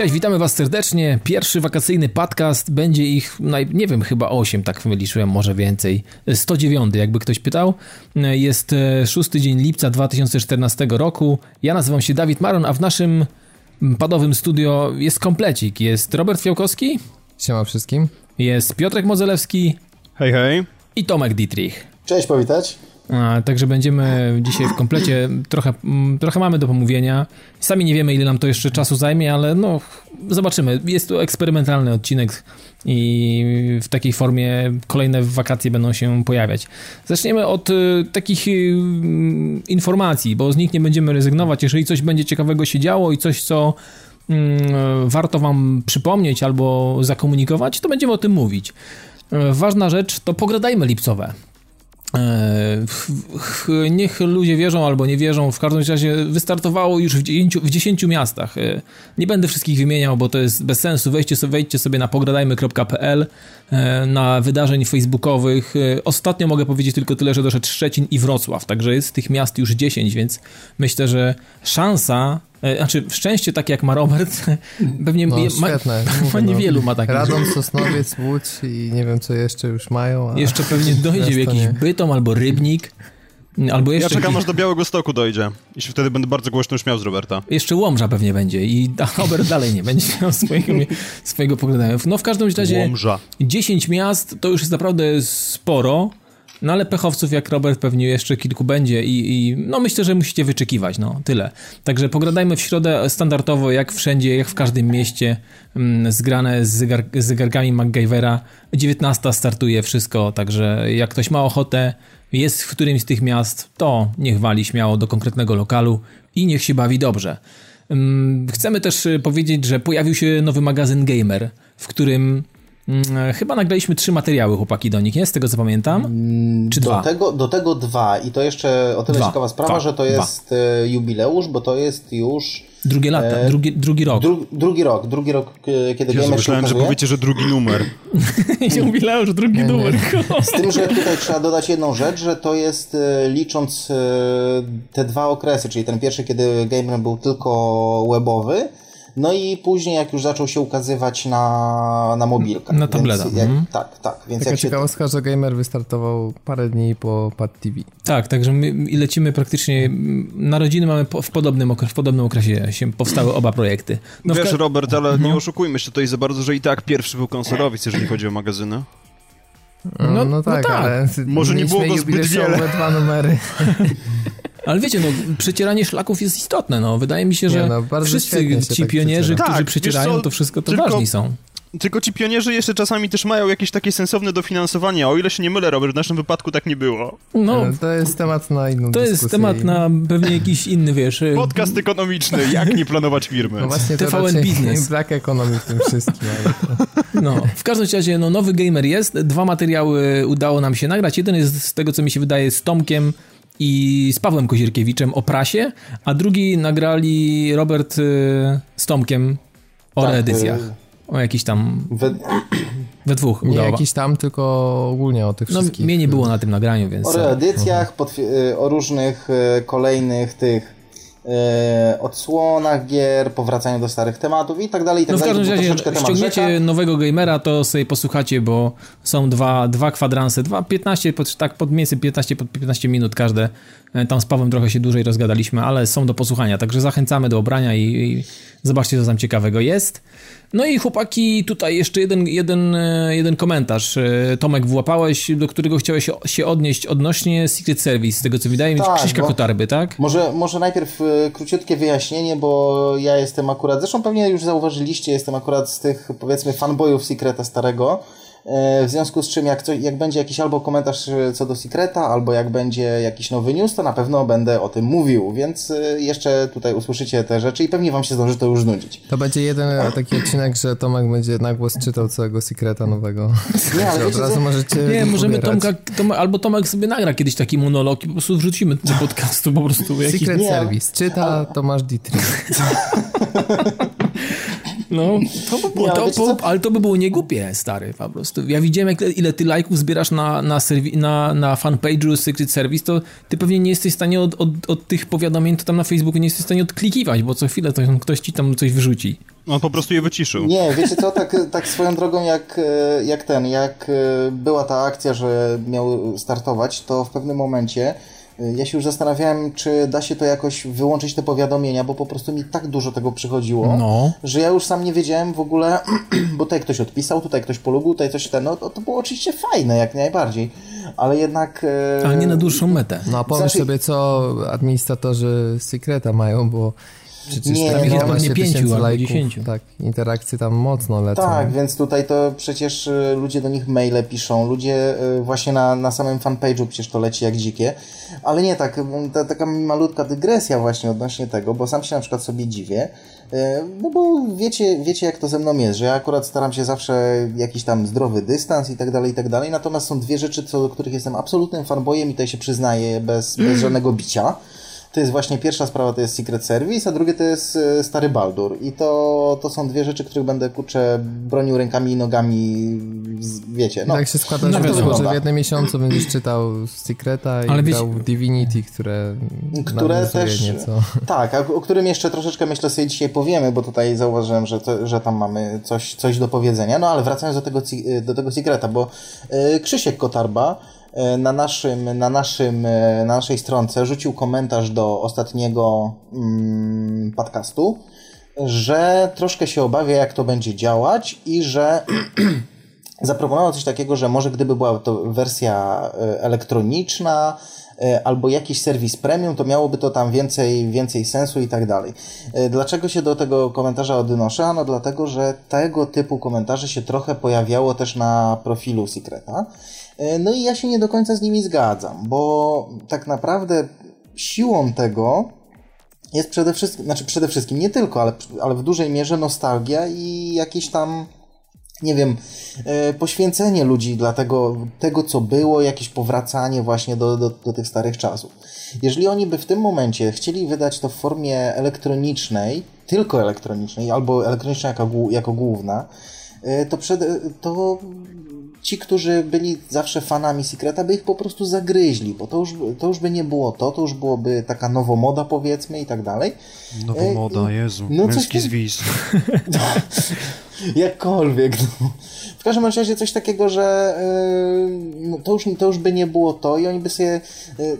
Cześć, witamy Was serdecznie. Pierwszy wakacyjny podcast. Będzie ich, nie wiem, chyba 8, tak wyliczyłem, może więcej. 109, jakby ktoś pytał. Jest e, szósty dzień lipca 2014 roku. Ja nazywam się Dawid Maron, a w naszym padowym studio jest komplecik. Jest Robert Fiałkowski. Siema wszystkim. Jest Piotrek Mozelewski. Hej, hej. I Tomek Dietrich. Cześć, powitać. Także będziemy dzisiaj w komplecie, trochę, mm, trochę mamy do pomówienia. Sami nie wiemy, ile nam to jeszcze czasu zajmie, ale no, zobaczymy. Jest to eksperymentalny odcinek i w takiej formie kolejne wakacje będą się pojawiać. Zaczniemy od y, takich y, informacji, bo z nich nie będziemy rezygnować. Jeżeli coś będzie ciekawego się działo i coś, co y, warto wam przypomnieć albo zakomunikować, to będziemy o tym mówić. Y, ważna rzecz to pogradajmy lipcowe. E, niech ludzie wierzą albo nie wierzą, w każdym razie wystartowało już w 10, w 10 miastach. E, nie będę wszystkich wymieniał, bo to jest bez sensu. Wejdźcie sobie, wejdźcie sobie na pogradajmy.pl, e, na wydarzeń facebookowych. Ostatnio mogę powiedzieć tylko tyle, że doszedł Szczecin i Wrocław, także jest tych miast już 10, więc myślę, że szansa znaczy, szczęście takie jak ma Robert, pewnie no, ma, świetne. ma niewielu ma takich. Radom, Sosnowiec, Łódź i nie wiem co jeszcze już mają. Jeszcze pewnie dojdzie w jakiś nie. Bytom albo Rybnik. Albo jeszcze ja czekam aż do Białego Stoku dojdzie. I wtedy będę bardzo głośno śmiał z Roberta. Jeszcze Łomża pewnie będzie i Robert dalej nie będzie miał swojego, swojego poglądu. No w każdym razie Łomża. 10 miast to już jest naprawdę sporo. No ale pechowców jak Robert pewnie jeszcze kilku będzie i, i, no myślę, że musicie wyczekiwać, no tyle. Także pogradajmy w środę standardowo, jak wszędzie, jak w każdym mieście, mm, zgrane z, zegar, z zegarkami MacGyvera. 19 startuje wszystko, także jak ktoś ma ochotę, jest w którymś z tych miast, to niech wali śmiało do konkretnego lokalu i niech się bawi dobrze. Mm, chcemy też y, powiedzieć, że pojawił się nowy magazyn Gamer, w którym chyba nagraliśmy trzy materiały, chłopaki, do nich, nie? Z tego co pamiętam? Mm, Czy do dwa? Tego, do tego dwa. I to jeszcze o tyle dwa. ciekawa sprawa, dwa. że to jest dwa. E, jubileusz, bo to jest już... Drugie lata, e... drugi, drugi rok. Dru, drugi rok, drugi rok, kiedy Jezu, myślałem, że powiecie, że drugi numer. Jubileusz, drugi nie, numer. Nie. Z tym, że tutaj trzeba dodać jedną rzecz, że to jest licząc te dwa okresy, czyli ten pierwszy, kiedy gamer był tylko webowy, no i później, jak już zaczął się ukazywać na, na mobilkach. Na tabletach. Mhm. Tak, tak. Więc Taka jak ciekawostka, się... że Gamer wystartował parę dni po Pad TV. Tak, także my lecimy praktycznie, narodziny mamy po, w, podobnym, w podobnym okresie się powstały oba projekty. No Wiesz, Robert, ale mhm. nie oszukujmy się tutaj za bardzo, że i tak pierwszy był konsolowiec, jeżeli chodzi o magazyny. No, no, no tak, no tak, ale może nie było go zbyt wiele. dwa numery. Ale wiecie, no, przecieranie szlaków jest istotne, no. Wydaje mi się, że no, wszyscy ci tak pionierzy, którzy tak, przecierają, to wszystko to tylko, ważni są. Tylko ci pionierzy jeszcze czasami też mają jakieś takie sensowne dofinansowanie. O ile się nie mylę, Robert, w naszym wypadku tak nie było. No, to jest temat na inną To dyskusję. jest temat na pewnie jakiś inny, wiesz... Y, Podcast ekonomiczny, jak nie planować firmy. No właśnie to TVN Biznes. Brak ekonomii w tym wszystkim. To... No, w każdym razie, no, nowy gamer jest. Dwa materiały udało nam się nagrać. Jeden jest z tego, co mi się wydaje, z Tomkiem i z Pawłem Kozierkiewiczem o prasie, a drugi nagrali Robert y, z Tomkiem o tak, reedycjach. Y, o jakiś tam... We, we dwóch Nie jakiś tam, tylko ogólnie o tych no, wszystkich. Mnie nie było na tym nagraniu, więc... O reedycjach, uh o różnych kolejnych tych odsłonach gier, powracaniu do starych tematów i tak dalej, i tak no w każdym razie ściągniecie nowego gamera, to sobie posłuchacie, bo są dwa, dwa kwadranse, dwa, 15, tak pod między 15 pod 15 minut każde. E, tam z Pawłem trochę się dłużej rozgadaliśmy, ale są do posłuchania, także zachęcamy do obrania i, i zobaczcie, co tam ciekawego jest. No i chłopaki, tutaj jeszcze jeden, jeden, e, jeden komentarz. E, Tomek, włapałeś, do którego chciałeś się odnieść odnośnie Secret Service, z tego co wydaje mi się, tak, Krzyśka Kotarby, tak? Może, może najpierw e, króciutkie wyjaśnienie, bo ja jestem akurat, zresztą pewnie już zauważyliście, jestem akurat z tych powiedzmy fanboyów Secreta starego, w związku z czym, jak, co, jak będzie jakiś albo komentarz e, co do Secreta, albo jak będzie jakiś nowy news, to na pewno będę o tym mówił, więc e, jeszcze tutaj usłyszycie te rzeczy i pewnie wam się zdąży to już nudzić. To będzie jeden taki odcinek, że Tomek będzie na głos czytał całego Secreta nowego. Nie, ale od razu co? możecie Nie, możemy Tomka, Tom, albo Tomek sobie nagra kiedyś taki monolog i po prostu wrzucimy do podcastu po prostu. Jakiś... Secret nie, Service. Czyta Tomasz Dietrich. No, to by było, to, po, ale to by było niegłupie, stary, po prostu. Ja widziałem, jak, ile ty lajków zbierasz na, na, serwi, na, na fanpage'u Secret Service, to ty pewnie nie jesteś w stanie od, od, od tych powiadomień, to tam na Facebooku nie jesteś w stanie odklikiwać, bo co chwilę to ktoś ci tam coś wyrzuci. On po prostu je wyciszył. Nie, wiecie co, tak, tak swoją drogą jak, e, jak ten, jak e, była ta akcja, że miał startować, to w pewnym momencie ja się już zastanawiałem, czy da się to jakoś wyłączyć te powiadomienia, bo po prostu mi tak dużo tego przychodziło, No. że ja już sam nie wiedziałem w ogóle, bo tutaj ktoś odpisał, tutaj ktoś polubił, tutaj coś ten, no to, to było oczywiście fajne, jak najbardziej, ale jednak... e, Ale nie na dłuższą metę. No a pomyśl Znaczy- sobie, co administratorzy Secreta mają, bo przecież Nie, tam no. Tam 12 pięciu lajków. 10. Tak, interakcje tam mocno lecą. Tak, więc tutaj to przecież y, ludzie do nich maile piszą, ludzie y, właśnie na, na samym fanpage'u przecież to leci jak dzikie, ale nie tak, ta, taka malutka dygresja właśnie odnośnie tego, bo sam się na przykład sobie dziwię, y, no bo wiecie, wiecie jak to ze mną jest, że ja akurat staram się zawsze jakiś tam zdrowy dystans i tak dalej, i tak dalej, natomiast są dwie rzeczy, co do których jestem absolutnym fanboyem i tutaj się przyznaję bez, bez żadnego bicia. To jest właśnie pierwsza sprawa, to jest Secret Service, a drugie to jest e, Stary Baldur. I to, to są dwie rzeczy, których będę, kurczę, bronił rękami i nogami, wiecie, no. Tak się składa, No że, wiadomo. że w jednym miesiącu będziesz czytał Secreta i Ale wiecie- grał w Divinity, które, które też. nieco. Tak, a o którym jeszcze troszeczkę myślę sobie dzisiaj powiemy, bo tutaj zauważyłem, że, to, że tam mamy coś, coś do powiedzenia. No ale wracając do tego, do tego Secreta, bo e, Krzysiek Kotarba na naszym, na naszym, e, na naszej stronce rzucił komentarz do ostatniego mm, podcastu, że troszkę się obawia, jak to będzie działać i że zaproponował coś takiego, że może gdyby była to wersja e, elektroniczna e, albo jakiś serwis premium, to miałoby to tam więcej, więcej sensu i tak dalej. E, Dlaczego się do tego komentarza odnoszę? Ano dlatego, że tego typu komentarze się trochę pojawiało też na profilu Secreta. E, No i ja się nie do końca z nimi zgadzam, bo tak naprawdę siłą tego jest przede wszystkim, znaczy przede wszystkim nie tylko, ale, ale w dużej mierze nostalgia i jakieś tam nie wiem, e, poświęcenie ludzi dla tego, tego, co było, jakieś powracanie właśnie do, do, do tych starych czasów. Jeżeli oni by w tym momencie chcieli wydać to w formie elektronicznej, tylko elektronicznej, albo elektroniczna jako, jako główna, e, to, przed, to ci, którzy byli zawsze fanami Secreta, by ich po prostu zagryźli, bo to już, to już by nie było to, to już byłoby taka nowomoda powiedzmy i tak dalej. Nowa Ej, moda, Jezu. no Męski tam- zwis. Jakkolwiek. No. W każdym razie coś takiego, że yy, no to, już, to już by nie było to i oni by sobie. Yy,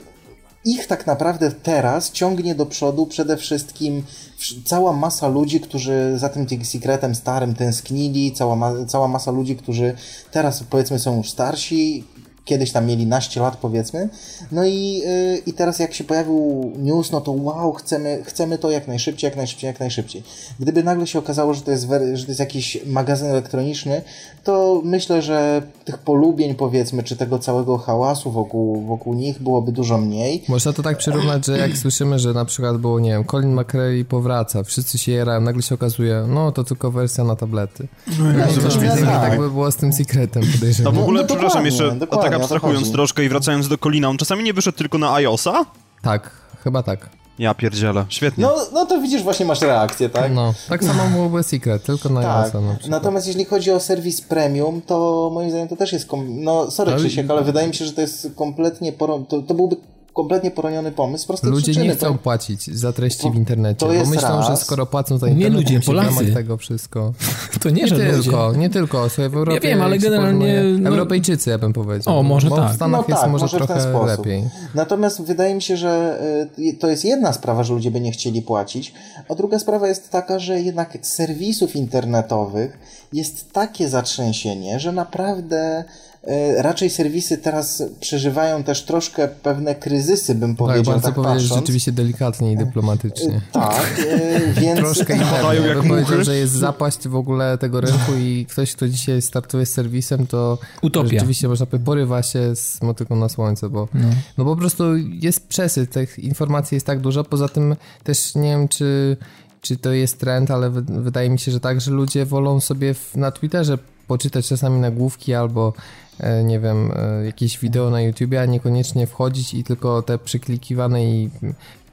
ich tak naprawdę teraz ciągnie do przodu przede wszystkim wsz- cała masa ludzi, którzy za tym sekretem starym tęsknili, cała, ma, cała masa ludzi, którzy teraz powiedzmy są już starsi, kiedyś tam mieli naście lat powiedzmy, no i, yy, i teraz jak się pojawił news, no to wow, chcemy, chcemy to jak najszybciej, jak najszybciej, jak najszybciej. Gdyby nagle się okazało, że to jest, że to jest jakiś magazyn elektroniczny, to myślę, że tych polubień powiedzmy, czy tego całego hałasu wokół, wokół nich byłoby dużo mniej. Można to tak przyrównać, że jak słyszymy, że na przykład było, nie wiem, Colin McRae powraca, wszyscy się jerają, nagle się okazuje, no to tylko wersja na tablety. No, no, więcej, tak. tak by było z tym secretem, A podejrzewam. w ogóle, no przepraszam, dokładnie, jeszcze tak to abstrahując chodzi. troszkę i wracając do Kolina, on czasami nie wyszedł tylko na iOS-a? Tak, chyba tak. Ja pierdzielę, świetnie. No, no to widzisz, właśnie masz reakcję, tak? No, tak samo byłoby Secret, tylko na Tak, iOS-a na natomiast jeśli chodzi o serwis premium, to moim zdaniem to też jest. Kom... No, sorry Ale- Krzysiek, ale wydaje mi się, że to jest kompletnie. Poro... To, to byłby kompletnie poroniony pomysł z prostej Ludzie przyczyny. nie chcą to- płacić za treści To- w internecie, to bo jest myślą, raz. że skoro płacą za Nie internet, ludzie, to musi w Polacy. tego wszystko. To nie, Nie że ludzie. tylko, nie tylko. Słuchaj, w Europie wiem, ale generalnie, porównuje- no- Europejczycy, ja bym powiedział. O, może bo tak. w Stanach No jest tak, może, trochę lepiej. Natomiast wydaje mi się, że y, to jest jedna sprawa, że ludzie by nie chcieli płacić, a druga sprawa jest taka, że jednak serwisów internetowych jest takie zatrzęsienie, że naprawdę raczej serwisy teraz przeżywają też troszkę pewne kryzysy, bym Tak, powiedział, bardzo tak powiedzieć patrząc. rzeczywiście delikatnie i dyplomatycznie. Tak, y, więc... Troszkę i jak bym powiedział, że jest zapaść w ogóle tego rynku i ktoś, kto dzisiaj startuje z serwisem, to Utopia. rzeczywiście można powiedzieć, porywa się z motyką na słońce, bo no. po prostu jest przesyt, tych informacji jest tak dużo, poza tym też nie wiem, czy, czy to jest trend, ale wy, wydaje mi się, że tak, że ludzie wolą sobie w, na Twitterze poczytać czasami nagłówki albo e, nie wiem, e, jakieś wideo na YouTubie, a niekoniecznie wchodzić i tylko te przyklikiwane i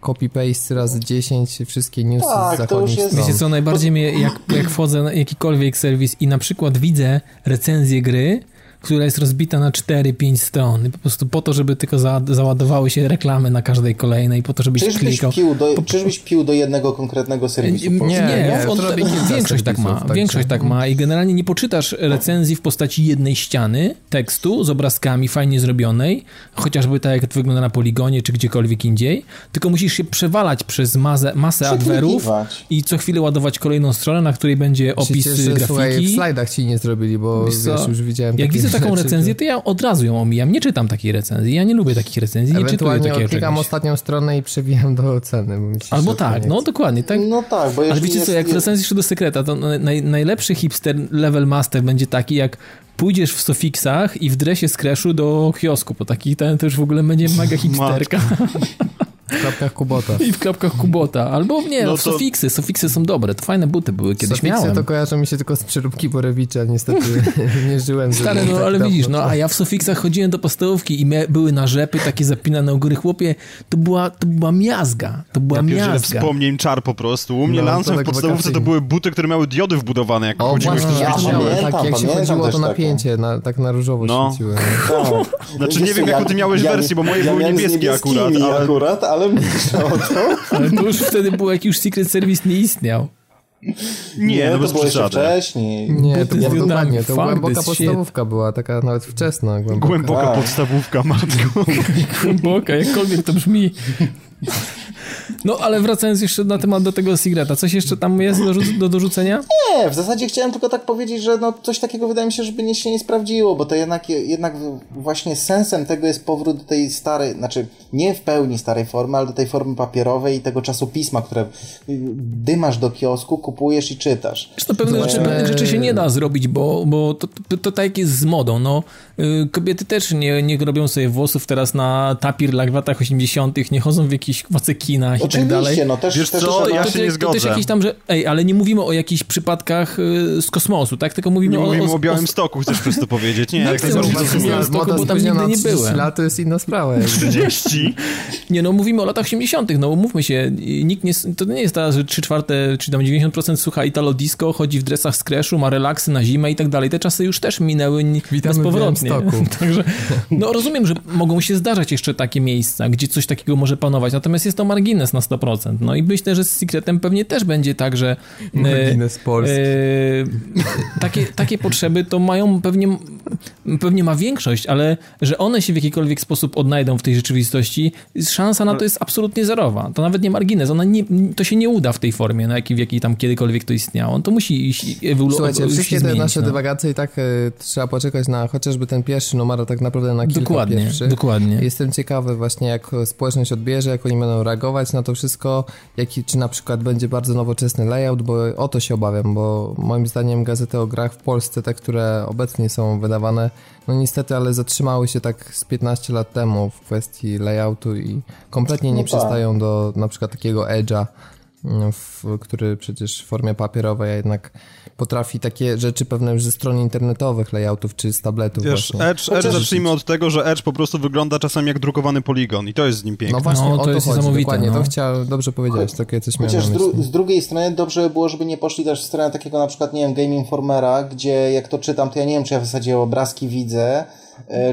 copy-paste razy 10 wszystkie newsy Tak, z zachodnich jest-. Wiecie co, najbardziej mnie, jak, jak wchodzę na jakikolwiek serwis i na przykład widzę recenzję gry, która jest rozbita na 4-5 stron po prostu po to, żeby tylko za, załadowały się reklamy na każdej kolejnej, po to, żebyś Czyżbyś klikał. pił, do, czyżbyś pił do jednego konkretnego serwisu? Nie, po nie, nie, on, kilka większość tak ma. także- Większość tak ma i generalnie nie poczytasz recenzji w postaci jednej ściany tekstu z obrazkami fajnie zrobionej, chociażby tak jak to wygląda na poligonie czy gdziekolwiek indziej, tylko musisz się przewalać przez masę, masę adwerów i co chwilę ładować kolejną stronę, na której będzie opis Się cieszę, że, Słuchaj, w grafiki. slajdach ci nie zrobili, bo Wiesz już widziałem Jak takie widzę taką recenzję, to ja od razu ją omijam. Nie czytam takiej recenzji. Ja nie lubię takich recenzji, nie czytuję Ewentualnie takiego klikam czegoś. ostatnią stronę i przewijam do oceny. Bo mi się Albo tak, no dokładnie. Tak, No tak, bo Ale jeżeli wiecie co, jest, jak w recenzji jeszcze do sekreta, to naj, najlepszy hipster level master będzie taki, jak pójdziesz w Sofixach i w dresie z Crashu do kiosku, bo taki ten to już w ogóle będzie mega hipsterka. W klapkach Kubota. I w klapkach Kubota. Albo nie, No no, to- Sofixy. Sofixy są dobre, to fajne buty były, kiedyś Sofiksy miałem. to kojarzą mi się tylko z przeróbki Borewicza, niestety nie żyłem. z Stary, no tak ale dawno, widzisz, no a ja w Sofixach chodziłem do podstawówki i mia- były narzepy takie zapinane u góry. Chłopie, to była, to była miazga. To była Ja miazga. wspomnień czar po prostu. U mnie No, to lancem w tak podstawówce to wakacyjnie. były buty, które miały diody wbudowane, jak O, chodziłeś właśnie, ja pamiętam, tak, jak się chodziło to napięcie, na, tak na różowo No. świeciły. Tak. Znaczy, nie wiem, jaką ty miałeś wersję, bo moje były niebieskie akurat, akurat, ale mówisz o to. Ale to już wtedy było, jak już Secret Service nie istniał. Nie, no to było jeszcze wcześniej. Nie, to było dokładnie, to głęboka this shit. podstawówka była, taka nawet wczesna. Głęboka. Głęboka Tak. podstawówka, matko. Głęboka, jakkolwiek to brzmi. No, ale wracając jeszcze na temat do tego Sigreta, coś jeszcze tam jest do, do dorzucenia? Nie, w zasadzie chciałem tylko tak powiedzieć, że no coś takiego wydaje mi się, żeby nie się nie sprawdziło, bo to jednak, jednak właśnie sensem tego jest powrót do tej starej, znaczy nie w pełni starej formy, ale do tej formy papierowej i tego czasopisma, które dymasz do kiosku, kupujesz i czytasz. Zresztą pewne rzeczy, Zobaczymy. pewnych rzeczy się nie da zrobić, bo, bo to, to, to tak jest z modą. No, y, kobiety też nie, nie robią sobie włosów teraz na tapir latach 80., nie chodzą w jakichś wacekinach i tak dalej. Oczywiście, no też, Wiesz też co, trzeba... ja to, się to, nie to też zgodzę. jakieś tam, że. Ej, ale nie mówimy o jakichś przypadkach y, z kosmosu, tak? Tylko mówimy Nie o. mówimy o, o białym stoku, chcesz przez to powiedzieć? Nie, No jak zrozumiałem. Białymstoku, Moda bo tam nigdy nie 30 byłem. lat to jest inna sprawa. jakby. 30? Nie, no mówimy o latach 80., no mówmy się, nikt nie, to nie jest teraz, że 3 czwarte, czy tam 90% słucha Italo Disco, chodzi w dresach z Crashu, ma relaksy na zimę i tak dalej. Te czasy już też minęły Witamy bezpowrotnie. Także, no rozumiem, że mogą się zdarzać jeszcze takie miejsca, gdzie coś takiego może panować, natomiast jest to margines na 100%. No i myślę, że z Secretem pewnie też będzie tak, że e, Margines Polski. e, takie, takie potrzeby to mają pewnie, pewnie ma większość, ale że one się w jakikolwiek sposób odnajdą w tej rzeczywistości, szansa na to jest absolutnie zerowa. To nawet nie margines, ona nie, to się nie uda w tej formie, na jakiej, w jakiej tam kiedykolwiek to istniało. To musi iść ewoluować. Słuchajcie, wszystkie te nasze no. dywagacje i tak e, trzeba poczekać na chociażby ten pierwszy numer, a tak naprawdę na kilka Dokładnie, pierwszych. dokładnie. Jestem ciekawy właśnie, jak społeczność odbierze, jak oni będą reagować na to wszystko, jaki, czy na przykład będzie bardzo nowoczesny layout, bo o to się obawiam, bo moim zdaniem gazety o grach w Polsce, te, które obecnie są wydawane, no niestety, ale zatrzymały się tak z 15 lat temu w kwestii layoutu i kompletnie nie No tak. przystają do na przykład takiego edge'a, w, który przecież w formie papierowej, a jednak potrafi takie rzeczy pewne już ze stron internetowych, layoutów czy z tabletów Wiesz, właśnie. Edge, Edge zacznijmy od tego, że Edge po prostu wygląda czasami jak drukowany poligon i to jest z nim piękne. No właśnie, No, o to to jest chodzi, niesamowite, dokładnie, no. to chciałem, dobrze powiedziałeś, takie coś miałem Chociaż dru- z drugiej strony dobrze by było, żeby nie poszli też w stronę takiego na przykład, nie wiem, Game Informera, gdzie jak to czytam, to ja nie wiem, czy ja w zasadzie obrazki widzę,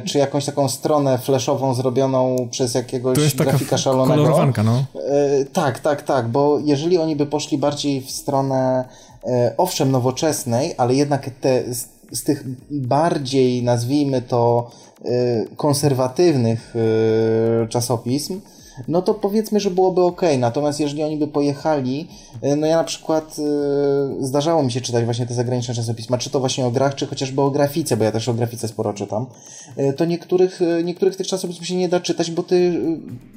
czy jakąś taką stronę flashową zrobioną przez jakiegoś To jest taka grafika szalonego. kolorowanka, no. E, tak, tak, tak, bo jeżeli oni by poszli bardziej w stronę, e, owszem, nowoczesnej, ale jednak te, z, z tych bardziej, nazwijmy to, e, konserwatywnych e, czasopism, no to powiedzmy, że byłoby ok. Natomiast jeżeli oni by pojechali, e, no ja na przykład e, zdarzało mi się czytać właśnie te zagraniczne czasopisma, czy to właśnie o grach, czy chociażby o grafice, bo ja też o grafice sporo czytam, e, to niektórych, niektórych tych czasopism się nie da czytać, bo ty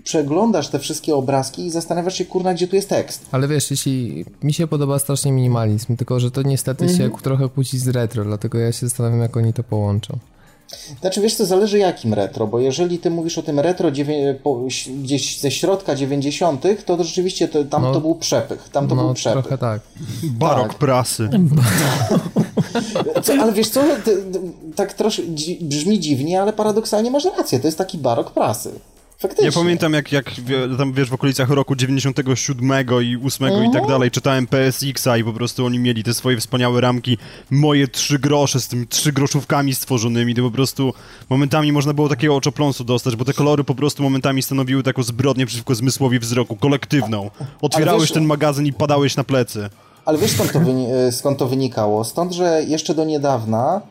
przeglądasz te wszystkie obrazki i zastanawiasz się, kurna, gdzie tu jest tekst. Ale wiesz, jeśli mi się podoba strasznie minimalizm, tylko że to niestety Mhm. się trochę kłóci z retro, dlatego ja się zastanawiam, jak oni to połączą. Znaczy, wiesz co, zależy jakim retro, bo jeżeli ty mówisz o tym retro dziewię- po, ś- gdzieś ze środka 90., to rzeczywiście to, tam No. to był przepych, tam to no był przepych. trochę tak. Barok tak. prasy. Co, ale wiesz co, ty, ty, tak troszkę brzmi dziwnie, ale paradoksalnie masz rację, to jest taki barok prasy. Faktycznie. Ja pamiętam, jak, jak tam wiesz, w okolicach roku 97 i 8 i tak mhm. dalej, czytałem PSX-a i po prostu oni mieli te swoje wspaniałe ramki, moje trzy grosze z tymi trzy groszówkami stworzonymi, to po prostu momentami można było takiego oczopląsu dostać, bo te kolory po prostu momentami stanowiły taką zbrodnię przeciwko zmysłowi wzroku, kolektywną. Otwierałeś wiesz, ten magazyn i padałeś na plecy. Ale wiesz skąd to, e, skąd to wynikało? Stąd, że jeszcze do niedawna,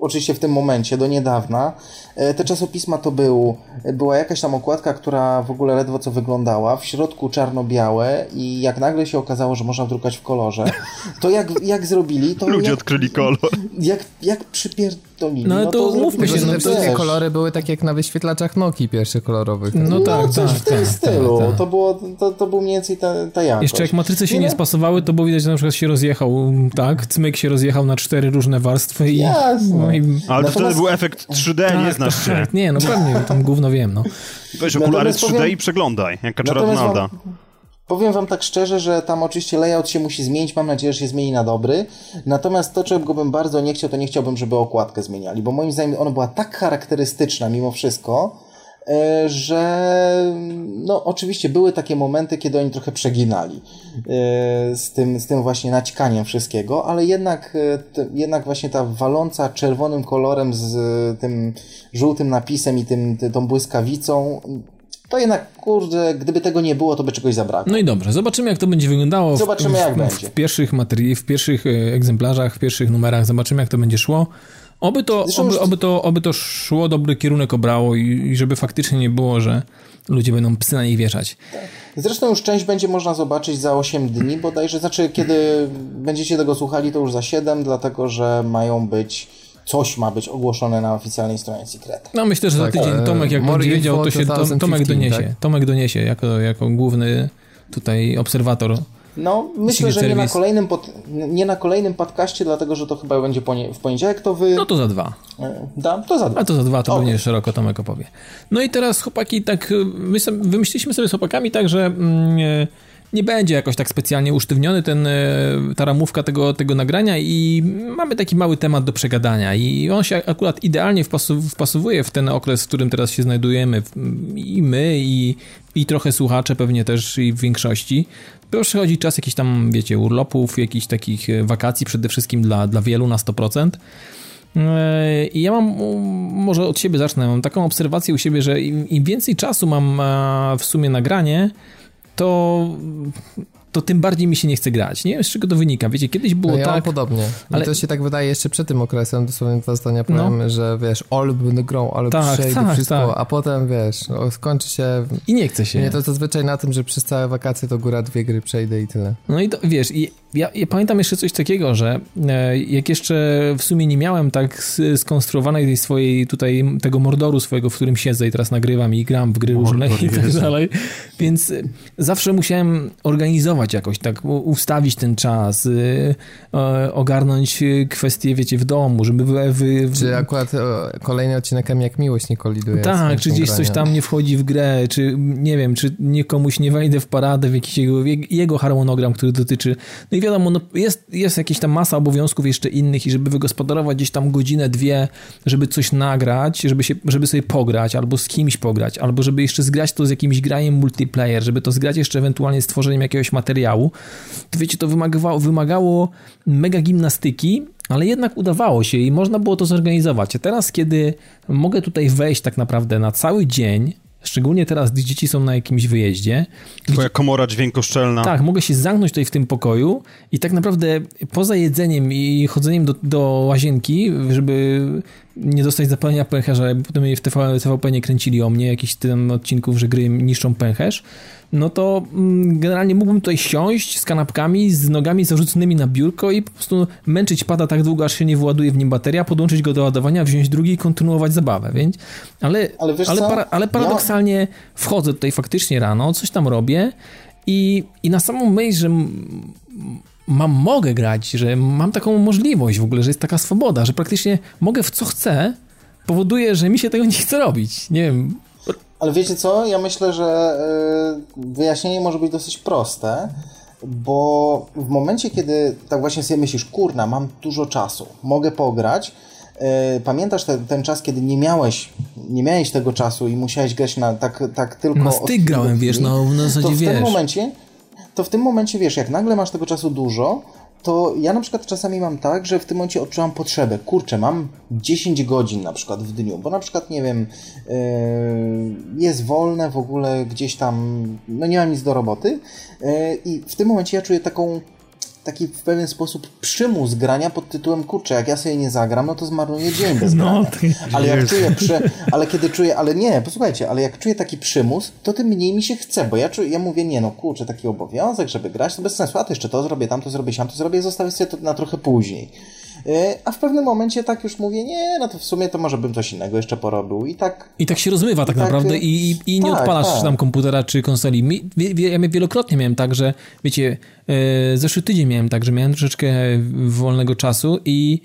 oczywiście w tym momencie, do niedawna, e, te czasopisma to był, była jakaś tam okładka, która w ogóle ledwo co wyglądała, w środku czarno-białe i jak nagle się okazało, że można drukać w kolorze, to jak, jak zrobili, to... Ludzie jak, odkryli kolor. Jak, jak przypierdolili. No, ale no to, to umówmy się, no, te wszystkie kolory były tak jak na wyświetlaczach Noki pierwszych kolorowych. No, no tak, coś tak, w tym tak, stylu. Tak, tak. To, było, to, to był mniej więcej ta, ta jakość. Jeszcze jak matryce się nie, nie spasowały, to było widać, że na przykład się rozjechał, tak? Cmyk się rozjechał na cztery różne warstwy i... Jasne. No i... Ale Natomiast... wtedy był efekt 3D, tak, nie znasz się. Tak, nie, no pewnie, tam gówno wiem, no. Weź okulary 3D powiem... i przeglądaj, jak kaczera Donalda. Wam... Powiem wam tak szczerze, że tam oczywiście layout się musi zmienić, mam nadzieję, że się zmieni na dobry. Natomiast to, czego bym bardzo nie chciał, to nie chciałbym, żeby okładkę zmieniali, bo moim zdaniem ona była tak charakterystyczna mimo wszystko, że no oczywiście były takie momenty, kiedy oni trochę przeginali e, z tym, z tym właśnie naćkaniem wszystkiego, ale jednak, e, jednak właśnie ta waląca czerwonym kolorem z tym żółtym napisem i tym, tą błyskawicą to jednak, kurde, gdyby tego nie było, to by czegoś zabrakło. No i dobrze, zobaczymy jak to będzie wyglądało. Zobaczymy w, jak w, będzie. W pierwszych, materii, w pierwszych egzemplarzach, w pierwszych numerach, zobaczymy jak to będzie szło. Oby to, oby, oby, to, oby to szło, dobry kierunek obrało i, i żeby faktycznie nie było, że ludzie będą psy na nich wieszać. Tak. Zresztą już część będzie można zobaczyć za 8 dni bodajże, znaczy kiedy będziecie tego słuchali to już za 7, dlatego że mają być coś ma być ogłoszone na oficjalnej stronie Secret. No myślę, że tak, za tydzień e, Tomek jak będzie wiedział, to się Tomek doniesie. Tak? Tomek doniesie jako, jako główny tutaj obserwator no, myślę, że nie na, kolejnym pod, nie na kolejnym podcaście, dlatego że to chyba będzie w poniedziałek, to wy... No to za dwa. E, da, to za dwa. A to za dwa, to okay. będzie szeroko Tomek opowie. No i teraz chłopaki, tak, my wymyśliliśmy sobie z chłopakami tak, że... Mm, e, nie będzie jakoś tak specjalnie usztywniony ten, e, ta ramówka tego, tego nagrania i mamy taki mały temat do przegadania i on się akurat idealnie wpasowuje w ten okres, w którym teraz się znajdujemy i my i, i trochę słuchacze pewnie też i w większości. Przychodzi czas jakichś tam, wiecie, urlopów, jakichś takich e, wakacji przede wszystkim dla, dla wielu na 100%. E, I ja mam, może od siebie zacznę, mam taką obserwację u siebie, że im, im więcej czasu mam w sumie nagranie, to to tym bardziej mi się nie chce grać. Nie wiem, z czego to wynika. Wiecie, kiedyś było no ja tak... Mam podobnie. Ale to się tak wydaje jeszcze przed tym okresem, dosłownie dwa zdania powiem, no. że wiesz, all będę grą, ale tak, przejdę tak, wszystko, tak. a potem wiesz, no, skończy się... I nie chce się. Nie, to zazwyczaj na tym, że przez całe wakacje to góra dwie gry przejdę i tyle. No i to, wiesz, i ja, ja, pamiętam jeszcze coś takiego, że e, jak jeszcze w sumie nie miałem tak skonstruowanej tej swojej tutaj, tego mordoru swojego, w którym siedzę i teraz nagrywam i gram w gry różne i tak dalej, więc zawsze musiałem organizować jakoś, tak ustawić ten czas, y, ogarnąć kwestie, wiecie, w domu, żeby... Wy, wy, czy akurat kolejny odcinek jak miłość nie koliduje Tak, czy gdzieś grania. coś tam nie wchodzi w grę, czy nie wiem, czy nie komuś nie wejdę w paradę w jakiś jego, jego harmonogram, który dotyczy... No i wiadomo, no jest, jest jakaś tam masa obowiązków jeszcze innych i żeby wygospodarować gdzieś tam godzinę, dwie, żeby coś nagrać, żeby, się, żeby sobie pograć, albo z kimś pograć, albo żeby jeszcze zgrać to z jakimś graniem multiplayer, żeby to zgrać jeszcze ewentualnie z tworzeniem jakiegoś materiału, to wiecie, to wymagało, wymagało mega gimnastyki, ale jednak udawało się i można było to zorganizować. A teraz, kiedy mogę tutaj wejść tak naprawdę na cały dzień, Szczególnie teraz, gdy dzieci są na jakimś wyjeździe. Twoja gdzie... komora dźwiękoszczelna. Tak, mogę się zamknąć tutaj w tym pokoju i tak naprawdę poza jedzeniem i chodzeniem do, do łazienki, żeby nie dostać zapalenia pęcherza, bo potem w TVP nie kręcili o mnie jakichś tym odcinków, że gry niszczą pęcherz, no to mm, generalnie mógłbym tutaj siąść z kanapkami, z nogami zarzuconymi na biurko i po prostu męczyć pada tak długo, aż się nie wyładuje w nim bateria, podłączyć go do ładowania, wziąć drugi i kontynuować zabawę, więc ale, ale, ale, para, ale paradoksalnie ja... wchodzę tutaj faktycznie rano, coś tam robię i, i na samą myśl, że mam, mogę grać, że mam taką możliwość w ogóle, że jest taka swoboda, że praktycznie mogę w co chcę, powoduje, że mi się tego nie chce robić. Nie wiem. Ale wiecie co? Ja myślę, że yy, wyjaśnienie może być dosyć proste, bo w momencie, kiedy tak właśnie sobie myślisz, kurna, mam dużo czasu, mogę pograć, e, pamiętasz ten, ten czas, kiedy nie miałeś, nie miałeś tego czasu i musiałeś grać na tak, tak tylko... Na styk grałem, wiesz, no w zasadzie to w wiesz. tym momencie, to w tym momencie, wiesz, jak nagle masz tego czasu dużo, to ja na przykład czasami mam tak, że w tym momencie odczuwam potrzebę. Kurczę, mam 10 godzin na przykład w dniu, bo na przykład, nie wiem, yy, jest wolne w ogóle gdzieś tam, no nie mam nic do roboty yy, i w tym momencie ja czuję taką taki w pewien sposób przymus grania pod tytułem kurczę, jak ja sobie nie zagram, no to zmarnuję dzień bez No, grania. ale jak czuję, przy, ale kiedy czuję, ale nie, posłuchajcie, ale jak czuję taki przymus, to tym mniej mi się chce, bo ja czuję, ja mówię, nie no kurczę, taki obowiązek, żeby grać, to bez sensu, a to jeszcze to zrobię, tam to zrobię, siam to zrobię, zostawię sobie to na trochę później. Yy, A w pewnym momencie tak już mówię, nie, no to w sumie to może bym coś innego jeszcze porobił i tak I tak się rozmywa tak tak, naprawdę i, i, nie tak, odpalasz tak. tam komputera czy konsoli. Ja wielokrotnie miałem tak, że wiecie, e, zeszły tydzień miałem tak, że miałem troszeczkę wolnego czasu i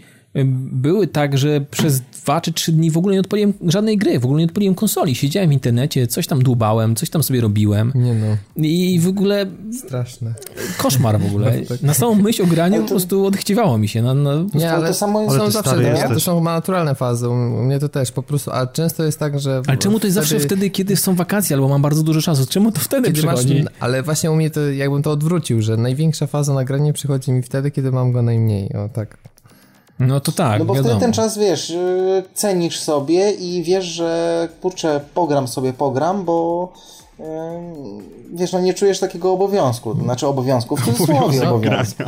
były tak, że przez dwa czy trzy dni w ogóle nie odpaliłem żadnej gry, w ogóle nie odpaliłem konsoli. Siedziałem w internecie, coś tam dłubałem, coś tam sobie robiłem Nie no, i w ogóle straszne. koszmar w ogóle. Na samą myśl o graniu po prostu odchciewało mi się. No, no, Nie, to- ale to samo jest- są Ale ty zawsze, stary to, to są chyba naturalne fazy, u mnie to też po prostu, a często jest tak, że... ale czemu to jest zawsze wtedy, kiedy są wakacje albo mam bardzo dużo czasu? Czemu to wtedy Kiedy masz, przychodzi? ale właśnie u mnie to jakbym to odwrócił, że największa faza nagrania przychodzi mi wtedy, kiedy mam go najmniej, o tak. No to tak, No bo wiadomo. wtedy ten czas, wiesz, yy, cenisz sobie i wiesz, że kurczę, pogram sobie, pogram, bo yy, wiesz, no nie czujesz takiego obowiązku, znaczy obowiązku, w cudzysłowie Obowiązek obowiązku.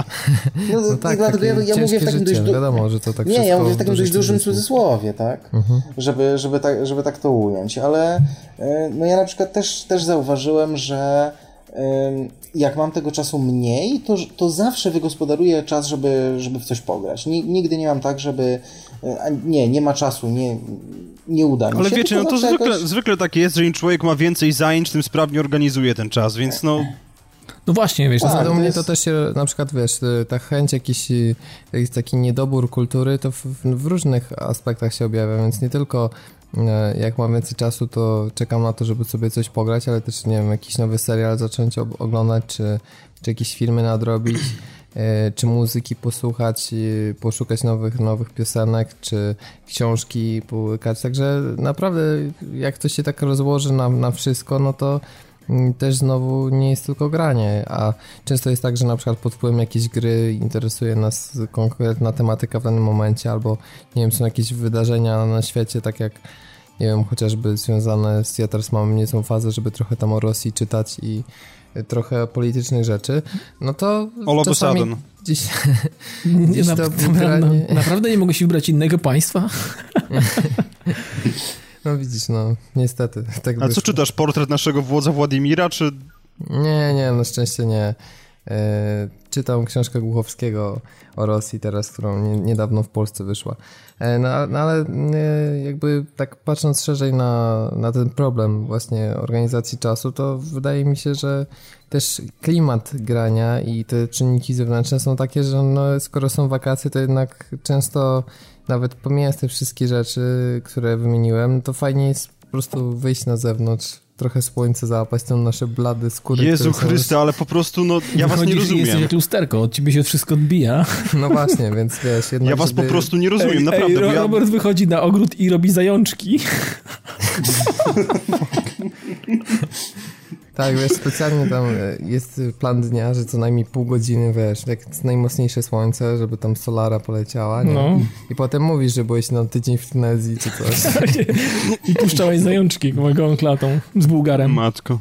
No, No tak, dlatego ja, ja mówię w takim dość... życie, Du- wiadomo, że to tak nie, ja mówię w takim dość dużym cudzysłowie, tak? Żeby, żeby, tak żeby tak to ująć, ale yy, no ja na przykład też, też zauważyłem, że jak mam tego czasu mniej, to, to zawsze wygospodaruję czas, żeby, żeby w coś pograć. Ni- Nigdy nie mam tak, żeby a nie, nie ma czasu, nie, nie uda mi Ale się. wiecie, no to zwykle, jakoś- zwykle tak jest, że im człowiek ma więcej zajęć, tym sprawnie organizuje ten czas, więc no... No właśnie, wiesz, Tak, to u mnie jest- to też się, na przykład, wiesz, y, ta chęć, jakiś, y, jakiś taki niedobór kultury, to w, w różnych aspektach się objawia, więc nie tylko e, jak mam więcej czasu, to czekam na to, żeby sobie coś pograć, ale też, nie wiem, jakiś nowy serial zacząć oglądać, czy, czy jakieś filmy nadrobić, czy muzyki posłuchać, y, poszukać nowych, nowych piosenek, czy książki połykać, także naprawdę jak to się tak rozłoży na, na wszystko, no to też znowu nie jest tylko granie, a często jest tak, że na przykład pod wpływem jakiejś gry interesuje nas konkretna tematyka w danym momencie, albo nie wiem, są jakieś wydarzenia na świecie, tak jak nie wiem, chociażby związane z ja teraz mam niezłą fazę, żeby trochę tam o Rosji czytać i y, trochę politycznych rzeczy, no to All of czasami sudden. gdzieś, Nie, gdzieś na, to naprawdę, granie... naprawdę nie mogę się wybrać innego państwa? No widzisz, no niestety. Tak A co wyszło. czytasz, portret naszego wodza Władimira, czy... Nie, nie, na szczęście nie. E, czytam książkę Głuchowskiego o Rosji teraz, którą nie, niedawno w Polsce wyszła. E, no, no ale e, jakby tak patrząc szerzej na, na ten problem właśnie organizacji czasu, to wydaje mi się, że też klimat grania i te czynniki zewnętrzne są takie, że no, skoro są wakacje, to jednak często nawet pomijając te wszystkie rzeczy, które wymieniłem, to fajnie jest po prostu wyjść na zewnątrz, trochę słońce załapać, tą nasze blady skóry. Jezu są- Chryste, ale po prostu, no, ja was nie i jesteś rozumiem. jak lusterko, od ciebie się wszystko odbija. No właśnie, więc wiesz, jednak Ja was po żeby- prostu nie rozumiem, ej, naprawdę, ej, ja... Robert wychodzi na ogród i robi zajączki. Tak, wiesz, specjalnie tam e, jest plan dnia, że co najmniej pół godziny, wiesz, jak jest najmocniejsze słońce, żeby tam solara poleciała, nie? No. I potem mówisz, że byłeś na tydzień w Tunezji czy coś. I puszczałeś zajączki gołą klatą z Bułgarem. Matko.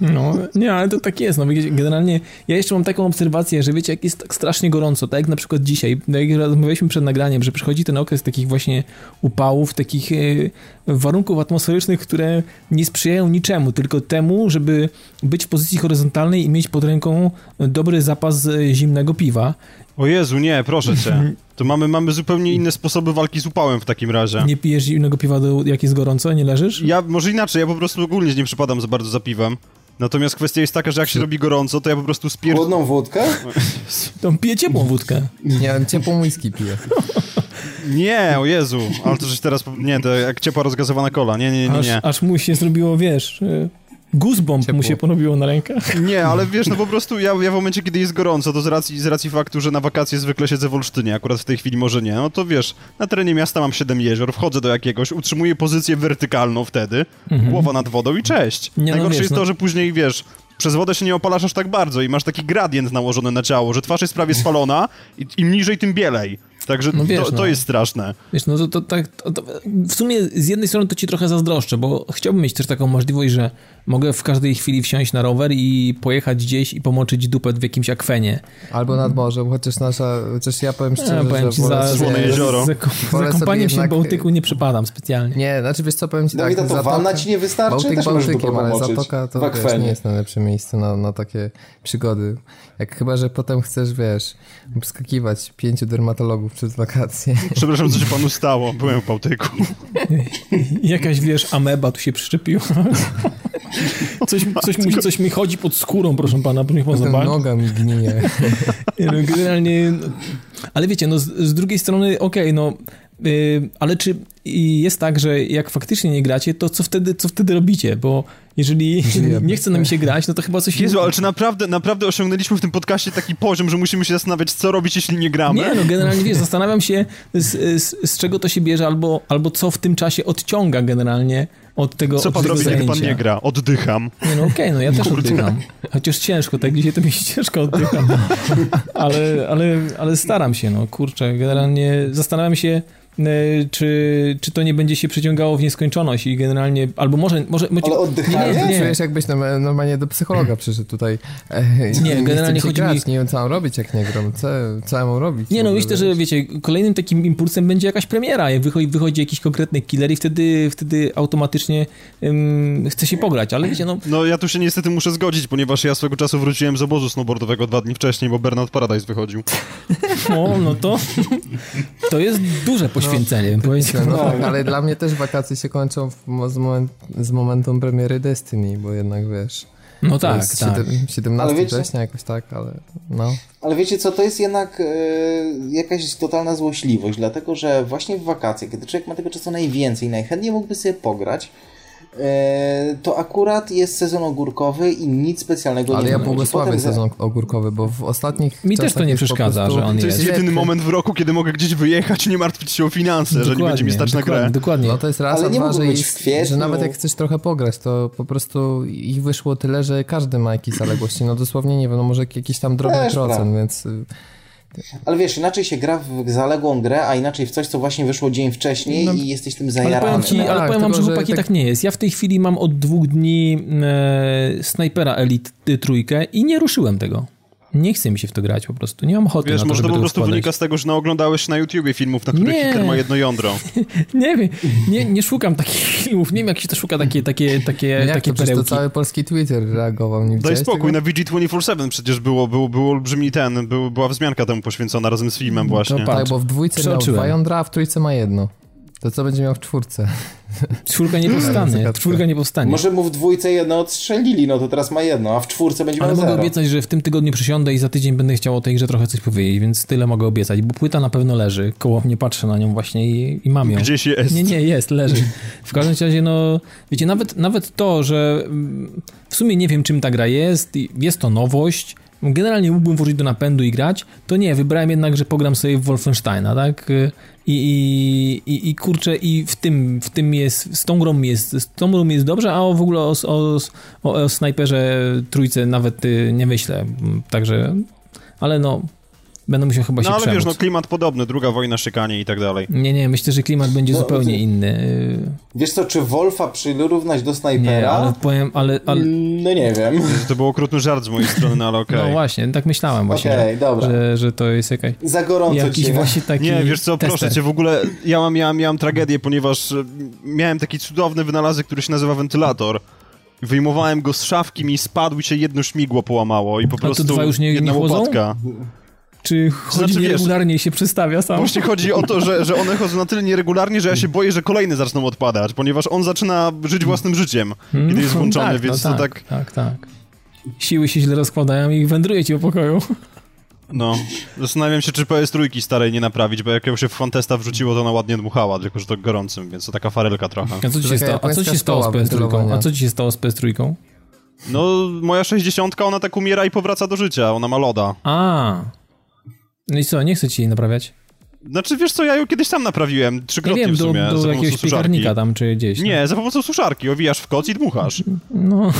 No, nie, ale to tak jest. No, generalnie ja jeszcze mam taką obserwację, że wiecie, jak jest tak strasznie gorąco, tak jak na przykład dzisiaj, no jak rozmawialiśmy przed nagraniem, że przychodzi ten okres takich właśnie upałów, takich e, warunków atmosferycznych, które nie sprzyjają niczemu, tylko temu, żeby być w pozycji horyzontalnej i mieć pod ręką dobry zapas e, zimnego piwa. O Jezu, nie, proszę cię. To mamy, mamy zupełnie inne sposoby walki z upałem w takim razie. Nie pijesz zimnego piwa, do, jak jest gorąco, nie leżysz? Ja, może inaczej, ja po prostu ogólnie nie przypadam za bardzo za piwem. Natomiast kwestia jest taka, że jak się robi gorąco, to ja po prostu spier... Chłodną wódkę? To piję ciepłą wódkę. Nie, ciepłą whisky piję. Nie, o Jezu. Ale to żeś teraz... Nie, to jak ciepła rozgazowana kola. Nie, nie, nie, Aż, nie. aż mu się zrobiło, wiesz, e, Goosebump Ciepło. mu się porobiło na rękach. Nie, ale wiesz, no po prostu ja, ja w momencie, kiedy jest gorąco, to z racji, z racji faktu, że na wakacje zwykle siedzę w Olsztynie, akurat w tej chwili może nie, no to wiesz, na terenie miasta mam 7 jezior, wchodzę do jakiegoś, utrzymuję pozycję wertykalną wtedy, mhm. głowa nad wodą i cześć. Nie, no Najgorsze no wiesz, jest to, no... że później, wiesz, przez wodę się nie opalasz aż tak bardzo i masz taki gradient nałożony na ciało, że twarz jest prawie spalona i im niżej, tym bielej. Także no wiesz, to, to no. jest straszne. Wiesz, no to, to tak, to, to, w sumie z jednej strony to ci trochę zazdroszczę, bo chciałbym mieć też taką możliwość, że mogę w każdej chwili wsiąść na rower i pojechać gdzieś i pomoczyć dupę w jakimś akwenie. Albo nad morzem, chociaż nasza, chociaż ja powiem szczerze, ja powiem ci, że za, Słone jezioro. Za, za, za kąpaniem się w Bałtyku nie przypadam specjalnie. Nie, znaczy wiesz co, powiem ci tak. No to wanna ci nie wystarczy? Bałtyk Też Bałtykiem, ale Zatoka to wiesz, nie jest najlepsze miejsce na, na takie przygody. Jak chyba, że potem chcesz, wiesz, obskakiwać pięciu dermatologów przez wakacje. Przepraszam, co się panu stało? Byłem w Bałtyku. Jakaś, wiesz, ameba tu się przyczepiła. Coś, coś, mi, coś mi chodzi pod skórą, proszę pana, niech pan zobaczy. Noga mi gnije. No, generalnie, ale wiecie, no z, z drugiej strony, okej, okay, no Yy, ale czy jest tak, że jak faktycznie nie gracie, to co wtedy, co wtedy robicie? Bo jeżeli nie chce nam się grać, no to chyba coś... Jezu, ale czy naprawdę, naprawdę osiągnęliśmy w tym podcaście taki poziom, że musimy się zastanawiać, co robić, jeśli nie gramy? Nie, no generalnie, wiesz, zastanawiam się, z, z, z czego to się bierze, albo, albo co w tym czasie odciąga generalnie od tego Co pan robi, jak pan nie gra? Oddycham. Nie, no okej, okay, no ja też Kurde. oddycham. Chociaż ciężko, tak dzisiaj to mi się ciężko oddycham. ale, ale, ale staram się, no kurczę, generalnie zastanawiam się, czy, czy to nie będzie się przeciągało w nieskończoność i generalnie, albo może... może Ale oddychanie? Nie, nie, Czujesz jakbyś normalnie do psychologa przyszedł tutaj. Nie, nie generalnie chodzi grać, mi... Nie wiem, co mam robić, jak nie gram. Co, co ja mam robić? Nie, no myślę, że wiecie, kolejnym takim impulsem będzie jakaś premiera, jak wychodzi, wychodzi jakiś konkretny killer i wtedy, wtedy automatycznie um, chce się pograć, ale wiecie, no... No ja tu się niestety muszę zgodzić, ponieważ ja swego czasu wróciłem z obozu snowboardowego dwa dni wcześniej, bo Bernard Paradise wychodził. O, no to... To jest duże poświęcenie poświęcenie, bym powiedział. No, ale dla mnie też wakacje się kończą z, moment, z momentem premiery Destiny, bo jednak wiesz... No tak, tak. 17 wiecie, września jakoś tak, ale no. Ale wiecie co, to jest jednak e, jakaś totalna złośliwość, dlatego że właśnie w wakacje, kiedy człowiek ma tego czasu najwięcej, najchętniej mógłby sobie pograć, to akurat jest sezon ogórkowy i nic specjalnego Ale nie ja błogosławię sezon ogórkowy, bo w ostatnich Mi też to nie przeszkadza, prostu... że on jest. To jest jedyny moment w roku, kiedy mogę gdzieś wyjechać i nie martwić się o finanse, dokładnie, że nie będzie mi stać na grę. Dokładnie. No to jest raz, Ale nie dwa, że, jest, że nawet jak chcesz trochę pograć, to po prostu ich wyszło tyle, że każdy ma jakieś zaległości. No dosłownie nie wiem, no może jakiś tam drobny też procent, prawda. więc ale wiesz, inaczej się gra w zaległą grę, a inaczej w coś, co właśnie wyszło dzień wcześniej no, i jesteś tym zajarany. Ale powiem, ci, ale tak, powiem wam, że chłopaki tak... tak... nie jest. Ja w tej chwili mam od dwóch dni e, Snipera Elite trójkę i nie ruszyłem tego. Nie chce mi się w to grać po prostu, nie mam ochoty Wiesz, na to, może to po prostu wynika z tego, że naoglądałeś na YouTubie filmów, na których Hitler ma jedno jądro. nie wiem, nie, nie szukam takich filmów, nie wiem jak się to szuka takie, takie, takie, no takie to perełki. to cały polski Twitter reagował. Nie Daj spokój, tego? na VG247 przecież było, było, było olbrzymi ten, był, była wzmianka temu poświęcona razem z filmem właśnie. tak, bo w dwójce miał dwa jądra, a w trójce ma jedno. To co będzie miał w czwórce? Czwórka nie powstanie. Czwórka nie powstanie. Może mu w dwójce jedno odstrzelili, no to teraz ma jedno, a w czwórce będzie miał Ale mogę obiecać, że w tym tygodniu przysiądę i za tydzień będę chciał o tej grze trochę coś powiedzieć, więc tyle mogę obiecać, bo płyta na pewno leży, koło mnie patrzę na nią właśnie i, i mam ją. Gdzieś jest. Nie, nie, jest, leży. W każdym razie, no, wiecie, nawet, nawet to, że mm, w sumie nie wiem, czym ta gra jest, jest to nowość, generalnie mógłbym włożyć do napędu i grać, to nie, wybrałem jednak, że pogram sobie w Wolfensteina, tak? I, i, i, i kurczę, i w tym, w tym jest, z tą grą jest, z tą grą jest dobrze, a w ogóle o, o, o, o snajperze trójce nawet y, nie myślę, także, ale no, Będę musiał chyba no, się ale przemóc. wiesz, no klimat podobny, druga wojna szykanie i tak dalej. Nie, nie, myślę, że klimat będzie no, zupełnie ty... inny. Wiesz co, czy Wolfa przyrównać do snajpera? Nie, ale powiem, ale... ale... No nie wiem. To był okrutny żart z mojej strony, no ale okej. Okay. No właśnie, tak myślałem właśnie, okay, że, że, że, to jest jakaś... Za gorąco jakiś cię. właśnie taki Nie, wiesz co, tester. proszę cię, w ogóle ja mam, ja miałem tragedię, ponieważ e, miałem taki cudowny wynalazek, który się nazywa wentylator. Wyjmowałem go z szafki, mi spadł i się jedno śmigło połamało i po prostu dwa już nie, jedna nie łopatka. Czy chodzi znaczy, nieregularnie wiesz, się przestawia sam? Właśnie chodzi o to, że, że one chodzą na tyle nieregularnie, że ja się boję, że kolejne zaczną odpadać, ponieważ on zaczyna żyć własnym życiem, hmm, kiedy jest włączony, tak, więc no to tak, tak... Tak, tak. Siły się źle rozkładają i wędruje ci po pokoju. No, zastanawiam się, czy PS3 starej nie naprawić, bo jak ją się w Fantesta wrzuciło, to ona ładnie dmuchała, tylko że to gorącym, więc to taka farelka trochę. A co ci się stało, a co ci się stało z PS3? A co ci się stało z PS3? No, moja 60 ona tak umiera i powraca do życia, ona ma loda. A. No i co, nie chcę ci jej naprawiać? Znaczy, wiesz co, ja ją kiedyś sam naprawiłem, trzykrotnie Ja wiem, w sumie, do, do za jakiegoś piekarnika tam, czy gdzieś. no. Nie, za pomocą suszarki, owijasz w koc i dmuchasz. No,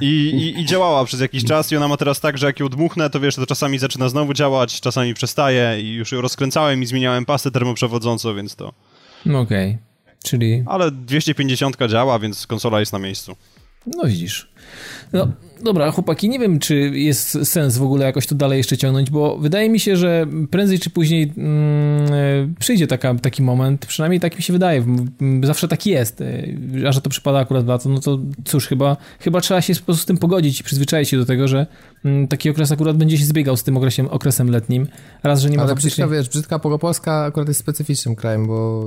I, i, I działała przez jakiś czas i ona ma teraz tak, że jak ją dmuchnę, to wiesz, to czasami zaczyna znowu działać, czasami przestaje i już ją rozkręcałem i zmieniałem pastę termoprzewodzącą, więc to... no okej. Czyli, Ale 250 działa, więc konsola jest na miejscu. no widzisz. No, dobra, chłopaki, nie wiem, czy jest sens w ogóle jakoś to dalej jeszcze ciągnąć, bo wydaje mi się, że prędzej czy później mm, przyjdzie taka, taki moment, przynajmniej tak mi się wydaje, zawsze tak jest, e, a że to przypada akurat w lato, no to cóż, chyba, chyba trzeba się po prostu z tym pogodzić i przyzwyczaić się do tego, że mm, taki okres akurat będzie się zbiegał z tym okresem, okresem letnim. Raz, że nie ma Ale faktycznie... brzydka, wiesz, brzydka Polska akurat jest specyficznym krajem, bo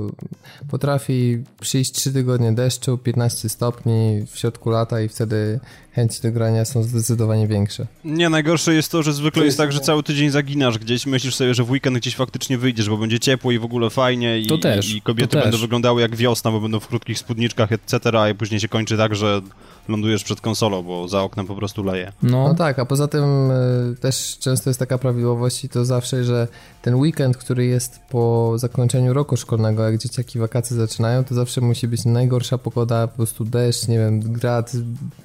potrafi przyjść 3 tygodnie deszczu, 15 stopni w środku lata i wtedy chęci do grania są zdecydowanie większe. Nie, najgorsze jest to, że zwykle To jest jest- tak, że cały tydzień zaginasz gdzieś, myślisz sobie, że w weekend gdzieś faktycznie wyjdziesz, bo będzie ciepło i w ogóle fajnie i, To też, i kobiety to też. będą wyglądały jak wiosna, bo będą w krótkich spódniczkach, etc., i później się kończy tak, że lądujesz przed konsolą, bo za oknem po prostu leje. No No, tak, a poza tym y, też często jest taka prawidłowość i to zawsze, że ten weekend, który jest po zakończeniu roku szkolnego, jak dzieciaki wakacje zaczynają, to zawsze musi być najgorsza pogoda, po prostu deszcz, nie wiem, grad,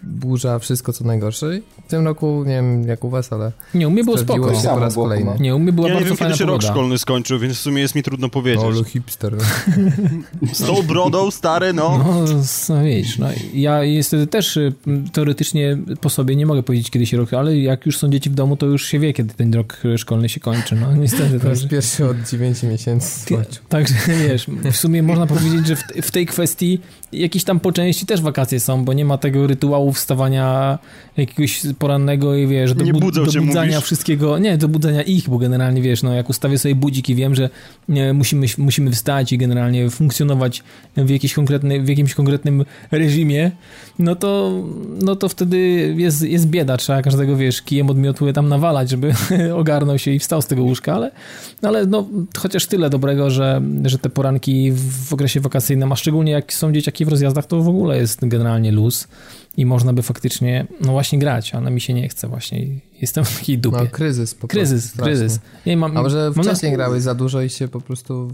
burza, wszystko co najgorsze. I w tym roku, nie wiem jak u was, ale nie, u mnie było spoko. się po raz było kolejny. Nie, u mnie była Ja nie bardzo wiem, fajna kiedy się rok pogoda. szkolny skończył, więc w sumie jest mi trudno powiedzieć. Olu hipster. Z tą brodą, stary, no. No, no wiesz, no, ja niestety też y, teoretycznie po sobie nie mogę powiedzieć kiedy się rok, ale jak już są dzieci w domu, to już się wie, kiedy ten rok szkolny się kończy, no niestety. To jest pierwszy od 9 miesięcy skończył. także wiesz, w sumie można powiedzieć, że w, w tej kwestii jakieś tam po części też wakacje są, bo nie ma tego rytuału wstawania jakiegoś porannego i wiesz, Nie budzą cię, budzania mówisz? wszystkiego, nie, do budzenia ich, bo generalnie wiesz, no jak ustawię sobie budzik i wiem, że nie, musimy, musimy wstać i generalnie funkcjonować w, jakiejś konkretny, w jakimś konkretnym reżimie, no to, no to wtedy jest, jest bieda, trzeba każdego, wiesz, kijem od miotły tam nawalać, żeby ogarnął się i wstał z tego łóżka, ale, ale no, chociaż tyle dobrego, że, że te poranki w okresie wakacyjnym, a szczególnie jak są dzieciaki w rozjazdach, to w ogóle jest generalnie luz i można by faktycznie, no właśnie grać, ale mi się nie chce właśnie, jestem w takiej dupie. No kryzys po kryzys, prostu. kryzys. Nie, mam, A może mam na- wcześniej grałeś za dużo i się po prostu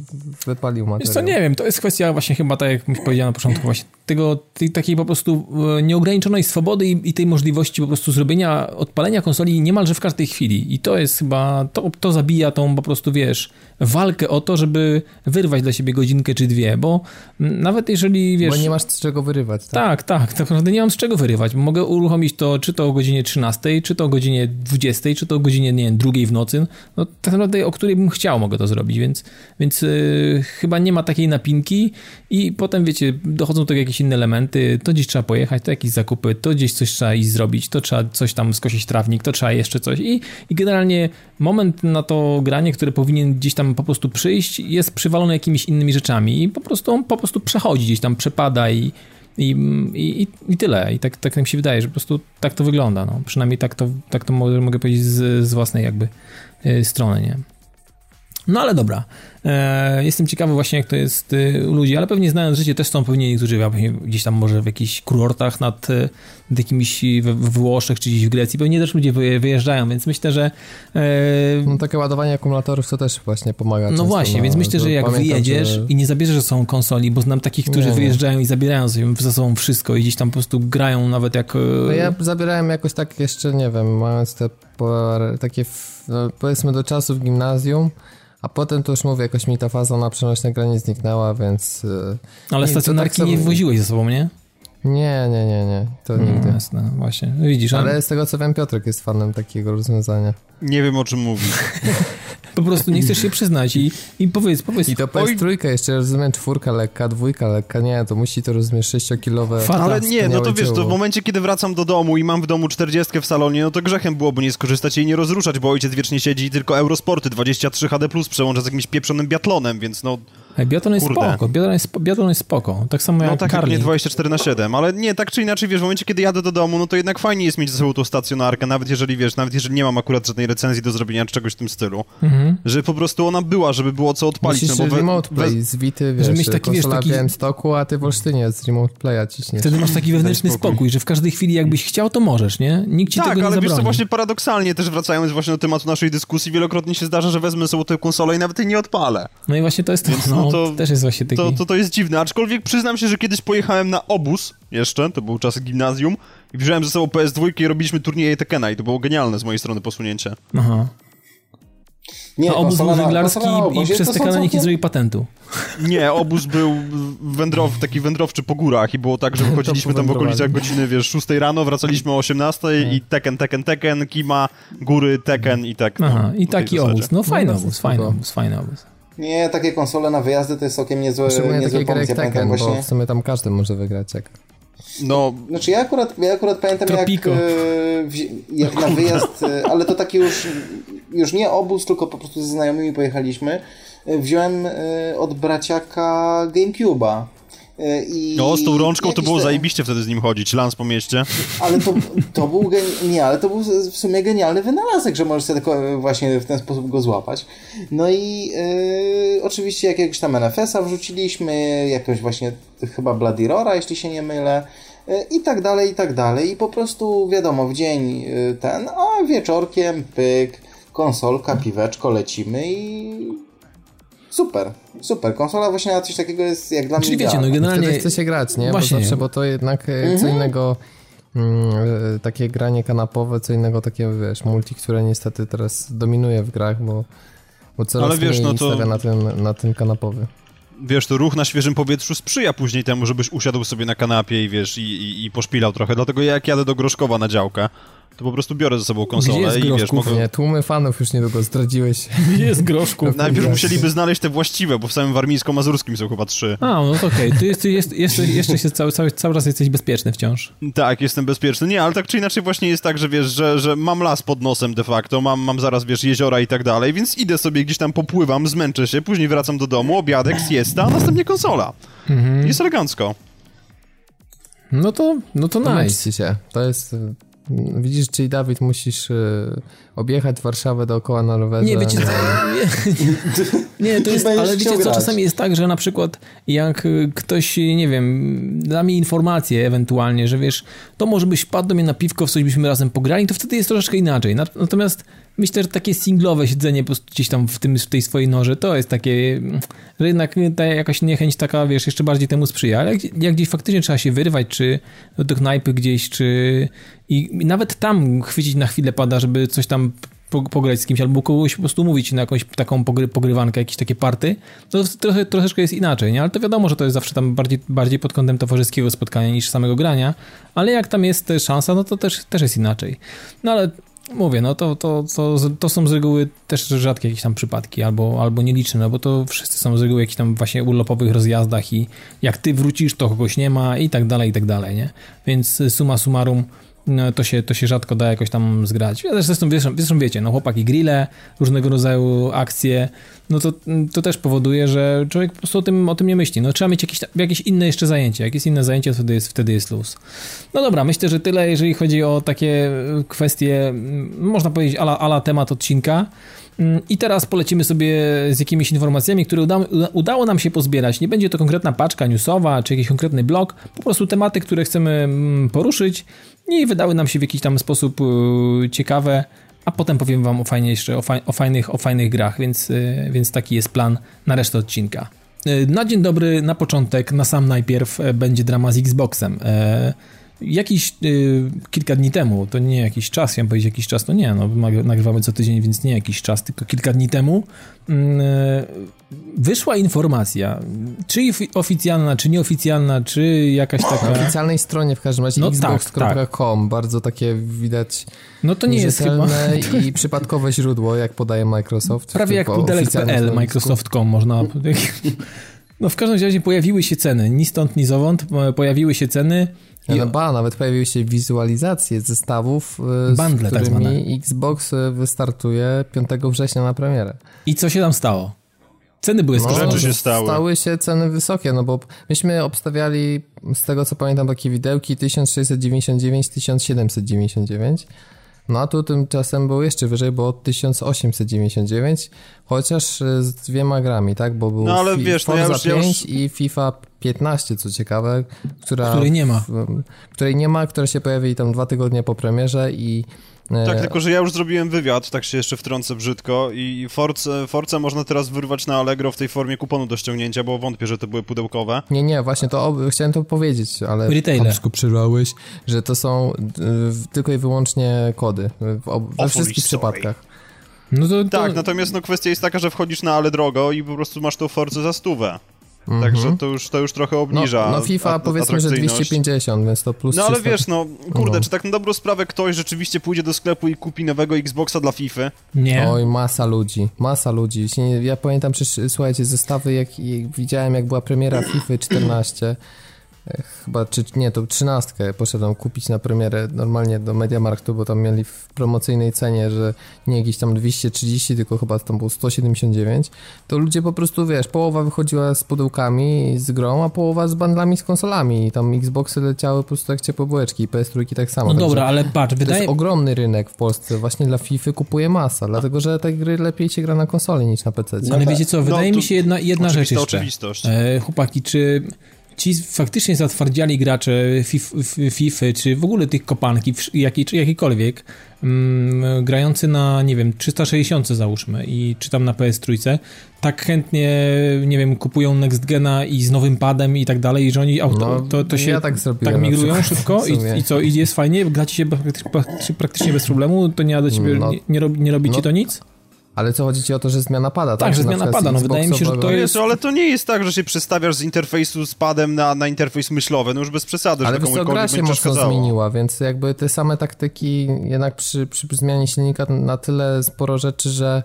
wypalił Wiesz materiał? co, nie wiem, to jest kwestia właśnie chyba, tak jak mi powiedziałem na początku, właśnie tego, tej takiej po prostu e, nieograniczonej swobody i, i tej możliwości po prostu zrobienia, odpalenia konsoli niemalże w każdej chwili. I to jest chyba, to, to zabija tą po prostu, wiesz, walkę o to, żeby wyrwać dla siebie godzinkę czy dwie, bo nawet jeżeli, wiesz... Bo nie masz z czego wyrywać, tak? Tak, tak, tak naprawdę nie mam z czego wyrywać. Mogę uruchomić to czy to o godzinie 13, czy to o godzinie 20, czy to o godzinie, nie wiem, drugiej w nocy. No tak naprawdę o której bym chciał mogę to zrobić, więc, więc yy, chyba nie ma takiej napinki i potem, wiecie, dochodzą do tego jakieś inne elementy, to gdzieś trzeba pojechać, to jakieś zakupy, to gdzieś coś trzeba iść zrobić, to trzeba coś tam skosić trawnik, to trzeba jeszcze coś i, i generalnie moment na to granie, które powinien gdzieś tam po prostu przyjść, jest przywalony jakimiś innymi rzeczami i po prostu on po prostu przechodzi, gdzieś tam przepada i i, i, i tyle. I tak, tak mi się wydaje, że po prostu tak to wygląda. No. Przynajmniej tak to, tak to mogę, powiedzieć z, z własnej jakby y, strony, nie? No ale dobra. E, jestem ciekawy właśnie, jak to jest y, u ludzi, ale pewnie znając życie też są pewnie niektórzy gdzieś tam może w jakichś kurortach nad, y, jakimiś we, we Włoszech czy gdzieś w Grecji. Pewnie też ludzie wyje- wyjeżdżają, więc myślę, że e, No takie ładowanie akumulatorów to też właśnie pomaga no właśnie, na- więc myślę, że jak pamiętam, wyjedziesz że- i nie zabierzesz ze sobą konsoli, bo znam takich, którzy Nie, nie. wyjeżdżają i zabierają sobie ze sobą wszystko i gdzieś tam po prostu grają nawet jak... e, No ja zabierałem jakoś tak jeszcze, nie wiem, mając te parę- takie, no, powiedzmy do czasu w gimnazjum, a potem to już mówię, jakoś mi ta faza na przenośne granie zniknęła, więc y, Ale nie, stacjonarki tak nie samo- woziłeś ze sobą, nie? Nie, nie, nie, nie, to nigdy. No, jasne, właśnie. No Widzisz, ale Ale z tego co wiem, Piotrek jest fanem takiego rozwiązania. Nie wiem o czym mówisz. po prostu nie chcesz się przyznać i, i powiedz, powiedz. I to PS3 jeszcze, rozumiem, czwórka lekka, dwójka lekka, nie, to musi to rozumiesz 6-kilowe. Fata. Ale nie, no to wiesz, to w momencie, kiedy wracam do domu i mam w domu 40 w salonie, no to grzechem byłoby nie skorzystać i nie rozruszać, bo ojciec wiecznie siedzi i tylko Eurosporty 23 HD Plus przełącza z jakimś pieprzonym biatlonem, więc no... Biathlon jest Kurde. spoko, Biathlon jest, Biathlon jest spoko. Tak samo jak No tak, jak Carling. nie 24 na 7, ale nie, tak czy inaczej, wiesz, w momencie, kiedy jadę do domu, no to jednak fajnie jest mieć ze sobą tą stacjonarkę, nawet jeżeli, wiesz, nawet jeżeli nie mam akurat żadnej recenzji do zrobienia czy czegoś w tym stylu, Mhm. że po prostu ona była, żeby było co odpalić, Musisz no bo we- remote play we- z Vity, wiesz, mieć taki, wiesz, taki- w Białymstoku, a ty w Olsztynie z remote playa ciśniesz. Wtedy masz taki wewnętrzny spokój. spokój, że w każdej chwili jakbyś chciał, to możesz, nie? Nikt ci tak, tego nie ale zabroni. wiesz co, właśnie paradoksalnie też wracając właśnie do tematu naszej dyskusji, wielokrotnie się zdarza, że wezmę sobie tę konsolę i nawet jej nie odpalę. No i właśnie to jest, Więc no, no to- też jest właśnie taki... To, to, to jest dziwne, aczkolwiek przyznam się, że kiedyś pojechałem na obóz jeszcze, to był czas gimnazjum, i wziąłem ze sobą PS2 i robiliśmy turnieje Tekena i to było genialne z mojej strony posunięcie. Aha. Nie, A obóz konsola był żeglarski i przez to te są kanał nikt nie zrobił patentu. Nie, obóz był wędrow, taki wędrowczy po górach i było tak, że wychodziliśmy tam w okolicach godziny, wiesz, 6 rano, wracaliśmy o 18 i Tekken, Tekken, Tekken, Kima, góry, Tekken i tak. Aha, no, i w tej taki obóz. No fajny No, obóz, fajny obóz, fajny obóz. Nie, takie konsole na wyjazdy to jest całkiem niezłe, Szczególnie jak pomysł. Ja pamiętam Tekken, bo właśnie... w sumie tam każdy może wygrać. Jak... No, Znaczy ja akurat, ja akurat pamiętam Tropico. jak, e, jak na wyjazd, e, ale to taki już, już nie obóz, tylko po prostu ze znajomymi pojechaliśmy. E, Wziąłem od braciaka Gamecube'a. E, I no z tą rączką to było te- zajebiście wtedy z nim chodzić, lans po mieście. Ale to, to był gen... nie, ale to był w sumie genialny wynalazek, że możesz sobie tylko e, właśnie w ten sposób go złapać. No i e, oczywiście jakiegoś tam NFS-a wrzuciliśmy, jakiegoś właśnie chyba Bloody Roara, jeśli się nie mylę. I tak dalej, i tak dalej. I po prostu wiadomo, w dzień ten, a wieczorkiem pyk, konsolka, piweczko, lecimy i super, super. Konsola właśnie na coś takiego jest jak dla Czyli mnie wiecie, no generalnie... Wtedy chce się grać, nie? Właśnie. Bo zawsze, bo to jednak e, co innego mm, e, takie granie kanapowe, co innego takie, wiesz, multi, które niestety teraz dominuje w grach, bo, bo coraz Ale wiesz, mniej no to- stawia na ten, na ten kanapowy. Wiesz, to ruch na świeżym powietrzu sprzyja później temu, żebyś usiadł sobie na kanapie i wiesz, i, i, i poszpilał trochę. Dlatego ja jak jadę do Groszkowa na działkę, to po prostu biorę ze sobą konsolę jest i wiesz, Groszków? mogę... Nie, tłumy fanów już niedługo zdradziłeś. Jest groszków. Najpierw musieliby znaleźć te właściwe, bo w samym warmińsko-mazurskim są chyba trzy. A, no to okej, ty jest, jest, jeszcze, jeszcze się cały, cały, cały czas jesteś bezpieczny wciąż. Tak, jestem bezpieczny. Nie, ale tak czy inaczej właśnie jest tak, że wiesz, że, że mam las pod nosem de facto, mam, mam zaraz, wiesz, jeziora i tak dalej, więc idę sobie gdzieś tam popływam, zmęczę się, później wracam do domu, obiadek, siesta, a następnie konsola. Jest elegancko. No to, no to nice. Się. To jest... Widzisz, czyli Dawid, musisz e, objechać Warszawę dookoła na rowerze. Nie, wiecie co? Nie, nie to jest, ale wiecie co, grać. czasami jest tak, że na przykład jak y, ktoś, nie wiem, da mi informację ewentualnie, że wiesz, to może byś wpadł do mnie na piwko, w coś byśmy razem pograli, to wtedy jest troszeczkę inaczej. Nat- Natomiast myślę, że takie singlowe siedzenie po prostu gdzieś tam w, tym, w tej swojej norze, to jest takie, że jednak ta jakaś niechęć taka, wiesz, jeszcze bardziej temu sprzyja. Ale jak, jak gdzieś faktycznie trzeba się wyrwać, czy do knajpy gdzieś, czy i, nawet tam chwycić na chwilę pada, żeby coś tam po- pograć z kimś, albo kogoś po prostu mówić na jakąś taką pogry, pogrywankę, jakieś takie party, to trochę, troszeczkę jest inaczej, nie? Ale to wiadomo, że to jest zawsze tam bardziej, bardziej pod kątem towarzyskiego spotkania niż samego grania, ale jak tam jest szansa, no to też, też jest inaczej. No ale mówię, no to, to, to, to są z reguły też rzadkie jakieś tam przypadki, albo, albo nieliczne, no bo to wszyscy są z reguły jakichś tam właśnie urlopowych rozjazdach i jak ty wrócisz, to kogoś nie ma i tak dalej, i tak dalej, nie? Więc suma summarum to, się, to się rzadko da jakoś tam zgrać. Ja też zresztą, zresztą, zresztą wiecie, no chłopaki grille, różnego rodzaju akcje, no to, to też powoduje, że człowiek po prostu o tym, o tym nie myśli. No trzeba mieć jakieś, jakieś inne jeszcze zajęcie. Jak jest inne zajęcie, wtedy jest, wtedy jest luz. No dobra, myślę, że tyle, jeżeli chodzi o takie kwestie, mm, można powiedzieć, ala, ala temat odcinka. Mm, I teraz polecimy sobie z jakimiś informacjami, które uda, udało nam się pozbierać. Nie będzie to konkretna paczka newsowa czy jakiś konkretny blog, po prostu tematy, które chcemy mm, poruszyć i wydały nam się w jakiś tam sposób y, ciekawe, a potem powiem wam o, fajnie jeszcze, o, faj, o, fajnych, o fajnych grach, więc, y, więc taki jest plan na resztę odcinka. Y, Na dzień dobry, na początek, na sam najpierw e, będzie drama z Xboxem. Jakiś y, kilka dni temu, to nie jakiś czas, chciałem powiedzieć jakiś czas, to nie, no nag- nagrywamy co tydzień, więc nie jakiś czas, tylko kilka dni temu mm, y, wyszła informacja, czy ofi- oficjalna, czy nieoficjalna, czy jakaś Na taka... oficjalnej stronie w każdym razie No xbox.com bardzo takie widać No to nie jest chyba... i przypadkowe źródło, jak podaje Microsoft. Prawie jak pudelek.pl. Microsoft.com można... No w każdym razie pojawiły się ceny, ni stąd, ni zowąd, pojawiły się ceny i No ba, nawet pojawiły się wizualizacje zestawów, y, Bundle z tak którymi zwane. Xbox y, wystartuje 5 września na premierę. I co się tam stało? Ceny były No, Rzeczy się stały. Stały się ceny wysokie, no bo myśmy obstawiali, z tego co pamiętam, takie widełki 1699-1799. No a tu tymczasem było jeszcze wyżej, bo 1899, chociaż e, z dwiema grami, tak? Bo był No, ale Fi- wiesz, no ja Forza już- ja 5 już- i FIFA 15, co ciekawe, która... Której nie ma. w- której nie ma, która się pojawi tam dwa tygodnie po premierze i... e, Tak, tylko że ja już zrobiłem wywiad, tak się jeszcze wtrącę brzydko i Force, Force można teraz wyrwać na Allegro w tej formie kuponu do ściągnięcia, bo wątpię, że to były pudełkowe. Nie, nie, właśnie to ob- chciałem to powiedzieć, ale Retailer. Tomsku, przerwałeś, że to są y, tylko i wyłącznie kody w, ob- we wszystkich przypadkach. No to, to, Tak, natomiast no kwestia jest taka, że wchodzisz na ale drogo i po prostu masz tą Force za stówę. Mhm. Także to już, to już trochę No, obniża no FIFA at- powiedzmy, że atrakcyjność. 250, więc to plus No ale 300. wiesz, no kurde, No. czy tak na dobrą sprawę ktoś rzeczywiście pójdzie do sklepu i kupi nowego Xboxa dla FIFA? nie. Oj, masa ludzi, masa ludzi. Ja pamiętam, przecież, słuchajcie, zestawy, jak, widziałem, jak była premiera FIFA 14, e, chyba, czy nie, to 13 poszedłem kupić na premierę normalnie do Mediamarktu, bo tam mieli w promocyjnej cenie, że nie jakieś tam 230, tylko chyba tam było 179, to ludzie po prostu, wiesz, połowa wychodziła z pudełkami, z grą, a połowa z bandlami z konsolami i tam Xboxy leciały po prostu jak ciepłe bułeczki i PS3 tak samo. No Także- dobra, ale patrz, to wydaje... jest ogromny rynek w Polsce. Właśnie dla FIFA kupuje masa, dlatego że te gry lepiej się gra na konsoli niż na PC. Ale wiecie co, wydaje to mi się jedna, jedna rzecz jeszcze. oczywistość. E, chłopaki, czy ci faktycznie zatwardziali gracze FIFA, czy w ogóle tych kopanki, jaki, czy jakikolwiek, mm, grający na, nie wiem, 360 załóżmy i czy tam na PS3, tak chętnie, nie wiem, kupują Next Gena i z nowym padem i tak dalej, i że oni auto, No, to, to się ja tak tak migrują szybko i, i co, i jest fajnie, gracie się praktycznie, bez problemu, to nie, do ciebie, No. nie, nie, robi, nie robi ci No. to nic? Ale co chodzi ci o to, że zmiana pada, tak? Tak, że na zmiana pada, no wydaje mi się, że to Xboxowego- jest- Jezu, ale to nie jest tak, że się przestawiasz z interfejsu z padem na, na interfejs myślowy, no już bez przesady, Ale że co, gra się mocno zmieniła, więc jakby te same taktyki, jednak przy, przy zmianie silnika na tyle sporo rzeczy, że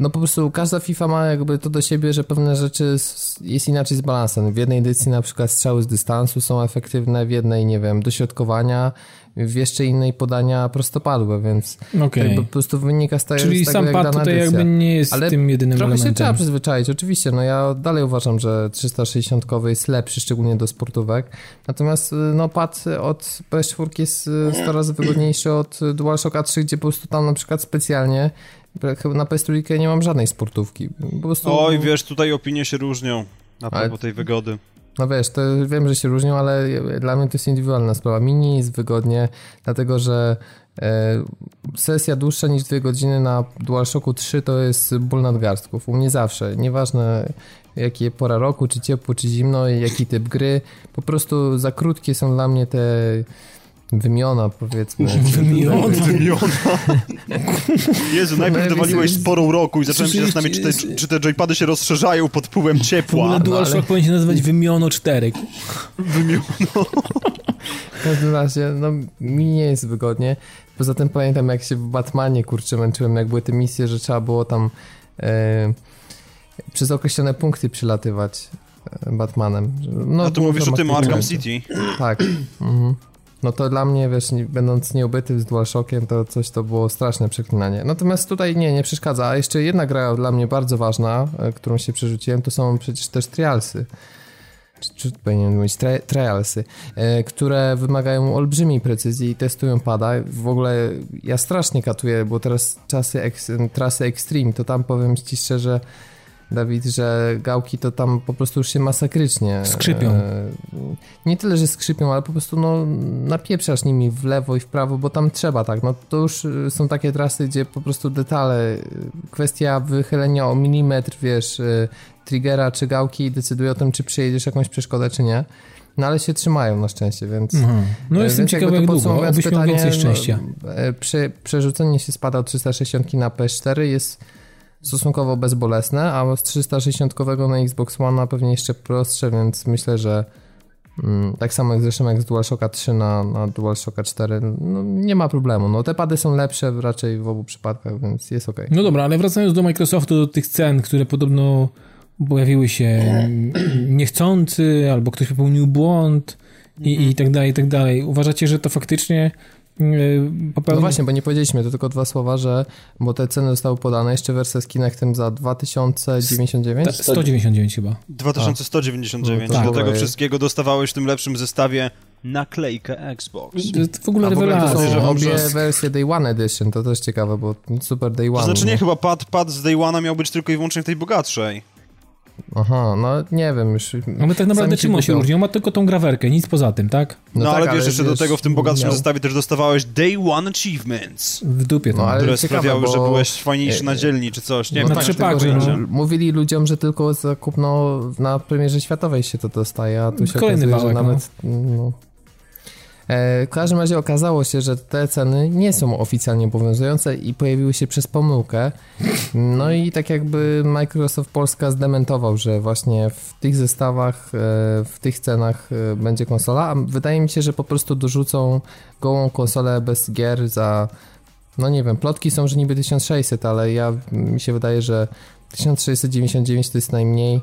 no po prostu każda FIFA ma jakby to do siebie, że pewne rzeczy jest inaczej z balansem. W jednej edycji na przykład strzały z dystansu są efektywne, w jednej, nie wiem, dośrodkowania, w jeszcze innej podania prostopadłe, więc jakby po prostu wynika z, Czyli z tego, sam jak pad tutaj edycja. jakby nie jest Ale tym jedynym Trochę elementem. się trzeba przyzwyczaić, oczywiście. No ja dalej uważam, że 360 jest lepszy, szczególnie do sportówek. Natomiast y, no pad od PS4 jest y, 100 razy wygodniejszy od DualShocka 3, gdzie po prostu tam na przykład specjalnie chyba na PS3 nie mam żadnej sportówki. Po prostu, Oj, wiesz, tutaj opinie się różnią na Ale- propos tej wygody. No wiesz, to wiem, że się różnią, ale dla mnie to jest indywidualna sprawa. Mini jest wygodnie, dlatego że e, sesja dłuższa niż dwie godziny na DualShocku 3 to jest ból nadgarstków. U mnie zawsze. Nieważne jakie pora roku, czy ciepło, czy zimno, jaki typ gry. Po prostu za krótkie są dla mnie te wymiona, powiedzmy. Wymiona. Jezu, najpierw No, dowaliłeś sporą roku i zacząłem się zastanawiać, czy te, czy te joypady się rozszerzają pod wpływem ciepła. ogóle DualShock ale- powinien się nazywać Wymiono 4. W każdym razie, no mi nie jest wygodnie. Poza tym pamiętam, jak się w Batmanie, kurczę, męczyłem, jak były te misje, że trzeba było tam e, przez określone punkty przylatywać e, Batmanem. No, A tu mówisz o tym Arkham City. Tak. Mhm. No to dla mnie, wiesz, będąc nieobytym z DualShockiem, to coś to było straszne przeklinanie. Natomiast tutaj nie, nie przeszkadza. A jeszcze jedna gra dla mnie bardzo ważna, e, którą się przerzuciłem, to są przecież też trialsy. Czy, czy powinienem mówić tri, trialsy, e, które wymagają olbrzymiej precyzji i testują pada. W ogóle ja strasznie katuję, bo teraz czasy trasy Extreme, to tam powiem ci szczerze, Dawid, że gałki to tam po prostu już się masakrycznie Skrzypią. e, nie tyle, że skrzypią, ale po prostu no, napieprzasz nimi w lewo i w prawo, bo tam trzeba tak. No to już y, są takie trasy, gdzie po prostu detale, y, kwestia wychylenia o milimetr, wiesz, y, triggera czy gałki decyduje o tym, czy przejedziesz jakąś przeszkodę, czy nie. No ale się trzymają na szczęście, więc... Aha. No E, jestem więc ciekawy jak długo, obyś miał więcej szczęścia. No, prze, przerzucenie się spada od 360 na PS4 jest stosunkowo bezbolesne, a z 360 na Xbox One pewnie jeszcze prostsze, więc myślę, że mm, tak samo jak zresztą jak z DualShocka 3 na, na DualShocka 4, no, nie ma problemu. No, te pady są lepsze raczej w obu przypadkach, więc jest ok. No dobra, ale wracając do Microsoftu, do tych cen, które podobno pojawiły się niechcący, albo ktoś popełnił błąd i, i tak dalej, i tak dalej. Uważacie, że to faktycznie popełnił... No właśnie, bo nie powiedzieliśmy, to tylko dwa słowa, że, bo te ceny zostały podane, jeszcze wersja z Kinectem za 2099? 199 chyba. 2199. No, tak. Do tego Jest. wszystkiego dostawałeś w tym lepszym zestawie naklejkę Xbox. To w ogóle rewelacja. że są obie poprzez- wersje Day One Edition, to też ciekawe, bo super Day One. To znaczy nie, no. chyba pad, pad z Day One'a miał być tylko i wyłącznie w tej bogatszej. Aha, no nie wiem już. Ale tak naprawdę czym on się różni? On ma tylko tą grawerkę, nic poza tym, tak? No, tak, ale wiesz, jeszcze do tego w tym bogatszym miał- zestawie też dostawałeś Day One Achievements, W dupie to. No, ale które ciekawe, sprawiały, że bo- byłeś fajniejszy na dzielni czy coś. Nie No wiem, na tak, trzy tego no. Mówili ludziom, że tylko za kupno na premierze światowej się to dostaje, a tu się Kolejny okazuje, że wałek, nawet... No. E, W każdym razie okazało się, że te ceny nie są oficjalnie obowiązujące i pojawiły się przez pomyłkę. No i tak jakby Microsoft Polska zdementował, że właśnie w tych zestawach, e, w tych cenach e, będzie konsola, a wydaje mi się, że po prostu dorzucą gołą konsolę bez gier za no nie wiem, plotki są, że niby 1600, ale ja mi się wydaje, że 1699 to jest najmniej,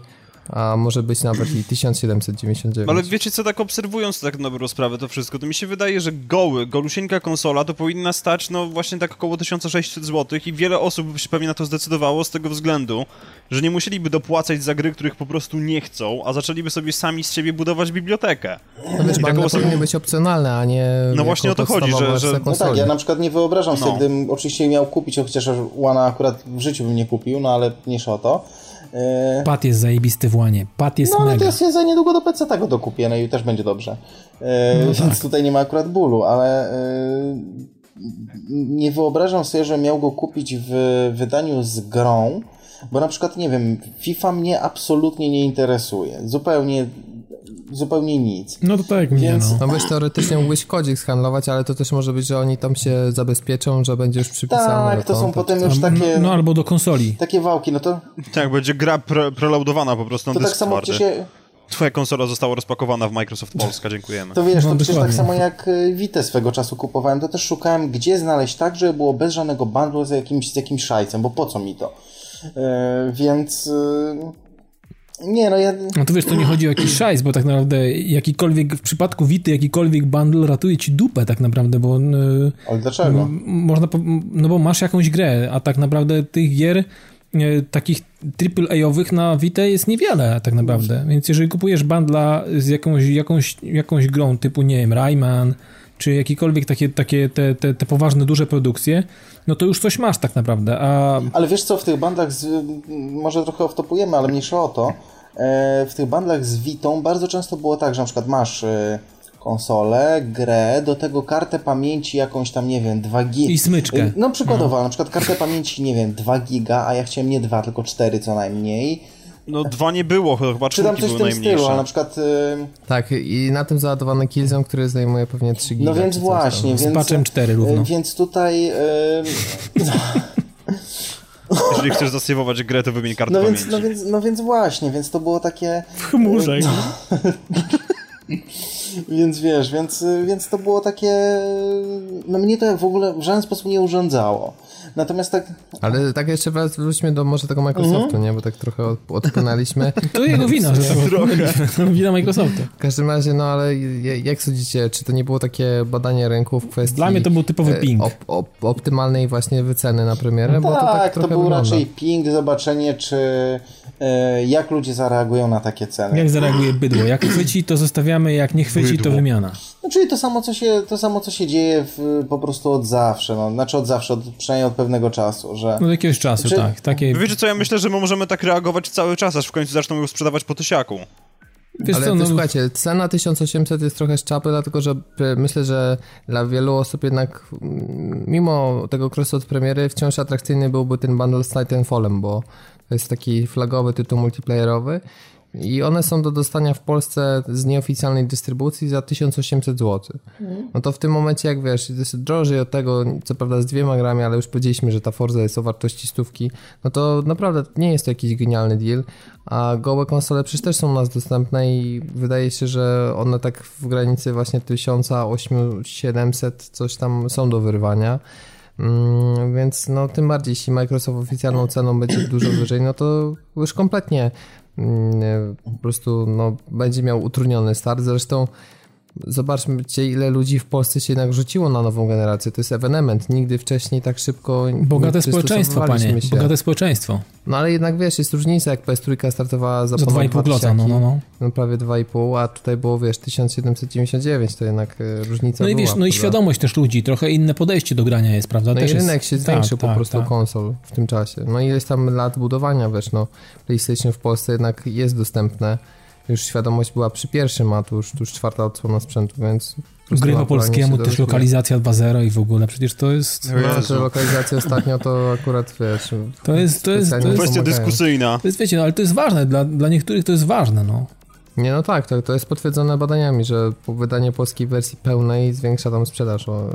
a może być nawet i 1799. Ale wiecie co, tak obserwując tak dobrą sprawę to wszystko, to mi się wydaje, że goły, golusieńka konsola to powinna stać no właśnie tak około 1600 zł i wiele osób by się pewnie na to zdecydowało z tego względu, że nie musieliby dopłacać za gry, których po prostu nie chcą, a zaczęliby sobie sami z siebie budować bibliotekę. no wiesz, taką bundle osobą- powinny być opcjonalne, a nie No właśnie o to chodzi, że- że- No tak, ja na przykład nie wyobrażam sobie, No. gdybym oczywiście miał kupić, chociaż Łana akurat w życiu bym nie kupił, no ale mniejsza o to. E, Pat jest zajebisty w łanie. Pat jest No mega. ja sobie za niedługo do PC tego dokupię, no i też będzie dobrze. E, No więc tak. tutaj nie ma akurat bólu, ale e, nie wyobrażam sobie, że miał go kupić w wydaniu z grą, bo na przykład, nie wiem, FIFA mnie absolutnie nie interesuje. Zupełnie, zupełnie nic. No to tak Więc- no. No wiesz, teoretycznie mógłbyś kodzik zhandlować, ale to też może być, że oni tam się zabezpieczą, że będzie już przypisane Tak, do to są potem już takie, No albo do konsoli. takie wałki, no to, Tak, będzie gra pre prelaudowana po prostu na to dysk tak samo twardy. przecież... Ja, Twoja konsola została rozpakowana w Microsoft Polska, dziękujemy. To wiesz, No, to przecież dokładnie. tak samo jak y, Vita swego czasu kupowałem, to też szukałem, gdzie znaleźć tak, żeby było bez żadnego bundlu z jakimś, z jakimś szajcem, bo po co mi to? Yy, więc... Yy, nie, no ja... No to wiesz, to nie chodzi o jakiś szajs, bo tak naprawdę jakikolwiek, w przypadku Wity, jakikolwiek bundle ratuje ci dupę tak naprawdę, bo y, Ale dlaczego? m- można, no bo masz jakąś grę, a tak naprawdę tych gier y, takich AAA-owych na Vita jest niewiele tak naprawdę, więc jeżeli kupujesz bundla z jakąś, jakąś, jakąś grą typu, nie wiem, Rayman, czy jakiekolwiek takie, takie te, te, te poważne, duże produkcje, no to już coś masz tak naprawdę, a Ale wiesz co, w tych bandlach, z, może trochę oftopujemy, ale mniejsza o to, e, w tych bandlach z Vitą bardzo często było tak, że na przykład masz e, konsolę, grę, do tego kartę pamięci jakąś tam, nie wiem, 2 giga. I smyczkę. No przykładowo, na przykład kartę pamięci, nie wiem, 2 giga, a ja chciałem nie 2, tylko 4 co najmniej. No dwa nie było, chyba Czy tam coś w tym stylu, ale na przykład... e, Tak, i na tym załadowany Killzone, który zajmuje pewnie 3 giga. No więc właśnie, z więc... patchem 4 równo. e, Więc tutaj... e, Jeżeli chcesz zasejwować grę, to wymień kartę No pamięci. więc, no, więc, no więc właśnie, więc to było takie... w chmurze. Więc wiesz, więc, więc to było takie. No mnie to w ogóle w żaden sposób nie urządzało. Natomiast tak. Ale tak jeszcze raz wróćmy do może tego Microsoftu, Mhm. nie? Bo tak trochę od- odpłynęliśmy. To jego wina, że tak. To wina Microsoftu. W każdym razie, no ale jak sądzicie, czy to nie było takie badanie rynku w kwestii... Dla mnie to był typowy e, ping. Op, op, optymalnej właśnie wyceny na premierę, bo to tak, tak to, trochę był wygląda. raczej ping, zobaczenie, czy jak ludzie zareagują na takie ceny. Jak zareaguje bydło? Jak chwyci, to zostawiamy, jak nie chwyci, to Bydło. wymiana. No, czyli to samo, co się, to samo, co się dzieje w, po prostu od zawsze. No, znaczy od zawsze, od, przynajmniej od pewnego czasu, że. No do jakiegoś czasu, Czy- tak. Takie, Wiecie co, ja myślę, że my możemy tak reagować cały czas, aż w końcu zaczną ją sprzedawać po tysiaku. wiesz Ale co, to, no, słuchajcie, cena 1800 jest trochę szczapy, dlatego że e, myślę, że dla wielu osób jednak mm, mimo tego crossu od premiery wciąż atrakcyjny byłby ten bundle z Titanfallem, bo to jest taki flagowy tytuł multiplayerowy i one są do dostania w Polsce z nieoficjalnej dystrybucji za 1800 zł. No to w tym momencie, jak wiesz, jest drożej od tego, co prawda z dwiema grami, ale już powiedzieliśmy, że ta Forza jest o wartości stówki, no to naprawdę nie jest to jakiś genialny deal, a gołe konsole przecież też są u nas dostępne i wydaje się, że one tak w granicy właśnie 1800-700 coś tam są do wyrwania. Mm, więc no tym bardziej, jeśli Microsoft oficjalną ceną będzie dużo wyżej, no to już kompletnie mm, po prostu no, będzie miał utrudniony start. Zresztą zobaczmy, ile ludzi w Polsce się jednak rzuciło na nową generację. To jest ewenement. Nigdy wcześniej tak szybko. Bogate społeczeństwo, panie. Się. Bogate społeczeństwo. No ale jednak wiesz, jest różnica, jak PS3 startowała za, za 2,5 kloca, no, no, no. no prawie 2,5, a tutaj było, wiesz, 1799, to jednak e, różnica No i była, wiesz, no i świadomość też ludzi, trochę inne podejście do grania jest, prawda? No też i rynek jest... się zwiększył tak, po prostu tak. konsol w tym czasie. No i jest tam lat budowania, wiesz, no PlayStation w Polsce jednak jest dostępne już świadomość była przy pierwszym, a tu już, tu już czwarta odsłona sprzętu, więc... Gry po polskiemu, też lokalizacja 2.0 i w ogóle, przecież to jest... No, to lokalizacja ostatnio to akurat, wiesz... To jest... To jest, to jest kwestia dyskusyjna. To jest, wiecie, no ale to jest ważne, dla, dla niektórych to jest ważne, no. Nie, no tak, to, to jest potwierdzone badaniami, że wydanie polskiej wersji pełnej zwiększa tam sprzedaż o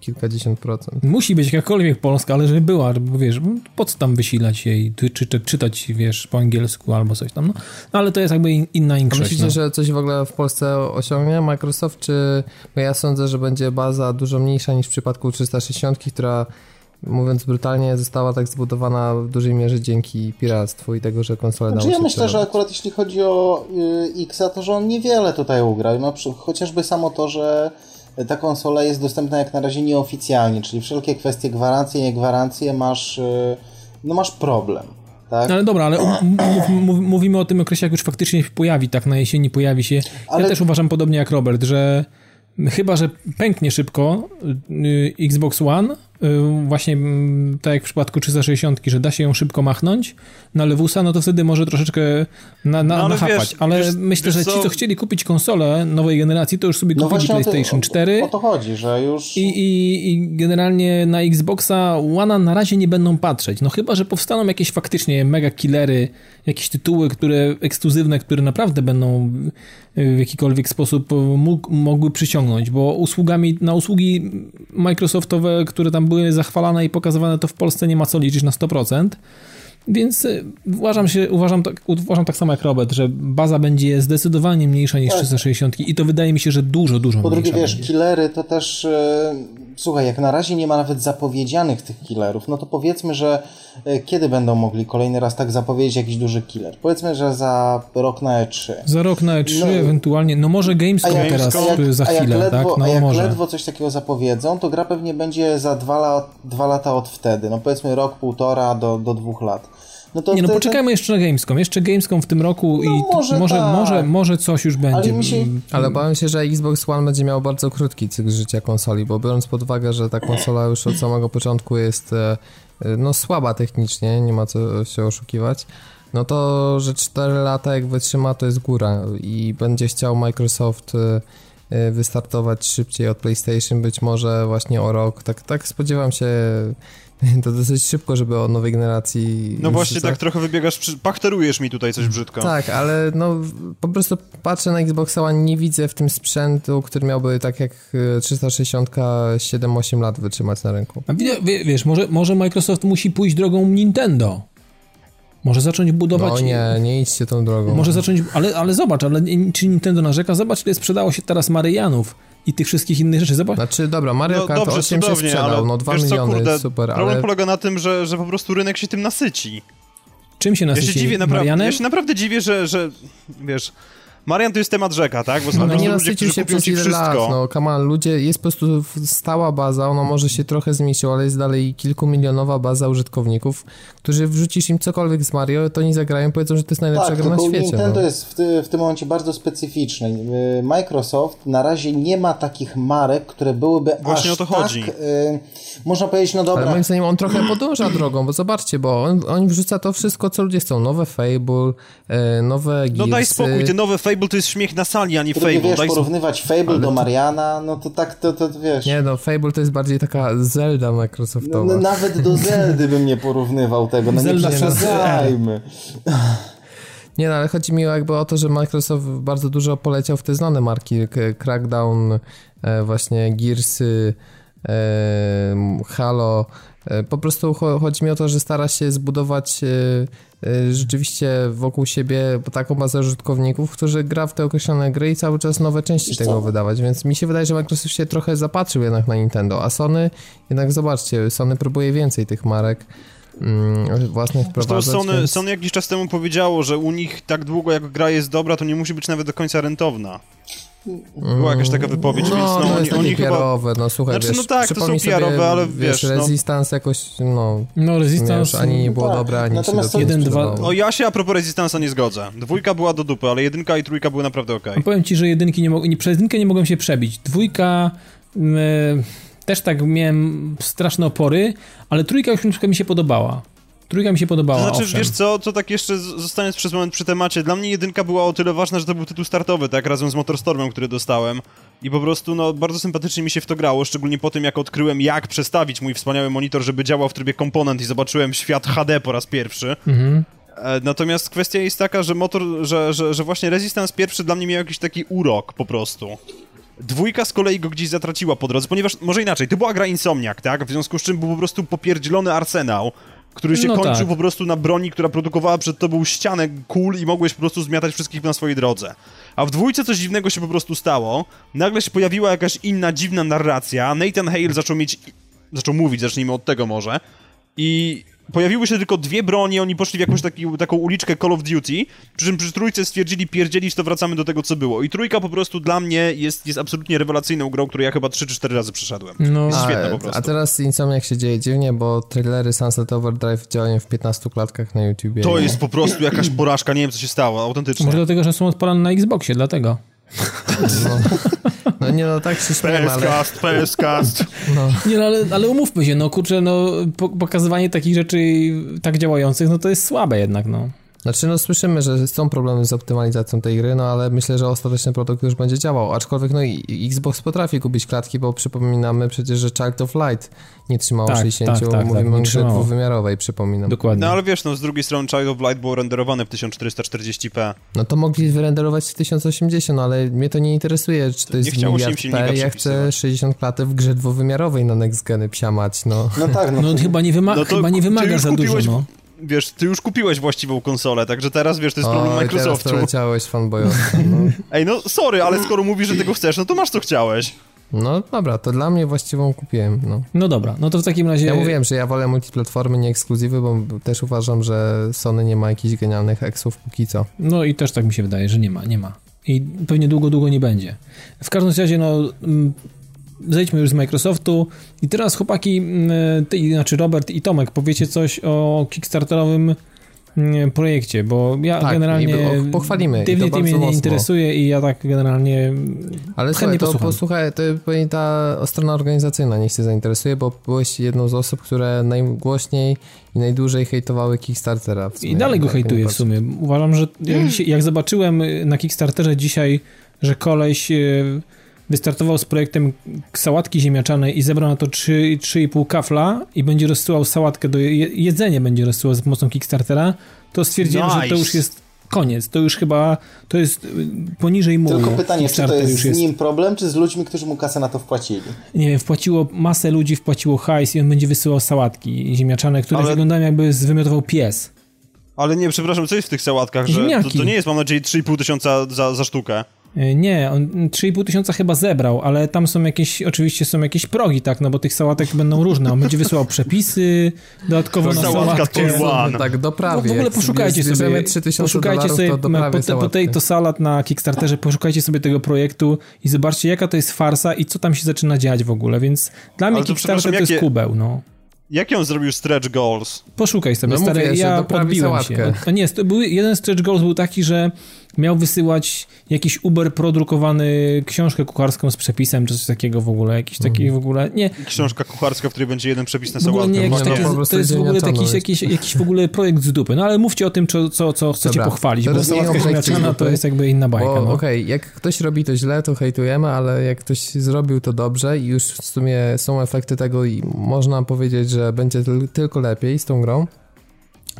kilkadziesiąt procent. Musi być jakakolwiek polska, ale żeby była, bo wiesz, po co tam wysilać jej, czy, czy, czytać, wiesz, po angielsku albo coś tam, no. no ale to jest jakby inna większość. A myślicie, no. że coś w ogóle w Polsce osiągnie Microsoft, czy... Bo ja sądzę, że będzie baza dużo mniejsza niż w przypadku 360, która mówiąc brutalnie, została tak zbudowana w dużej mierze dzięki piractwu i tego, że konsole znaczy, dało ja myślę, przerobić. że akurat jeśli chodzi o y, X, to że on niewiele tutaj ugrał. No, przy, chociażby samo to, że ta konsola jest dostępna jak na razie nieoficjalnie, czyli wszelkie kwestie gwarancji, niegwarancje masz, y, no masz problem. Tak? No ale dobra, ale mówimy o tym okresie, jak już faktycznie się pojawi, tak na jesieni pojawi się. Ale... Ja też uważam podobnie jak Robert, że chyba, że pęknie szybko y, Xbox One, właśnie mm, tak jak w przypadku 360, że da się ją szybko machnąć na lewusa, no to wtedy może troszeczkę na, na, no, ale nachapać. Wiesz, ale wiesz, myślę, wiesz że ci, co chcieli kupić konsolę nowej generacji, to już sobie no kupili PlayStation to, 4. O to chodzi, że już... I, i, I generalnie na Xboxa One na razie nie będą patrzeć. No chyba, że powstaną jakieś faktycznie mega killery, jakieś tytuły, które ekskluzywne, które naprawdę będą w jakikolwiek sposób mógł, mogły przyciągnąć, bo usługami, na usługi Microsoftowe, które tam były zachwalane i pokazywane, to w Polsce nie ma co liczyć na 100%. Więc uważam, się, uważam, tak, uważam tak samo jak Robert, że baza będzie zdecydowanie mniejsza niż tak. 360 i to wydaje mi się, że dużo, dużo Po drugie, wiesz, będzie. killery to też... Słuchaj, jak na razie nie ma nawet zapowiedzianych tych killerów, no to powiedzmy, że yy, kiedy będą mogli kolejny raz tak zapowiedzieć jakiś duży killer? Powiedzmy, że za rok na E3. Za rok na E3 no, ewentualnie, no może Gamescom jak, teraz jak, za chwilę, ledwo, tak? No a jak może. ledwo coś takiego zapowiedzą, to gra pewnie będzie za dwa, lat, dwa lata od wtedy, no powiedzmy rok, półtora do, do dwóch lat. No to nie, no te, poczekajmy jeszcze na Gamescom. Jeszcze Gamescom w tym roku no i może, może, tak. może, może coś już będzie. Ale, się... Ale obawiam się, że Xbox One będzie miał bardzo krótki cykl życia konsoli, bo biorąc pod uwagę, że ta konsola już od samego początku jest no słaba technicznie, nie ma co się oszukiwać, no to, że 4 lata jak wytrzyma, to jest góra i będzie chciał Microsoft wystartować szybciej od PlayStation, być może właśnie o rok. Tak, tak spodziewam się to dosyć szybko, żeby o nowej generacji... No właśnie tak trochę wybiegasz, przy... pachterujesz mi tutaj coś brzydko. Tak, ale no po prostu patrzę na Xbox One, nie widzę w tym sprzętu, który miałby tak jak 360 7-8 lat wytrzymać na rynku. A wie, wiesz, może, może Microsoft musi pójść drogą Nintendo. Może zacząć budować... No nie, nie idźcie tą drogą. Może zacząć... Ale, ale zobacz, ale czy Nintendo narzeka? Zobacz, ile sprzedało się teraz Maryjanów i tych wszystkich innych rzeczy. Zobacz. Znaczy, dobra, Mario no, Kart dobrze, 8 cudownie, się sprzedał, ale no 2 wiesz co, miliony, kurde, super, problem ale... polega na tym, że, że po prostu rynek się tym nasyci. Czym się nasyci? Ja się dziwię, naprawdę, ja się naprawdę dziwię, że, że wiesz... Marian to jest temat rzeka, tak? Bo no, są nie ludzie, się przez ci ile lat, no come on, ludzie, jest po prostu stała baza, ona może się trochę zmniejszyła, ale jest dalej kilkumilionowa baza użytkowników, którzy wrzucisz im cokolwiek z Mario, to nie zagrają, powiedzą, że to jest najlepsza tak, gra na świecie. Nintendo no. jest w, ty, w tym momencie bardzo specyficzny. Microsoft na razie nie ma takich marek, które byłyby Właśnie aż o to chodzi. tak, y, można powiedzieć, no dobra. Ale moim zdaniem on trochę podąża drogą, bo zobaczcie, bo on, on wrzuca to wszystko, co ludzie chcą. Nowe Fable, e, nowe Gearsy. No daj spokój, te nowe Fable to jest śmiech na sali, a nie Fable. wiesz, daj porównywać Fable do Mariana, no to tak, to, to wiesz... Nie no, Fable to jest bardziej taka Zelda Microsoftowa. No, nawet do Zeldy bym nie porównywał tego, no Zelda nie przesadzajmy. Nie no, ale chodzi mi jakby o to, że Microsoft bardzo dużo poleciał w te znane marki, Crackdown, e, właśnie Gearsy, e, Halo. E, po prostu chodzi mi o to, że stara się zbudować rzeczywiście wokół siebie taką bazę użytkowników, którzy gra w te określone gry i cały czas nowe części Wiesz tego co? wydawać, więc mi się wydaje, że Microsoft się trochę zapatrzył jednak na Nintendo, a Sony, jednak zobaczcie, Sony próbuje więcej tych marek mm, własnych wprowadzać. Sony, więc... Sony jakiś czas temu powiedziało, że u nich tak długo jak gra jest dobra, to nie musi być nawet do końca rentowna. Była jakaś taka wypowiedź, no, więc no, to oni, jest oni takie chyba... PR-owe, no słuchaj, Znaczy, wiesz, no tak, to są PR-owe, sobie, ale wiesz, no- Resistance jakoś, no, No, Resistance... wiesz, ani nie było tak. dobre, ani Natomiast się jeden, dwa-. O, ja się a propos Resistance'a nie zgodzę. Dwójka była do dupy, ale jedynka i trójka były naprawdę okej. No powiem ci, że jedynki nie mogą, nie, przez jedynkę nie mogłem się przebić. Dwójka mm, e, też tak miałem straszne opory, ale trójka już mi się podobała. Trójka mi się podobała, To znaczy, owszem. wiesz co, to tak jeszcze zostając przez moment przy temacie, dla mnie jedynka była o tyle ważna, że to był tytuł startowy, tak, razem z Motorstormem, który dostałem. I po prostu, no, bardzo sympatycznie mi się w to grało, szczególnie po tym, jak odkryłem, jak przestawić mój wspaniały monitor, żeby działał w trybie komponent i zobaczyłem świat HD po raz pierwszy. Mhm. E, Natomiast kwestia jest taka, że motor, że, że, że właśnie Resistance pierwszy dla mnie miał jakiś taki urok po prostu. Dwójka z kolei go gdzieś zatraciła po drodze, ponieważ, może inaczej, to była gra Insomniak, tak? W związku z czym był po prostu popierdzielony arsenał, który się No kończył tak. po prostu na broni, która produkowała przed tobą ścianę kul i mogłeś po prostu zmiatać wszystkich na swojej drodze. A w dwójce coś dziwnego się po prostu stało. Nagle się pojawiła jakaś inna, dziwna narracja. Nathan Hale zaczął mieć... zaczął mówić, zacznijmy od tego może. I pojawiły się tylko dwie broni, oni poszli w jakąś taki, taką uliczkę Call of Duty, przy czym przy trójce stwierdzili, pierdzielić, to wracamy do tego, co było. I trójka po prostu dla mnie jest, jest absolutnie rewelacyjną grą, którą ja chyba 3 czy 4 razy przeszedłem. No. Jest A, świetna po prostu. a teraz Insomniac się dzieje dziwnie, bo trailery Sunset Overdrive działają w 15 klatkach na YouTubie. To jest po prostu jakaś porażka, nie wiem co się stało, autentycznie. Może dlatego, że są odpalane na Xboxie, dlatego. No, no nie no, tak się śmiem, ale... PS-cast, PS-cast. Nie, no, ale, ale umówmy się, no kurczę, no po, pokazywanie takich rzeczy tak działających, no to jest słabe jednak, no. Znaczy, no słyszymy, że są problemy z optymalizacją tej gry, no ale myślę, że ostateczny produkt już będzie działał. Aczkolwiek, no i Xbox potrafi kupić klatki, bo przypominamy przecież, że Child of Light nie trzymało Tak, 60, tak, tak, tak, mówimy nie o grze dwuwymiarowej, przypominam. Dokładnie. No ale wiesz, no z drugiej strony Child of Light było renderowane w 1440p. No to mogli wyrenderować w 1080, no ale mnie to nie interesuje, czy to jest się im miliard P, ja chcę przepisywać. 60 klatek w grze dwuwymiarowej na next geny psiamać, no. No tak, no. No chyba nie, wyma- No to chyba nie wymaga za dużo, no. Wiesz, ty już kupiłeś właściwą konsolę, także teraz wiesz, to jest problem Oj, teraz Microsoftu. to leciałeś fanboyowsko, no. Ej, no sorry, ale skoro mówisz, że tego chcesz, no to masz co chciałeś. No dobra, to dla mnie właściwą kupiłem, no. No dobra, no to w takim razie... Ja mówiłem, że ja wolę multiplatformy, nie ekskluzywy, bo też uważam, że Sony nie ma jakichś genialnych eksów póki co. No i też tak mi się wydaje, że nie ma, nie ma. I pewnie długo, długo nie będzie. W każdym razie, no, mm, zejdźmy już z Microsoftu i teraz chłopaki, ty, znaczy Robert i Tomek, powiecie coś o Kickstarterowym projekcie, bo ja Tak, generalnie... po- pochwalimy, Ty, mnie nie mocno. interesuje i ja tak generalnie... Ale Chętnie słuchaj, to posłucham. posłuchaj, to pewnie ta strona organizacyjna niech się zainteresuje, bo byłeś jedną z osób, które najgłośniej i najdłużej hejtowały Kickstartera. Sumie, I dalej go nie hejtuję w patrzeć. sumie. Uważam, że jak, dzisiaj, jak zobaczyłem na Kickstarterze dzisiaj, że koleś y, wystartował z projektem sałatki ziemniaczanej i zebrał na to 3 3,5 kafla i będzie rozsyłał sałatkę do je, jedzenie będzie rozsyłał za pomocą Kickstartera, to stwierdziłem, że to Nice. już jest koniec. To już chyba to jest y, poniżej mój. Tylko pytanie, czy to jest z nim problem, czy z ludźmi, którzy mu kasę na to wpłacili? nie wiem, wpłaciło masę ludzi, wpłaciło hajs i on będzie wysyłał sałatki ziemniaczane, które Ale- wyglądają jakby zwymiotował pies. Ale nie, przepraszam, co jest w tych sałatkach, że to, to nie jest, mam nadzieję, 3,5 tysiąca za, za sztukę. E, Nie, on 3,5 tysiąca chyba zebrał, ale tam są jakieś, oczywiście są jakieś progi, tak, no bo tych sałatek będą różne. On będzie wysyłał przepisy dodatkowo na sałatkę. to one. Tak, No, doprawie. w ogóle poszukajcie sobie, 3000 poszukajcie sobie to po, po tej to salad na Kickstarterze, poszukajcie sobie tego projektu i zobaczcie jaka to jest farsa i co tam się zaczyna dziać w ogóle, więc dla mnie to Kickstarter to, przepraszam, jest jakie- kubeł, no. Jakie on zrobił stretch goals? Poszukaj sobie, No stary, mówię, ja podbiłem się. No, nie, to był, jeden stretch goals był taki, że miał wysyłać jakiś Uber produkowany książkę kucharską z przepisem, czy coś takiego w ogóle, jakiś taki w ogóle, nie, Książka kucharska, w której będzie jeden przepis na w ogóle sałatkę. nie, jakiś Właśnie- no, taki, po prostu to jest w ogóle jakiś, jest. jakiś, jakiś w ogóle projekt z dupy, no ale mówcie o tym, co, co, co chcecie Dobra, pochwalić, bo sałatka ziemniaczana to jest jakby inna bajka, no. okej, jak ktoś robi to źle, to hejtujemy, ale jak ktoś zrobił to dobrze i już w sumie są efekty tego i można powiedzieć, że będzie tyl- tylko lepiej z tą grą,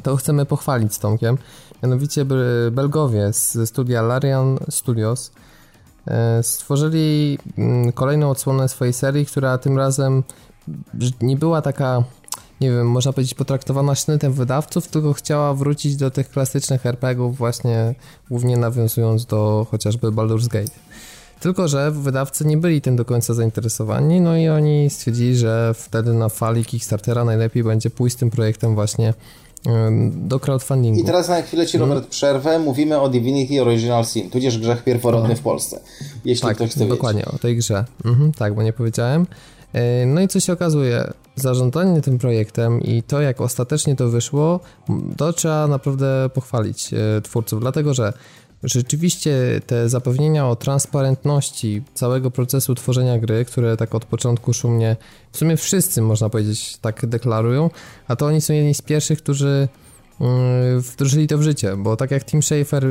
to chcemy pochwalić z Tomkiem. Mianowicie Bel- Belgowie z studia Larian Studios e, stworzyli mm, kolejną odsłonę swojej serii, która tym razem nie była taka nie wiem, można powiedzieć potraktowana sznytem wydawców, tylko chciała wrócić do tych klasycznych RPGów właśnie głównie nawiązując do chociażby Baldur's Gate. Tylko, że wydawcy nie byli tym do końca zainteresowani, no i oni stwierdzili, że wtedy na fali Kickstartera najlepiej będzie pójść z tym projektem właśnie do crowdfundingu. I teraz na chwilę Ci, Robert, hmm. przerwę. Mówimy o Divinity Original Sin, tudzież grzech pierworodny w Polsce, jeśli tak, ktoś chce dokładnie, wiedzieć. o tej grze. Mhm, tak, bo nie powiedziałem. E, no i co się okazuje? Zarządzanie tym projektem i to, jak ostatecznie to wyszło, to trzeba naprawdę pochwalić e, twórców, dlatego że rzeczywiście te zapewnienia o transparentności całego procesu tworzenia gry, które tak od początku szumnie, w sumie wszyscy można powiedzieć tak deklarują, a to oni są jedni z pierwszych, którzy mm, wdrożyli to w życie, bo tak jak Tim Schafer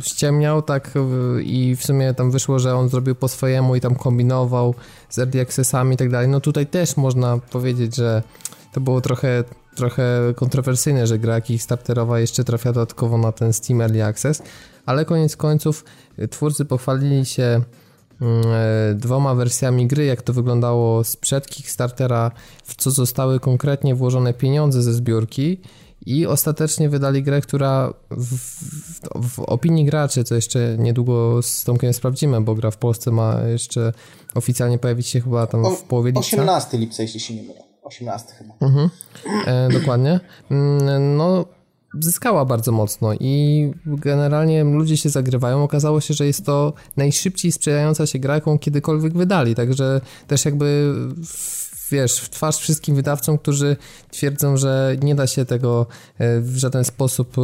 ściemniał tak i w sumie tam wyszło, że on zrobił po swojemu i tam kombinował z early accessami i tak dalej, no tutaj też można powiedzieć, że to było trochę trochę kontrowersyjne, że gra Kickstarterowa jeszcze trafia dodatkowo na ten Steam Early Access, ale koniec końców y, twórcy pochwalili się mm, e, dwoma wersjami gry, jak to wyglądało sprzed Kickstartera, w co zostały konkretnie włożone pieniądze ze zbiórki i ostatecznie wydali grę, która w, w, w, opinii graczy, co jeszcze niedługo z Tomkiem sprawdzimy, bo gra w Polsce ma jeszcze oficjalnie pojawić się chyba tam w połowie lipca. 18 lipca, jeśli się nie mylę. 18 chyba. Mhm. E, dokładnie. Mm, no, zyskała bardzo mocno i generalnie ludzie się zagrywają. Okazało się, że jest to najszybciej sprzedająca się gra, jaką kiedykolwiek wydali, także też jakby wiesz, w twarz wszystkim wydawcom, którzy twierdzą, że nie da się tego e, w żaden sposób e,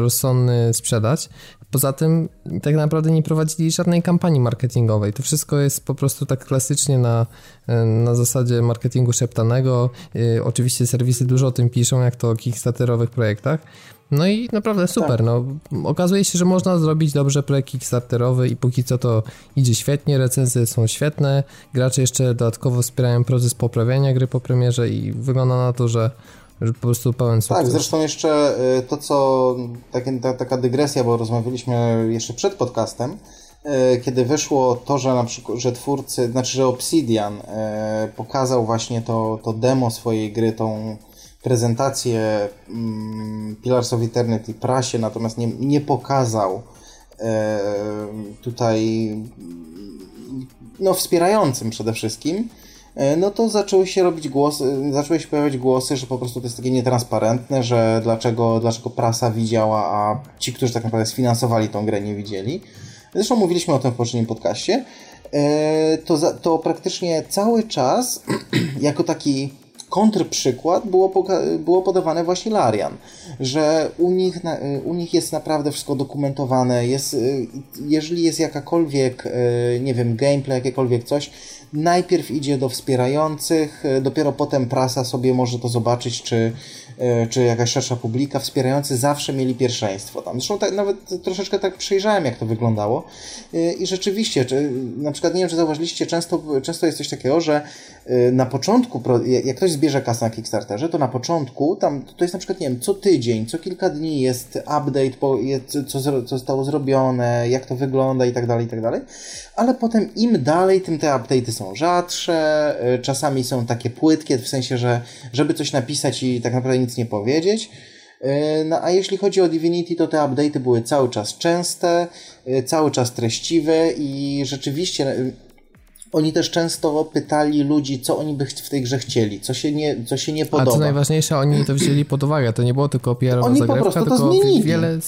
rozsądny sprzedać. Poza tym tak naprawdę nie prowadzili żadnej kampanii marketingowej. To wszystko jest po prostu tak klasycznie na, e, na zasadzie marketingu szeptanego. Oczywiście serwisy dużo o tym piszą, jak to o kickstarterowych projektach. No i naprawdę super. Tak. No, okazuje się, że można zrobić dobrze projekt Kickstarterowy i póki co to idzie świetnie, recenzje są świetne, gracze jeszcze dodatkowo wspierają proces poprawiania gry po premierze i wygląda na to, że, że po prostu pełen sukces. Tak, zresztą jeszcze y, to, co takie, ta, taka dygresja, bo rozmawialiśmy jeszcze przed podcastem, y, kiedy wyszło to, że na przykład, że twórcy, znaczy, że Obsidian y, pokazał właśnie to, to demo swojej gry, tą prezentację mm, Pillars of Eternity prasie, natomiast nie, nie pokazał tutaj no wspierającym przede wszystkim, no to zaczęły się robić głosy, zaczęły się pojawiać głosy, że po prostu to jest takie nietransparentne, że dlaczego, dlaczego prasa widziała, a ci, którzy tak naprawdę sfinansowali tą grę nie widzieli. Zresztą mówiliśmy o tym w poprzednim podcaście. E, to, to praktycznie cały czas jako taki kontrprzykład było, było podawane właśnie Larian, że u nich, u nich jest naprawdę wszystko dokumentowane, jest, jeżeli jest jakakolwiek, e, nie wiem, gameplay, jakiekolwiek coś, najpierw idzie do wspierających, dopiero potem prasa sobie może to zobaczyć, czy, czy jakaś szersza publika. Wspierający zawsze mieli pierwszeństwo tam. Zresztą tak, nawet troszeczkę tak przejrzałem, jak to wyglądało. E, I rzeczywiście, czy, na przykład nie wiem, czy zauważyliście, często, często jest coś takiego, że na początku, jak ktoś zbierze kasę na Kickstarterze, to na początku tam to jest na przykład, nie wiem, co tydzień, co kilka dni jest update, co, co zostało zrobione, jak to wygląda i tak dalej, i tak dalej. Ale potem im dalej, tym te update'y są rzadsze, czasami są takie płytkie, w sensie, że żeby coś napisać i tak naprawdę nic nie powiedzieć. Y, no a jeśli chodzi o Divinity, to te update'y były cały czas częste, y, cały czas treściwe i rzeczywiście oni też często pytali ludzi, co oni by w tej grze chcieli, co się nie, co się nie podoba. A co najważniejsze, oni to wzięli pod uwagę, to nie było tylko PR-owa zagrywka, tylko wiele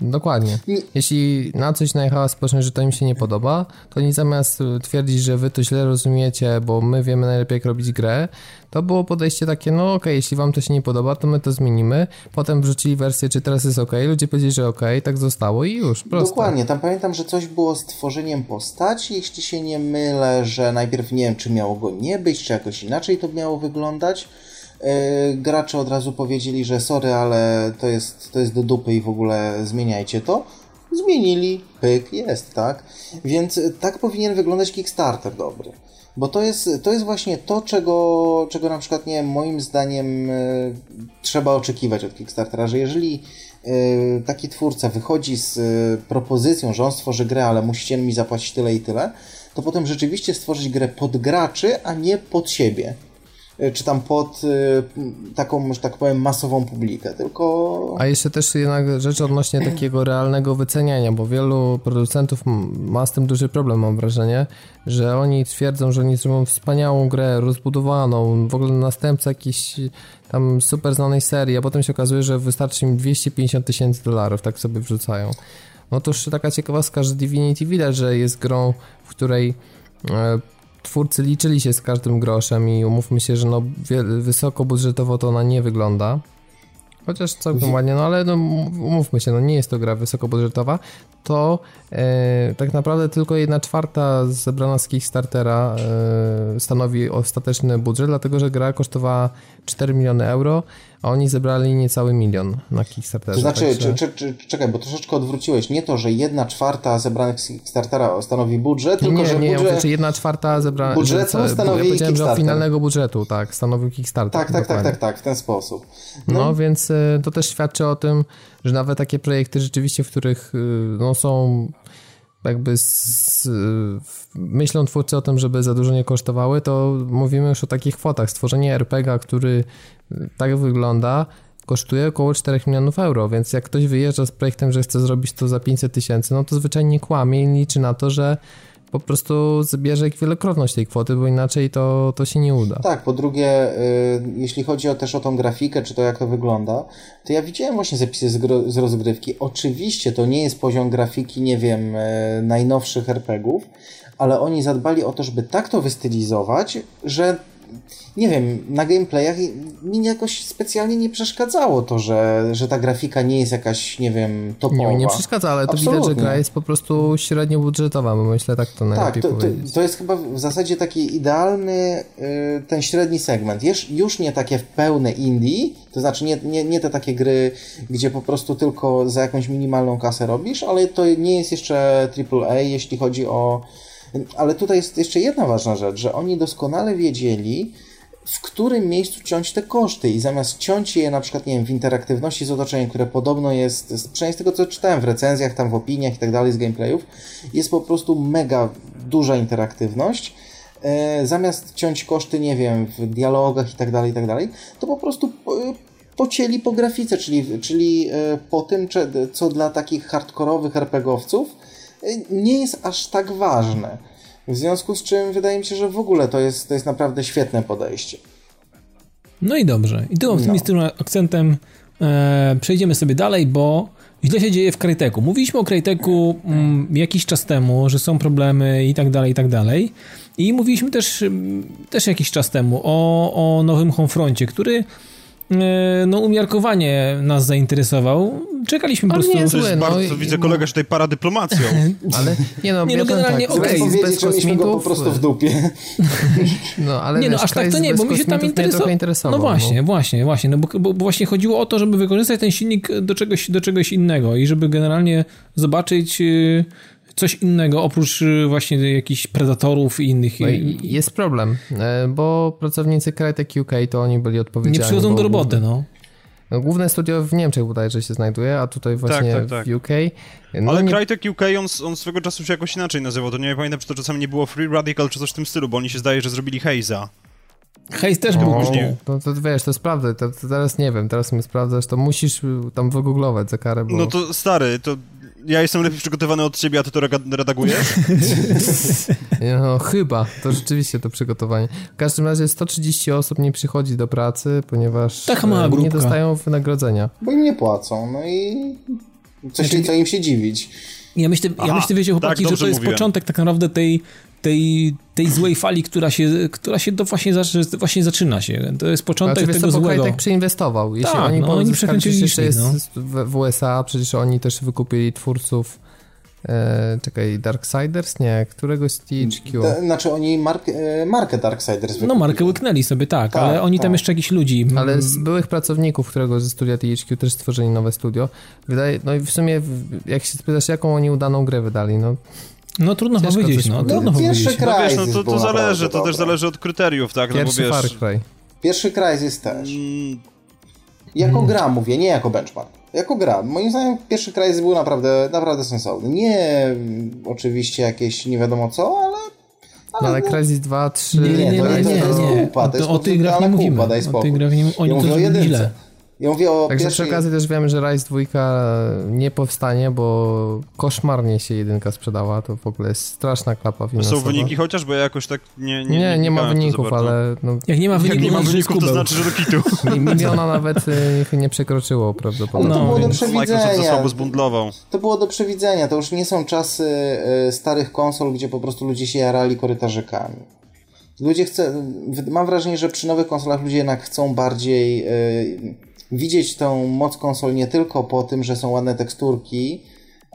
Dokładnie. Jeśli na coś najechała społeczność, że to im się nie podoba, to oni zamiast twierdzić, że wy to źle rozumiecie, bo my wiemy najlepiej jak robić grę, to było podejście takie, no okej, okay, jeśli wam to się nie podoba, to my to zmienimy. Potem wrzucili wersję, czy teraz jest ok, ludzie powiedzieli, że ok, tak zostało i już, proste. Dokładnie, tam pamiętam, że coś było z tworzeniem postaci, jeśli się nie mylę, że najpierw nie wiem, czy miało go nie być, czy jakoś inaczej to miało wyglądać. E, gracze od razu powiedzieli, że sorry, ale to jest, to jest do dupy i w ogóle zmieniajcie to. Zmienili, pyk, jest, tak? Więc tak powinien wyglądać Kickstarter dobry. Bo to jest, to jest właśnie to, czego, czego na przykład, nie moim zdaniem y, trzeba oczekiwać od Kickstartera, że jeżeli y, taki twórca wychodzi z y, propozycją, że on stworzy grę, ale musicie mi zapłacić tyle i tyle, to potem rzeczywiście stworzyć grę pod graczy, a nie pod siebie. Y, czy tam pod y, taką, że tak powiem, masową publikę, tylko... A jeszcze też jednak rzecz odnośnie takiego realnego wyceniania, bo wielu producentów ma z tym duży problem, mam wrażenie, że oni twierdzą, że oni zrobią wspaniałą grę, rozbudowaną, w ogóle następca jakiejś tam super znanej serii, a potem się okazuje, że wystarczy im 250 tysięcy dolarów, tak sobie wrzucają. No to już taka ciekawostka, że Divinity widać, że jest grą, w której e, twórcy liczyli się z każdym groszem i umówmy się, że no wysoko budżetowo to ona nie wygląda. Chociaż całkiem ładnie, no ale no, umówmy się, no nie jest to gra wysokobudżetowa, to e, tak naprawdę tylko jedna czwarta zebrana z Kickstartera e, stanowi ostateczny budżet, dlatego że gra kosztowała 4 miliony euro, a oni zebrali niecały milion na Kickstarterze. To znaczy, także... czy, czy, czy, czekaj, bo troszeczkę odwróciłeś. Nie to, że jedna czwarta zebranych z Kickstartera stanowi budżet, tylko nie, że nie, budżet... Nie, znaczy jedna czwarta zebrana... Budżetu że, stanowi ja że finalnego budżetu, tak, stanowił Kickstarter. Tak, tak, tak, tak, tak, w ten sposób. No, no więc y, to też świadczy o tym, że nawet takie projekty rzeczywiście, w których y, no, są jakby z, myślą twórcy o tym, żeby za dużo nie kosztowały, to mówimy już o takich kwotach. Stworzenie RPG, który tak wygląda, kosztuje około 4 milionów euro, więc jak ktoś wyjeżdża z projektem, że chce zrobić to za 500 tysięcy, no to zwyczajnie kłamie i liczy na to, że po prostu zbierze wielokrotność tej kwoty, bo inaczej to, to się nie uda. Tak, po drugie, y, jeśli chodzi o też o tą grafikę, czy to jak to wygląda, to ja widziałem właśnie zapisy z, rozgrywki. Oczywiście to nie jest poziom grafiki, nie wiem, y, najnowszych RPGów, ale oni zadbali o to, żeby tak to wystylizować, że nie wiem, na gameplayach mi jakoś specjalnie nie przeszkadzało to, że, że ta grafika nie jest jakaś, nie wiem, topowa. Nie, nie przeszkadza, ale to Absolutnie. widać, że gra jest po prostu średnio budżetowa, bo myślę tak to najlepiej tak, to, powiedzieć. To, to jest chyba w zasadzie taki idealny y, ten średni segment. Już, już nie takie pełne indie, to znaczy nie, nie, nie te takie gry, gdzie po prostu tylko za jakąś minimalną kasę robisz, ale to nie jest jeszcze AAA, jeśli chodzi o ale tutaj jest jeszcze jedna ważna rzecz, że oni doskonale wiedzieli, w którym miejscu ciąć te koszty i zamiast ciąć je na przykład, nie wiem, w interaktywności z otoczeniem, które podobno jest, przynajmniej z tego co czytałem w recenzjach, tam w opiniach i tak dalej z gameplayów, jest po prostu mega duża interaktywność, e, zamiast ciąć koszty, nie wiem, w dialogach i tak dalej, i tak dalej, to po prostu pocięli po grafice, czyli, czyli e, po tym, co dla takich hardkorowych RPGowców nie jest aż tak ważne. W związku z czym wydaje mi się, że w ogóle to jest, to jest naprawdę świetne podejście. No i dobrze. I tym optymistycznym no. akcentem e, przejdziemy sobie dalej, bo źle się dzieje w Krajteku. Mówiliśmy o Krajteku mm, jakiś czas temu, że są problemy i tak dalej, i tak dalej. I mówiliśmy też, też jakiś czas temu o, o nowym Homefroncie, który no umiarkowanie nas zainteresował. Czekaliśmy po prostu... Nie jest złe, no, bardzo, widzę kolega, że tutaj para dyplomacją. ale nie no, nie, no generalnie tak, okej. Okay. mieliśmy go po prostu w dupie. No, ale nie no, aż tak to nie, bo mi się tam interesował. No właśnie, no. właśnie, właśnie, no bo, bo, bo, właśnie chodziło o to, żeby wykorzystać ten silnik do czegoś, do czegoś innego i żeby generalnie zobaczyć y, coś innego oprócz y, właśnie jakichś predatorów i innych. Jest problem, e, bo pracownicy Crytek UK to oni byli odpowiedzialni. Nie przychodzą do roboty, no. no. Główne studio w Niemczech bodajże się znajduje, a tutaj właśnie tak, tak, tak. w UK. No Ale nie... Crytek UK, on, on swego czasu się jakoś inaczej nazywał. To nie pamiętam, czy to czasami nie było Free Radical, czy coś w tym stylu, bo oni się zdaje, że zrobili Haze'a. Haze też był później. To, to wiesz, to jest prawda, to, to, teraz nie wiem, teraz mi sprawdzasz, to musisz tam wygooglować za karę, bo... No to stary, to ja jestem lepiej przygotowany od ciebie, a ty to redagujesz? no chyba, to rzeczywiście to przygotowanie. W każdym razie 130 osób nie przychodzi do pracy, ponieważ Taka mała grupka. nie dostają wynagrodzenia. Bo im nie płacą, no i coś znaczy, co im się dziwić. Ja myślę, Aha, ja myślę wiecie chłopaki, tak, że to jest mówiłem. początek tak naprawdę tej tej, tej złej fali, która się, która się do właśnie, właśnie zaczyna się. To jest początek znaczy, tego złego. tak przeinwestował. Jeśli tak, oni, no, oni przekręcili że jest no. w, w USA, przecież oni też wykupili twórców e, czekaj, Darksiders? Nie, któregoś z THQ. Da, znaczy oni mark, e, markę Darksiders wykupili. No markę łyknęli sobie, tak, tak ale oni tak. tam jeszcze jakichś ludzi. Ale z byłych pracowników, którego ze studia THQ też stworzyli nowe studio. Wydaje, no i w sumie jak się spytasz, jaką oni udaną grę wydali, no no trudno Ciężko powiedzieć, no. Trudno Pierwszy powiedzieć. No wiesz, no to, to zależy, to też zależy od kryteriów, tak? Pierwszy no bo wiesz... Far Cry. Pierwszy Crysis też. Mm. Jako mm. gra mówię, nie jako benchmark. Jako gra. Moim zdaniem pierwszy Crysis był naprawdę, naprawdę sensowny. Nie oczywiście jakieś nie wiadomo co, ale No ale Crysis 2, 3... Nie, nie, nie, to nie, jest- nie, nie. kupa, to jest o tych grach nie mówimy. kupa, daj O tych grach nie- oni ja to mówię o jedynce. Ja mówię o Także pierwszej... przy okazji też wiemy, że Rise 2 nie powstanie, bo koszmarnie się jedynka sprzedała. To w ogóle jest straszna klapa To finansowa. są wyniki chociaż, bo ja jakoś tak nie Nie, Nie, nie, ma to wyników, ale no, Jak nie ma wyników, nie ma to wyników, to znaczy, że do kitu. mi- miliona nawet y, nie przekroczyło Ale to prawdopodobnie. było do Microsoft za przewidzenia. słabo zbundlował. To było do przewidzenia. To już nie są czasy e, starych konsol, gdzie po prostu ludzie się jarali korytarzykami. Ludzie chce, w- mam wrażenie, że przy nowych konsolach ludzie jednak chcą bardziej e, widzieć tą moc konsol nie tylko po tym, że są ładne teksturki,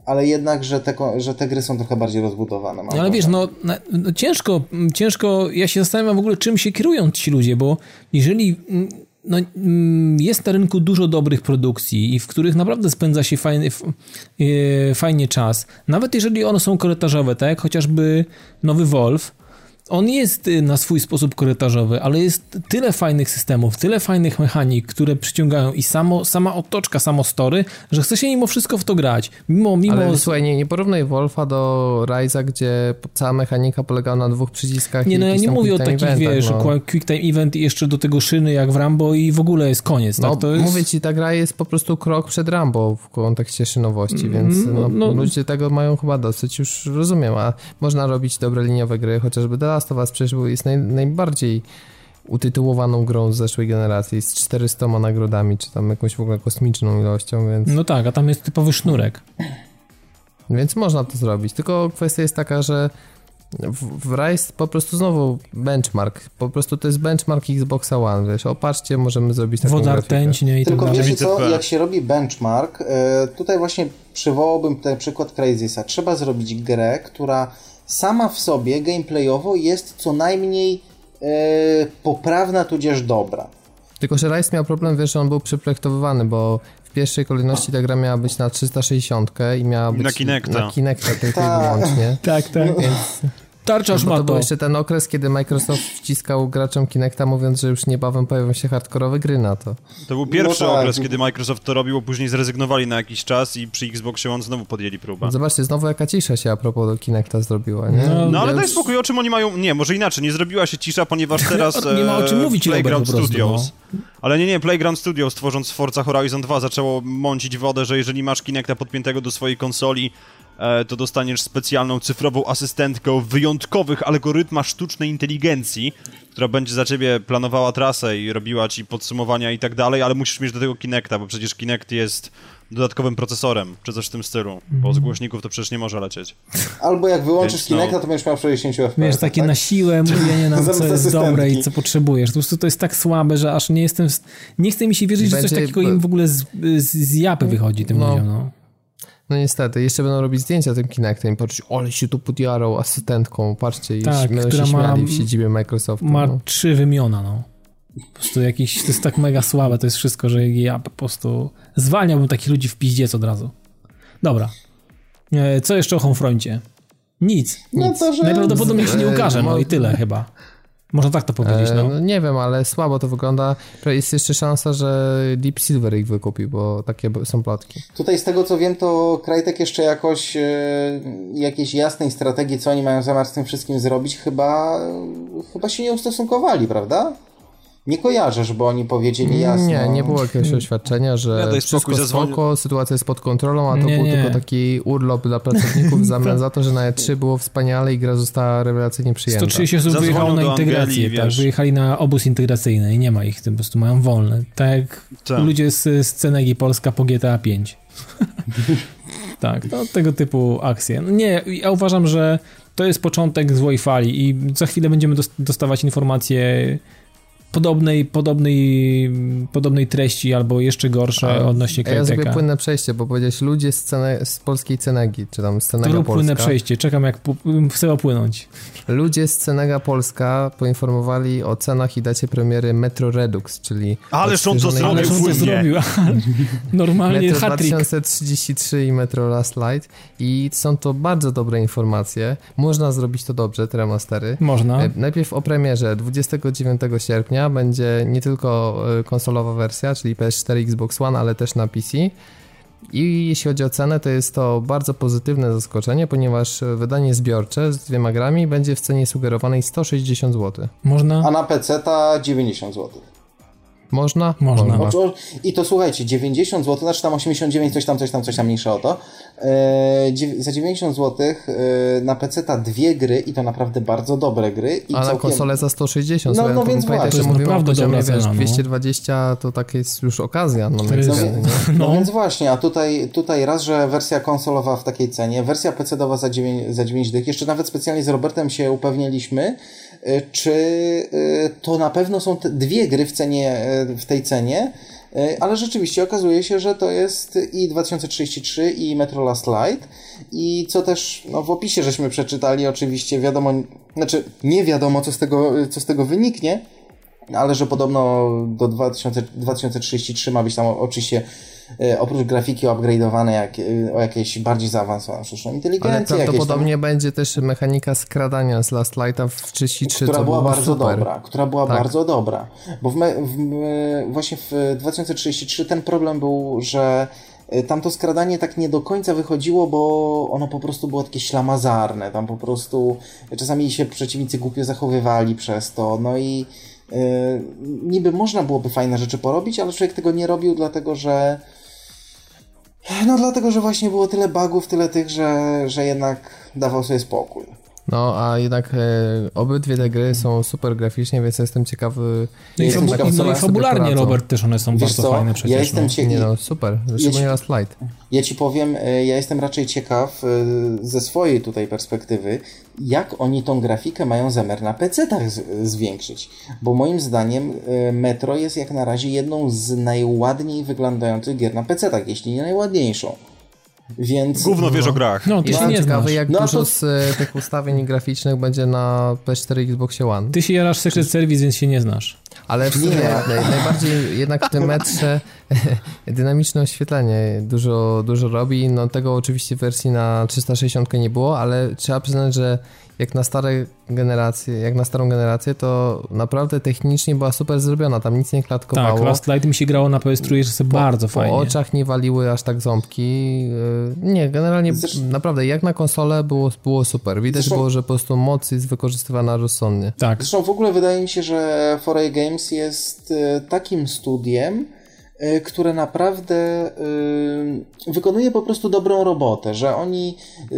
ale jednak, że te, że te gry są trochę bardziej rozbudowane. No, ale wiesz, no, no ciężko, mm, ciężko, ja się zastanawiam w ogóle, czym się kierują ci ludzie, bo jeżeli mm, no, mm, jest na rynku dużo dobrych produkcji i w których naprawdę spędza się fajny, e, fajnie czas, nawet jeżeli one są korytarzowe, tak jak chociażby nowy Wolf, on jest y, na swój sposób korytarzowy, ale jest tyle fajnych systemów, tyle fajnych mechanik, które przyciągają i samo, sama otoczka, samo story, że chce się mimo wszystko w to grać. Mimo, mimo Ale słuchaj, nie, nie porównuj Wolfa do Rise'a, gdzie cała mechanika polegała na dwóch przyciskach Nie, no ja nie mówię o takich, eventach, wiesz, no. quick time event i jeszcze do tego szyny jak w Rambo i w ogóle jest koniec, No, tak? To jest... mówię ci, ta gra jest po prostu krok przed Rambo w kontekście szynowości, więc no, no, no. ludzie tego mają chyba dosyć, już rozumiem, a można robić dobre liniowe gry, chociażby The Last of Us przecież był- jest naj, najbardziej utytułowaną grą z zeszłej generacji, z 400 nagrodami, czy tam jakąś w ogóle kosmiczną ilością, więc, No tak, a tam jest typowy sznurek. więc można to zrobić, tylko kwestia jest taka, że w, w Rise po prostu znowu benchmark, po prostu to jest benchmark Xboxa One, wiesz, o patrzcie, możemy zrobić taką Woda, grafikę. rtęć, nie i tak Tylko dalej. wiecie co, 900p. jak się robi benchmark, e, tutaj właśnie przywołałbym ten przykład Crazysa. Trzeba zrobić grę, która sama w sobie gameplayowo jest co najmniej e, poprawna, tudzież dobra. Tylko, że Rise miał problem, wiesz, że on był przeprojektowany, bo w pierwszej kolejności ta gra miała być na 360 i miała być Na Kinecta. na Kinecta tylko i Tak. wyłącznie. Tak, tak. Więc Tarczasz bo ma to był jeszcze ten okres, kiedy Microsoft wciskał graczom Kinecta, mówiąc, że już niebawem pojawią się hardkorowe gry na to. To był pierwszy No tak. okres, kiedy Microsoft to robił, a później zrezygnowali na jakiś czas i przy Xboxie One znowu podjęli próbę. Zobaczcie, znowu jaka cisza się a propos do Kinecta zrobiła, nie? No, No ale Ja daj już- spokój, o czym oni mają... Nie, może inaczej, nie zrobiła się cisza, ponieważ teraz Nie ma o czym e, mówić, Playground prostu, Studios... Ale nie, nie, Playground Studios tworząc Forza Horizon 2 zaczęło mącić wodę, że jeżeli masz Kinecta podpiętego do swojej konsoli, to dostaniesz specjalną cyfrową asystentkę o wyjątkowych algorytmach sztucznej inteligencji, która będzie za ciebie planowała trasę i robiła ci podsumowania i tak dalej, ale musisz mieć do tego Kinecta, bo przecież Kinect jest dodatkowym procesorem, czy coś w tym stylu, bo z głośników to przecież nie może lecieć. Albo jak wyłączysz Więc no. Kinecta, to będziesz miał 60 FPS. Wiesz, takie tak? na siłę mówienie nam, Zamiast co jest dobre i co potrzebujesz. Po prostu to jest tak słabe, że aż nie jestem... w- Nie chce mi się wierzyć, że coś takiego im w ogóle z, z, z japy wychodzi tym No. ludziom, no. No niestety, jeszcze będą robić zdjęcia tym Kinectem i patrzeć, ole się tu podjarał asystentką, patrzcie, Tak, będą która się ma- śmiali w siedzibie Microsoftu. Ma no. trzy wymiona, no. Po prostu jakiś, to jest tak mega słabe, to jest wszystko, że ja po prostu zwalniałbym takich ludzi w piździec od razu. Dobra. E, Co jeszcze o Homefroncie? Nic. No nic. to, że- Najprawdopodobniej się nie E, ukaże, no i tyle chyba. Można tak to powiedzieć, E, no. no nie wiem, ale słabo to wygląda. Jest jeszcze szansa, że Deep Silver ich wykupi, bo takie są plotki. Tutaj z tego co wiem, to Krajtek jeszcze jakoś e, jakiejś jasnej strategii, co oni mają zamiar z tym wszystkim zrobić, chyba, chyba się nie ustosunkowali, prawda? Nie kojarzysz, bo oni powiedzieli jasno. Nie, nie było jakiegoś oświadczenia, że Ja wszystko spokój, zadzwonię. spoko, sytuacja jest pod kontrolą, a to Nie, był nie. tylko taki urlop dla pracowników w zamian za to, że na E3 było wspaniale i gra została rewelacyjnie przyjęta. 130 osób wyjechało na integrację, Angelii, tak, wyjechali na obóz integracyjny i nie ma ich, po prostu mają wolne. Tak jak Tak. ludzie z, z Cenegi Polska po GTA 5. tak, to tego typu akcje. No nie, ja uważam, że to jest początek złej fali i za chwilę będziemy dos- dostawać informacje podobnej, podobnej, podobnej treści albo jeszcze gorsze A- odnośnie A ja zrobię płynne przejście, bo powiedziałeś ludzie z, cene, z polskiej Cenegi, czy tam z To Cenega rób płynne Polska. przejście, czekam jak chcę płynąć. Ludzie z Cenega Polska poinformowali o cenach i dacie premiery Metro Redux, czyli Ależ on to zrobił, zrobił. Normalnie Metro hat-trick. 2033 i Metro Last Light i są to bardzo dobre informacje. Można zrobić to dobrze, te remastery. Można. E, Najpierw o premierze. 29 sierpnia będzie nie tylko e, konsolowa wersja, czyli PS4, Xbox One, ale też na PC. I jeśli chodzi o cenę, to jest to bardzo pozytywne zaskoczenie, ponieważ wydanie zbiorcze z dwiema grami będzie w cenie sugerowanej 160 zł. Można? A na PC ta 90 zł. Można? Można. I to słuchajcie, 90 zł, znaczy tam 89, coś tam, coś tam, coś tam mniejsze o to. Eee, za 90 zł e, na PC ta dwie gry i to naprawdę bardzo dobre gry. I A na całkiem... konsolę za 160. No, no więc pamiętaj, właśnie. że mówimy o naprawdę dobra wiesz, cena, no. 220 to tak jest już okazja. No, To jest- no? No, No. więc właśnie, a tutaj, tutaj raz, że wersja konsolowa w takiej cenie, wersja PC-owa za 9, za 9 dych, jeszcze nawet specjalnie z Robertem się upewniliśmy, czy y, to na pewno są te dwie gry w cenie, y, w tej cenie, ale rzeczywiście okazuje się, że to jest i 2033 i Metro Last Light. I co też no, w opisie żeśmy przeczytali, oczywiście wiadomo, znaczy nie wiadomo co z tego, co z tego wyniknie, ale że podobno do 2000, 2033 ma być tam oczywiście e, oprócz grafiki upgrade'owane jak, e, o jakieś bardziej zaawansowaną sztuczną Ale inteligencję, jakieś prawdopodobnie będzie też mechanika skradania z Last Lighta w 33, która była bardzo super. dobra, która była Tak. bardzo dobra, bo w, w, e, właśnie w 2033 ten problem był, że e, tam to skradanie tak nie do końca wychodziło, bo ono po prostu było takie ślamazarne, tam po prostu czasami się przeciwnicy głupio zachowywali przez to, no i e, niby można byłoby fajne rzeczy porobić, ale człowiek tego nie robił, dlatego że no dlatego, że właśnie było tyle bugów, tyle tych, że, że jednak dawał sobie spokój. No, a jednak e, obydwie te gry są super graficznie, więc jestem ciekawy. No i, Jestem ciekaw, no i fabularnie. Robert, też one są Wiesz bardzo co, fajne przecież. ja jestem no. ciekaw, Nie no, super, szczególnie ci- Last Light. Ja ci powiem, e, ja jestem raczej ciekaw e, ze swojej tutaj perspektywy, jak oni tą grafikę mają zamiar na PC-tach zwiększyć. Bo moim zdaniem e, Metro jest jak na razie jedną z najładniej wyglądających gier na PC-tach, jeśli nie najładniejszą. Więc. Gówno wiesz o grach. No, ty się nie ciekawy, znasz. jak No, dużo to- z e, tych ustawień graficznych będzie na PS4 i Xboxie One. Ty się jarasz Secret Service, więc się nie znasz. Ale w sumie naj, najbardziej jednak w tym metrze dynamiczne oświetlenie dużo, dużo robi. No tego oczywiście w wersji na 360 nie było, ale trzeba przyznać, że jak na stare generacje, jak na starą generację, to naprawdę technicznie była super zrobiona. Tam nic nie klatkowało. Tak, Last Light mi się grało na PS3 jeszcze bardzo po fajnie. oczach nie waliły aż tak ząbki. Yy, Nie, generalnie Zresztą- naprawdę jak na konsolę było, było super. Widać Zresztą- było, że po prostu moc jest wykorzystywana rozsądnie. Tak, Zresztą w ogóle wydaje mi się, że 4A Games jest e, takim studiem, e, które naprawdę e, wykonuje po prostu dobrą robotę, że oni e,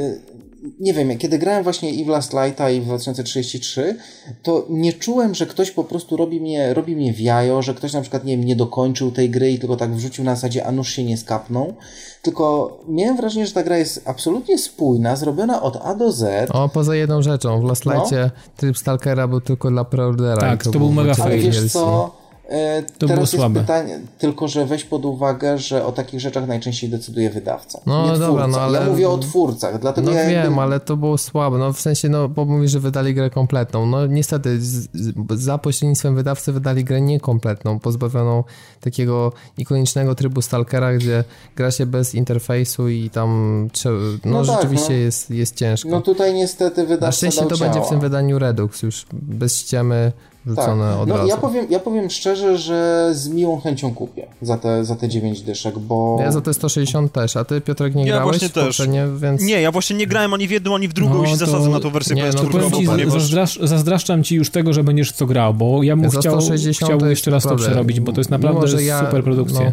nie wiem, kiedy grałem właśnie i w Last Lighta i w 2033, to nie czułem, że ktoś po prostu robi mnie, robi mnie w jajo, że ktoś na przykład nie, wiem, nie dokończył tej gry i tylko tak wrzucił na zasadzie, a nóż się nie skapnął. Tylko miałem wrażenie, że ta gra jest absolutnie spójna, zrobiona od A do Z. O, poza jedną rzeczą, w Last No. Lightie tryb Stalkera był tylko dla preordera. Tak, i to był mega w Ale wiesz co? E, To teraz było jest słabe. pytanie, tylko że weź pod uwagę, że o takich rzeczach najczęściej decyduje wydawca. No nie dobra, no ale- Ja mówię o twórcach, dlatego No ja wiem, jakby... ale to było słabe. No w sensie, no bo mówisz, że wydali grę kompletną. No niestety, z, z, za pośrednictwem wydawcy wydali grę niekompletną, pozbawioną takiego ikonicznego trybu Stalkera, gdzie gra się bez interfejsu i tam no, No tak, rzeczywiście no. jest, jest ciężko. No tutaj niestety wydawca Na szczęście dał to będzie w ciała. tym wydaniu Redux, już bez ściemy wrzucone tak. od no, razu. Ja powiem, ja powiem szczerze, że z miłą chęcią kupię za te, za te 9 dyszek, bo... Ja za te 160 też, a ty Piotrek nie Ja grałeś właśnie w też. więc... Nie, ja właśnie nie grałem ani w jedną, ani w drugą No i się to- zasadzam na tą wersję nie, no PS4, Powiem ci, ponieważ... zazdrasz, zazdraszczam ci już tego, że będziesz w co grał, bo ja bym Za chciał, 160 chciał to jest jeszcze raz to przerobić, bo to jest mimo, naprawdę że ja- super produkcja. no,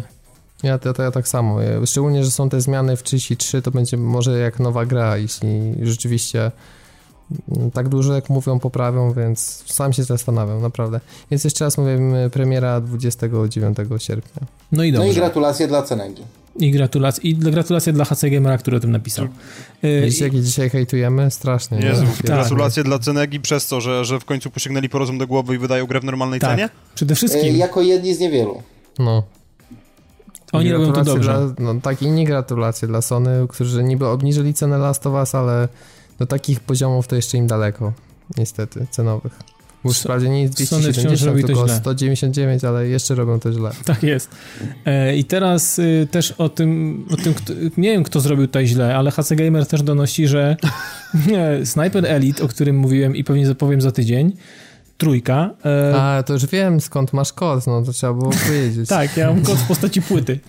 Ja to, to ja tak samo. Ja- Szczególnie, że są te zmiany w 33, to będzie może jak nowa gra, jeśli rzeczywiście tak dużo jak mówią poprawią, więc sam się zastanawiam, naprawdę. Więc jeszcze raz mówię, premiera 29 sierpnia. No i No dobrze. i gratulacje dla Cenegi. I gratulacje, i gratulacje dla HC Gamera, który o tym napisał. Y, Widzicie, jakie dzisiaj hejtujemy? Strasznie. nie? Jezu, Tak. gratulacje dla Cenegi przez to, że, że w końcu posięgnęli po rozum do głowy i wydają grę w normalnej tak, cenie? przede E, wszystkim jako jedni z niewielu. No. oni robią to dobrze. Dla, no tak, inni gratulacje dla Sony, którzy niby obniżyli cenę Last of Us, ale do takich poziomów to jeszcze im daleko, niestety, cenowych. Bo już wprawdzie nie jest Sony wciąż 270, robi to tylko źle. 199, ale jeszcze robią to źle. Tak jest. E, I teraz y, też o tym, o tym kto, nie wiem kto zrobił tutaj źle, ale HC Gamer też donosi, że e, Sniper Elite, o którym mówiłem i pewnie zapowiem za tydzień, trójka. E... A, to już wiem skąd masz kod, no to trzeba było powiedzieć. tak, ja mam kod w postaci płyty.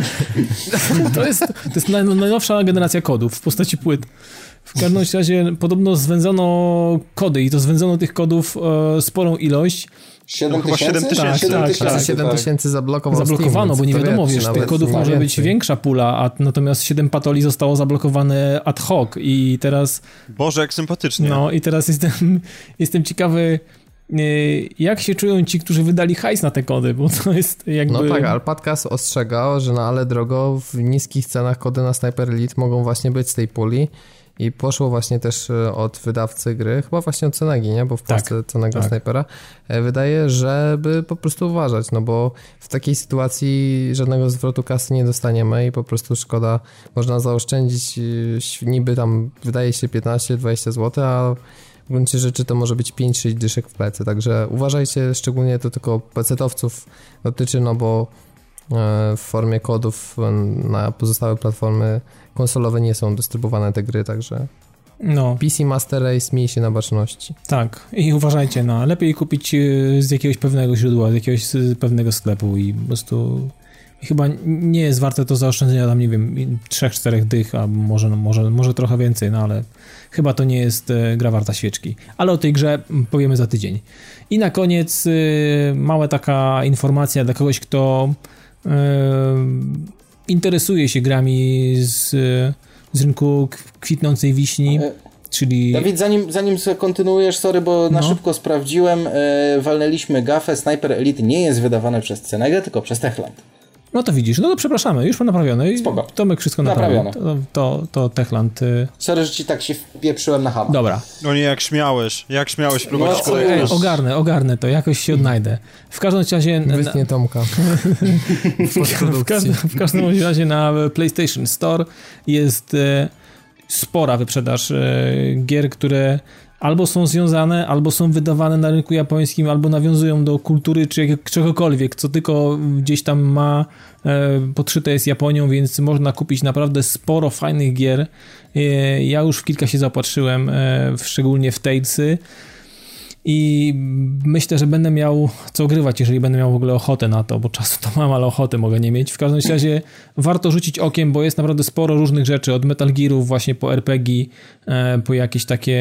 to jest, to jest najnowsza generacja kodów w postaci płyt. W każdym razie podobno zwędzono kody i to zwędzono tych kodów e, sporą ilość. 7 no, tysięcy? 7 tysięcy, tak, 7 tak, tysięcy, tak. 7 tysięcy zablokowało Zablokowano, Steam, bo nie wiadomo, wiesz, tych kodów może więcej. być większa pula, a natomiast 7 patoli zostało zablokowane ad hoc i teraz... Boże, jak sympatycznie. No i teraz jestem, jestem ciekawy e, jak się czują ci, którzy wydali hajs na te kody, bo to jest jakby... No tak, Alpatkas ostrzegał, że na ale drogo w niskich cenach kody na Sniper Elite mogą właśnie być z tej puli i poszło właśnie też e, od wydawcy gry, chyba właśnie od Cenegi, nie? Bo w tak, Polsce Cenega tak. Snipera e, wydaje, żeby po prostu uważać, no bo w takiej sytuacji żadnego zwrotu kasy nie dostaniemy i po prostu szkoda, można zaoszczędzić e, niby tam wydaje się 15-20 zł, a w gruncie rzeczy to może być 5-6 dyszek w plecy, także uważajcie, szczególnie to tylko pecetowców dotyczy, no bo w formie kodów na pozostałe platformy konsolowe nie są dystrybuowane te gry, także no. PC Master Race miej się na baczności. Tak, i uważajcie, no, lepiej kupić e, z jakiegoś pewnego źródła, z jakiegoś pewnego sklepu i po prostu chyba nie jest warte to zaoszczędzenia tam, nie wiem, 3-4 dych, a może, może, może trochę więcej, no ale chyba to nie jest e, gra warta świeczki. Ale o tej grze powiemy za tydzień. I na koniec e, mała taka informacja dla kogoś, kto interesuje się grami z, z rynku kwitnącej wiśni. E, czyli... Dawid, zanim, zanim kontynuujesz, sorry, bo na no. szybko sprawdziłem, e, walnęliśmy gafę, Sniper Elite nie jest wydawane przez Cenegę, tylko przez Techland. No to widzisz, no to przepraszamy, już naprawione. Spoko. Tomek wszystko naprawił. To, to, to Techland. Y... Sorry, że ci tak się wpieprzyłem na hama. Dobra. No nie, jak śmiałeś, jak śmiałeś próbować no, kolejny. Ogarnę, ogarnę to, jakoś się odnajdę. W każdym razie... Wytnie Tomka. w, każdym, w każdym razie na PlayStation Store jest e, spora wyprzedaż e, gier, które albo są związane, albo są wydawane na rynku japońskim, albo nawiązują do kultury czy czegokolwiek, co tylko gdzieś tam ma e, podszyte jest Japonią, więc można kupić naprawdę sporo fajnych gier. E, ja już w kilka się zaopatrzyłem, e, szczególnie w Talesy i myślę, że będę miał co grywać, jeżeli będę miał w ogóle ochotę na to, bo czasu to mam, ale ochotę mogę nie mieć. W każdym razie warto rzucić okiem, bo jest naprawdę sporo różnych rzeczy, od Metal Gearów właśnie po RPG, e, po jakieś takie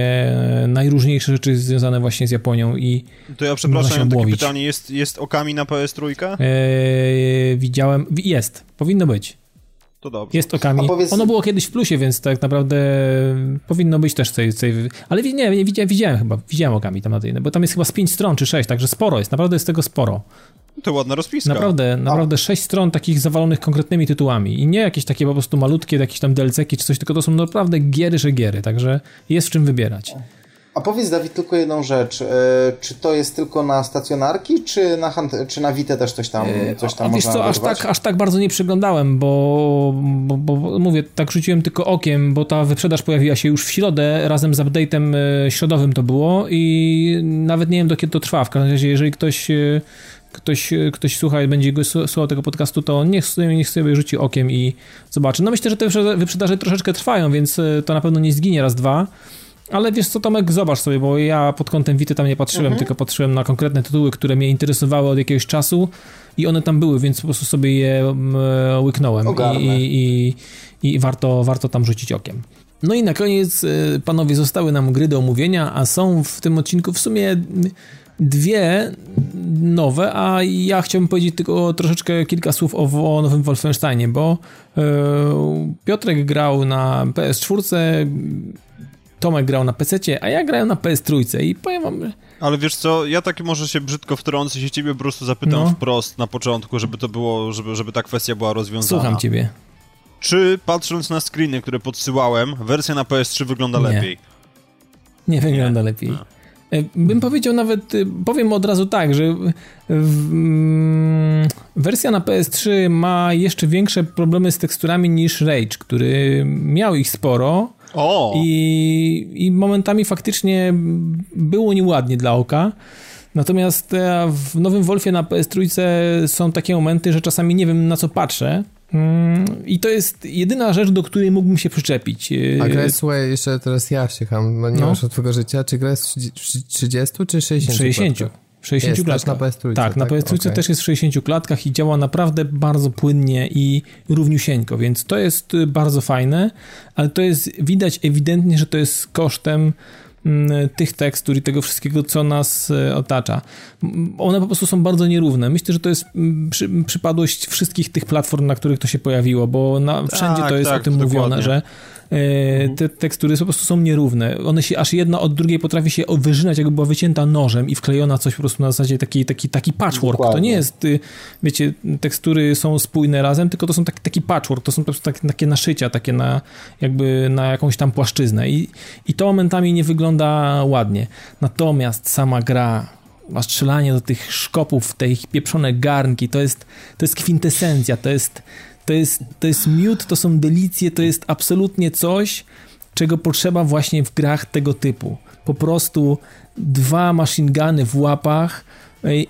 e, najróżniejsze rzeczy związane właśnie z Japonią i To ja przepraszam, mam takie pytanie, jest, jest okami na PS3? Eee, widziałem, jest, powinno być. To dobrze. Jest okami. Powiedz... Ono było kiedyś w plusie, więc tak naprawdę powinno być też tej, tej... Ale nie, nie widziałem, widziałem chyba, widziałem okami tam na tej, bo tam jest chyba z 5 stron czy 6, także sporo jest, naprawdę jest tego sporo. To ładna rozpiska. Naprawdę, naprawdę 6 stron takich zawalonych konkretnymi tytułami i nie jakieś takie po prostu malutkie, jakieś tam DLC-ki czy coś, tylko to są naprawdę giery, że giery, także jest w czym wybierać. A powiedz, Dawid, tylko jedną rzecz. E, czy to jest tylko na stacjonarki, czy na, czy na też coś tam, e, coś tam A wiesz co, aż tak, aż tak bardzo nie przyglądałem, bo, bo, bo, mówię, tak rzuciłem tylko okiem, bo ta wyprzedaż pojawiła się już w środę, razem z update'em e, środowym to było i nawet nie wiem, do kiedy to trwa. W każdym razie, jeżeli ktoś ktoś, ktoś słucha i będzie słuchał tego podcastu, to niech sobie, niech sobie rzuci okiem i zobaczy. No myślę, że te wyprzedaże troszeczkę trwają, więc to na pewno nie zginie raz, dwa. Ale wiesz co, Tomek, zobacz sobie, bo ja pod kątem Wity tam nie patrzyłem, mhm. tylko patrzyłem na konkretne tytuły, które mnie interesowały od jakiegoś czasu i one tam były, więc po prostu sobie je mm, e, łyknąłem i, i, i, i warto, warto tam rzucić okiem. No i na koniec, e, panowie, zostały nam gry do omówienia, a są w tym odcinku w sumie dwie nowe, a ja chciałbym powiedzieć tylko troszeczkę kilka słów o, o nowym Wolfensteinie, bo yy, Piotrek grał na PS4, Tomek grał na PC, a ja grałem na PS3 i powiem wam... Ale wiesz co, ja tak może się brzydko wtrącę się ciebie po prostu zapytam no. wprost na początku, żeby to było, żeby, żeby ta kwestia była rozwiązana. Słucham ciebie. Czy patrząc na screeny, które podsyłałem, wersja na PS3 wygląda Nie. lepiej? Nie wygląda Nie. lepiej. No. Bym powiedział nawet, y, powiem od razu tak, że mm, wersja na PS3 ma jeszcze większe problemy z teksturami niż Rage, który miał ich sporo, o. I, I momentami faktycznie było nieładnie dla oka. Natomiast e, w nowym Wolfie na PS3 są takie momenty, że czasami nie wiem na co patrzę Mm, I to jest jedyna rzecz, do której mógłbym się przyczepić. A gra jest, słuchaj, jeszcze teraz ja wściekam, bo nie no. masz od twojego życia. Czy gra jest w 30 czy 60? 60. 60 jest, klatkach. na PS3. Tak, na PS3 okay. też jest w 60 klatkach i działa naprawdę bardzo płynnie i równiusieńko, więc to jest bardzo fajne, ale to jest widać ewidentnie, że to jest kosztem Mm, tych tekstur i tego wszystkiego, co nas e, otacza. One po prostu są bardzo nierówne. Myślę, że to jest mm, przy, przypadłość wszystkich tych platform, na których to się pojawiło, bo na, wszędzie tak, to jest tak, o tym dokładnie. mówione, że te tekstury po prostu są nierówne. One się aż jedna od drugiej potrafi się wyżynać, jakby była wycięta nożem i wklejona coś po prostu na zasadzie taki, taki, taki patchwork. Dokładnie. To nie jest, y, wiecie, tekstury są spójne razem, tylko to są taki, taki patchwork, to są po prostu takie, takie naszycia, takie na jakby na jakąś tam płaszczyznę i, i to momentami nie wygląda ładnie. Natomiast sama gra a strzelanie do tych szkopów, te ich pieprzone garnki, to jest, to jest kwintesencja, to jest, to jest, to jest miód, to są delicje, to jest absolutnie coś, czego potrzeba właśnie w grach tego typu. Po prostu dwa machine guny w łapach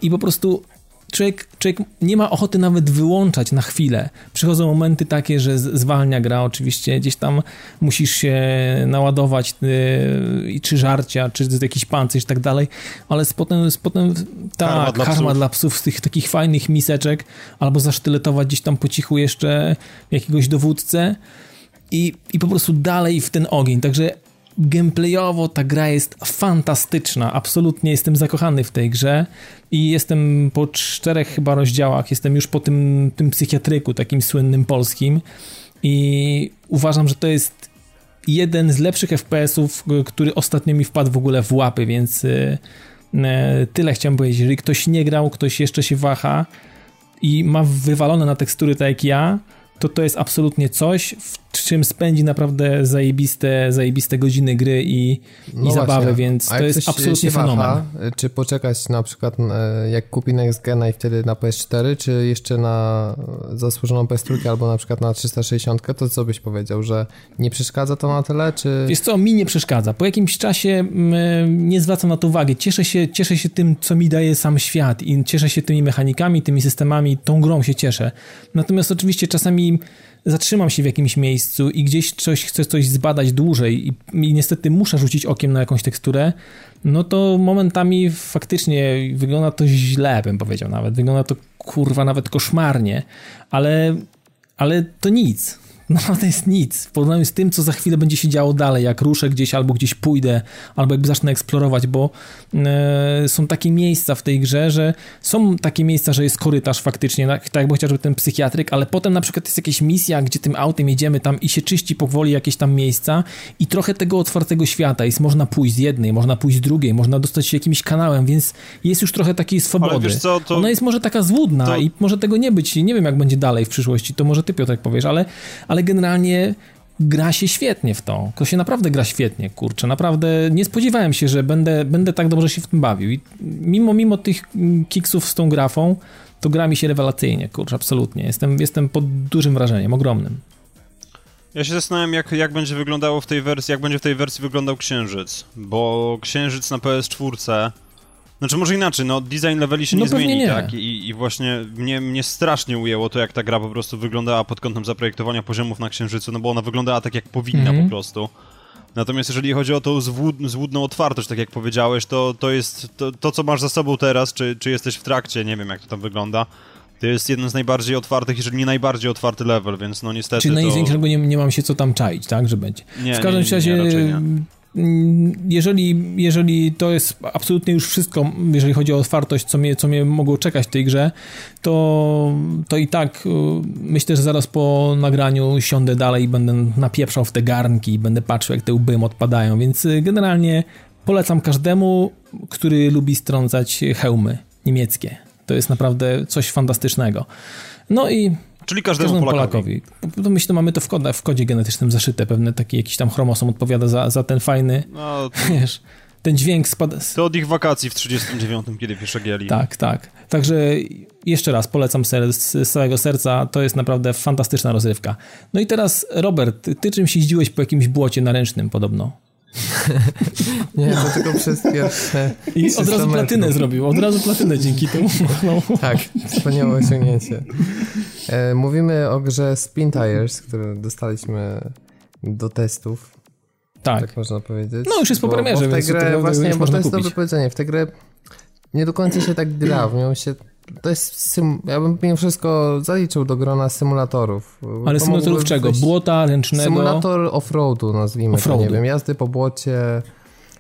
i po prostu człowiek, człowiek nie ma ochoty nawet wyłączać na chwilę. Przychodzą momenty takie, że zwalnia gra, oczywiście gdzieś tam musisz się naładować yy, czy żarcia, czy jakiś pancerz i tak dalej, ale potem, potem ta karma, dla, karma psów. dla psów z tych takich fajnych miseczek, albo zasztyletować gdzieś tam po cichu jeszcze jakiegoś dowódcę i, i po prostu dalej w ten ogień. Także gameplayowo ta gra jest fantastyczna. Absolutnie jestem zakochany w tej grze i jestem po czterech chyba rozdziałach, jestem już po tym, tym psychiatryku takim słynnym polskim i uważam, że to jest jeden z lepszych FPS-ów, który ostatnio mi wpadł w ogóle w łapy, więc y, y, tyle chciałem powiedzieć. Jeżeli ktoś nie grał, ktoś jeszcze się waha i ma wywalone na tekstury tak jak ja, to to jest absolutnie coś, w czym spędzi naprawdę zajebiste, zajebiste godziny gry i, no i zabawę, więc to jest absolutnie fenomen. Waha, czy poczekać na przykład e, jak kupi Next Gena i wtedy na PS4, czy jeszcze na zasłużoną PS3 albo na przykład na 360, to co byś powiedział, że nie przeszkadza to na tyle, czy... Wiesz co, mi nie przeszkadza. Po jakimś czasie mm, nie zwracam na to uwagi. Cieszę się, cieszę się tym, co mi daje sam świat i cieszę się tymi mechanikami, tymi systemami, tą grą się cieszę. Natomiast oczywiście czasami zatrzymam się w jakimś miejscu i gdzieś coś, chcę coś zbadać dłużej i, i niestety muszę rzucić okiem na jakąś teksturę, no to momentami faktycznie wygląda to źle, bym powiedział nawet. Wygląda to kurwa nawet koszmarnie, ale, ale to nic to jest nic. W porównaniu z tym, co za chwilę będzie się działo dalej, jak ruszę gdzieś albo gdzieś pójdę, albo jakby zacznę eksplorować, bo e, są takie miejsca w tej grze, że są takie miejsca, że jest korytarz faktycznie, tak, tak jakby chociażby ten psychiatryk, ale potem na przykład jest jakaś misja, gdzie tym autem jedziemy tam i się czyści powoli jakieś tam miejsca i trochę tego otwartego świata jest, można pójść z jednej, można pójść z drugiej, można dostać się jakimś kanałem, więc jest już trochę takiej swobody. Co, to... Ona jest może taka złudna to... i może tego nie być, nie wiem jak będzie dalej w przyszłości, to może ty Piotr powiesz, ale, ale ale generalnie gra się świetnie w to. To się naprawdę gra świetnie, kurczę. Naprawdę nie spodziewałem się, że będę, będę tak dobrze się w tym bawił. I mimo, mimo tych kiksów z tą grafą, to gra mi się rewelacyjnie, kurczę, absolutnie. Jestem, jestem pod dużym wrażeniem, ogromnym. Ja się zastanawiam, jak, jak będzie wyglądało w tej wersji, jak będzie w tej wersji wyglądał Księżyc, bo Księżyc na PS4 znaczy może inaczej, no design leveli się no nie zmieni, nie. tak? I, I, właśnie mnie, mnie strasznie ujęło to, jak ta gra po prostu wyglądała pod kątem zaprojektowania poziomów na Księżycu, no bo ona wyglądała tak, jak powinna mm -hmm. po prostu. Natomiast jeżeli chodzi o tą zwód, złudną otwartość, tak jak powiedziałeś, to, to jest to, to, co masz za sobą teraz, czy, czy jesteś w trakcie, nie wiem jak to tam wygląda, to jest jeden z najbardziej otwartych, jeżeli nie najbardziej otwarty level, więc no niestety Czyli największy, to... nie, nie mam się co tam czaić, tak, że będzie. Nie, w każdym nie, razie... Nie, Mm, jeżeli, jeżeli to jest absolutnie już wszystko, jeżeli chodzi o otwartość, co mnie, co mnie mogło czekać w tej grze, to, to i tak y, myślę, że zaraz po nagraniu siądę dalej i będę napieprzał w te garnki, będę patrzył, jak te łby odpadają, więc y, generalnie polecam każdemu, który lubi strącać hełmy niemieckie. To jest naprawdę coś fantastycznego. No i Czyli każdemu, każdemu Polakowi. Polakowi. Myślę, że mamy to w, w kodzie genetycznym zaszyte, pewne taki jakiś tam chromosom odpowiada za, za ten fajny, no, to... wiesz, ten dźwięk spada... To od ich wakacji w 39, kiedy pierwsze gieli. Tak, tak. Także jeszcze raz polecam ser, z całego serca, to jest naprawdę fantastyczna rozrywka. No i teraz, Robert, ty czym się zdziłeś po jakimś błocie naręcznym podobno? nie, to tylko przez pierwsze I od razu platynę zrobił, od razu platynę dzięki temu. tak, wspaniałe osiągnięcie. E, mówimy o grze Spin Tires, którą dostaliśmy do testów. Tak. tak można powiedzieć. No już jest po bo, premierze, bo w tę grę właśnie, bo to jest kupić. dobre powiedzenie, w tę grę nie do końca się tak gra, w nią się to jest ja bym mimo wszystko zaliczył do grona symulatorów. Ale to symulatorów czego? Błota, ręcznego? Symulator off-roadu nazwijmy off to, nie wiem, jazdy po błocie.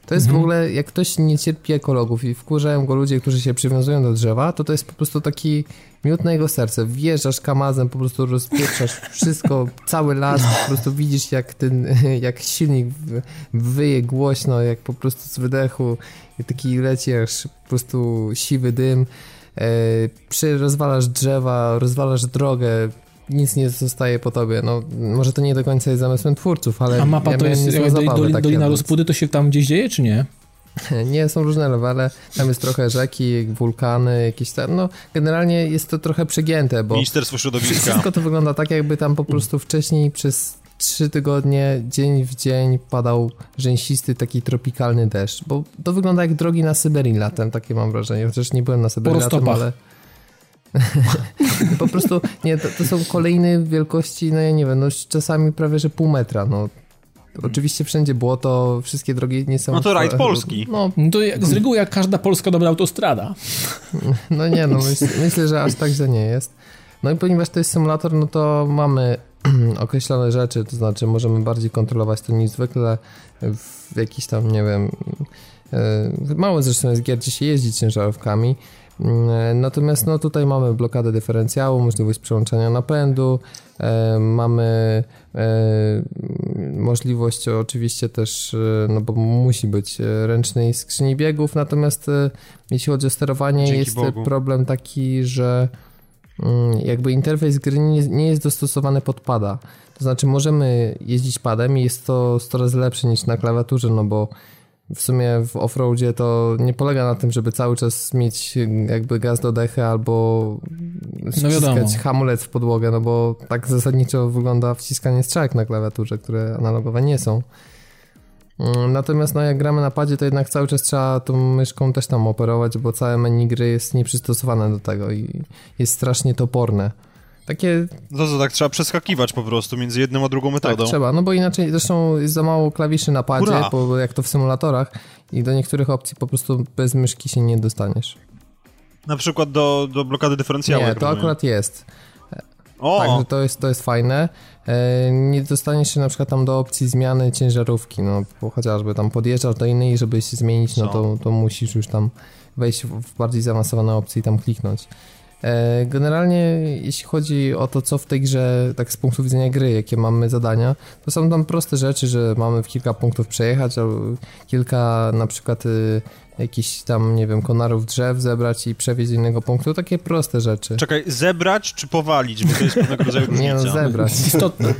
To jest mhm. w ogóle, jak ktoś nie cierpi ekologów i wkurzają go ludzie, którzy się przywiązują do drzewa, to to jest po prostu taki miód na jego serce. Wjeżdżasz kamazem, po prostu rozpieprzasz wszystko, cały las, po prostu widzisz jak ten, jak silnik wyje głośno, jak po prostu z wydechu i taki leci aż po prostu siwy dym. E, przy rozwalasz drzewa, rozwalasz drogę, nic nie zostaje po tobie. No, może to nie do końca jest zamysłem twórców, ale. A mapa ja to jest do, do, Dolina Rozpudy, to się tam gdzieś dzieje, czy nie? Nie, są różne levele, tam jest trochę rzeki, wulkany, jakieś tam, no generalnie jest to trochę przegięte, bo... Ministerstwo Środowiska. Wszystko to wygląda tak, jakby tam po prostu wcześniej przez trzy tygodnie, dzień w dzień padał rzęsisty, taki tropikalny deszcz, bo to wygląda jak drogi na Syberii latem, takie mam wrażenie, chociaż nie byłem na Syberii latem, ale... po prostu, nie, to, to, są kolejne wielkości, no ja nie wiem, no czasami prawie, że pół metra, no. Oczywiście wszędzie błoto, wszystkie drogi nie są... No to rajd polski. No, no to jak, z reguły jak każda polska dobra autostrada. No nie, no myśl, myślę, że aż tak źle nie jest. No i ponieważ to jest symulator, no to mamy określone rzeczy, to znaczy możemy bardziej kontrolować to niż zwykle w jakiś tam, nie wiem, e, mało zresztą jest gier, gdzie się jeździ ciężarówkami, e, Natomiast no, tutaj mamy blokadę dyferencjału, możliwość przełączania napędu, e, mamy e, możliwość oczywiście też, e, no bo musi być ręcznej skrzyni biegów, natomiast jeśli chodzi o sterowanie Dzięki jest Bogu. problem taki, że jakby interfejs gry nie, nie jest dostosowany pod pada. To znaczy możemy jeździć padem i jest to 100 razy lepsze niż na klawiaturze, no bo w sumie w offroadzie to nie polega na tym, żeby cały czas mieć jakby gaz do dechy albo wciskać no hamulec w podłogę, no bo tak zasadniczo wygląda wciskanie strzałek na klawiaturze, które analogowe nie są. Mm, natomiast no, jak gramy na padzie, to jednak cały czas trzeba tą myszką też tam operować, bo całe menu gry jest nieprzystosowane do tego i jest strasznie toporne. Takie... No to tak trzeba przeskakiwać po prostu między jedną a drugą metodą. Tak, trzeba, no bo inaczej zresztą jest za mało klawiszy na padzie, bo jak to w symulatorach i do niektórych opcji po prostu bez myszki się nie dostaniesz. Na przykład do, do blokady dyferencjału. Nie, to akurat jest. O! Także to jest, to jest fajne. E, nie dostaniesz się na przykład tam do opcji zmiany ciężarówki, no bo chociażby tam podjeżdżasz do innej, żeby się zmienić, no to, to musisz już tam wejść w bardziej zaawansowane opcje i tam kliknąć. E, generalnie, jeśli chodzi o to, co w tej grze, tak z punktu widzenia gry, jakie mamy zadania, to są tam proste rzeczy, że mamy w kilka punktów przejechać, albo kilka na przykład y, jakiś tam, nie wiem, konarów drzew zebrać i przewieźć do innego punktu. Takie proste rzeczy. Czekaj, zebrać czy powalić? Bo to jest pewnego rodzaju różnica. Nie no, zebrać. Istotne.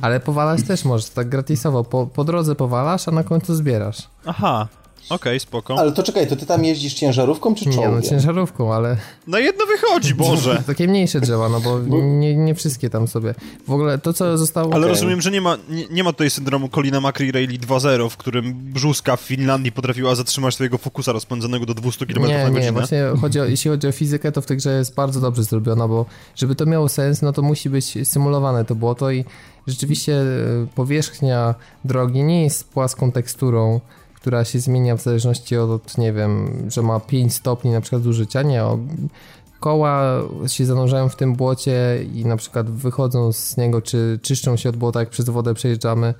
Ale powalać też możesz, tak gratisowo. Po, po drodze powalasz, a na końcu zbierasz. Aha, Okej, okay, spoko. Ale to czekaj, to ty tam jeździsz ciężarówką czy czołgiem? Nie, no ciężarówką, ale... No jedno wychodzi, Boże! Takie mniejsze drzewa, no bo. Nie, nie wszystkie tam sobie. W ogóle to, co zostało... Ale okay. rozumiem, że nie ma, nie, nie, ma tutaj syndromu Colina Macri Rayleigh 2.0, w którym brzuska w Finlandii potrafiła zatrzymać swojego fokusa rozpędzonego do 200 km nie, na godzinę. Nie, właśnie chodzi o, jeśli chodzi o fizykę, to w tej grze jest bardzo dobrze zrobiona, bo żeby to miało sens, no to musi być symulowane to błoto i rzeczywiście e, powierzchnia drogi nie jest płaską teksturą, która się zmienia w zależności od, nie wiem, że ma 5 stopni na przykład zużycia, nie, o, koła się zanurzają w tym błocie i na przykład wychodzą z niego, czy czyszczą się od błota, jak przez wodę przejeżdżamy.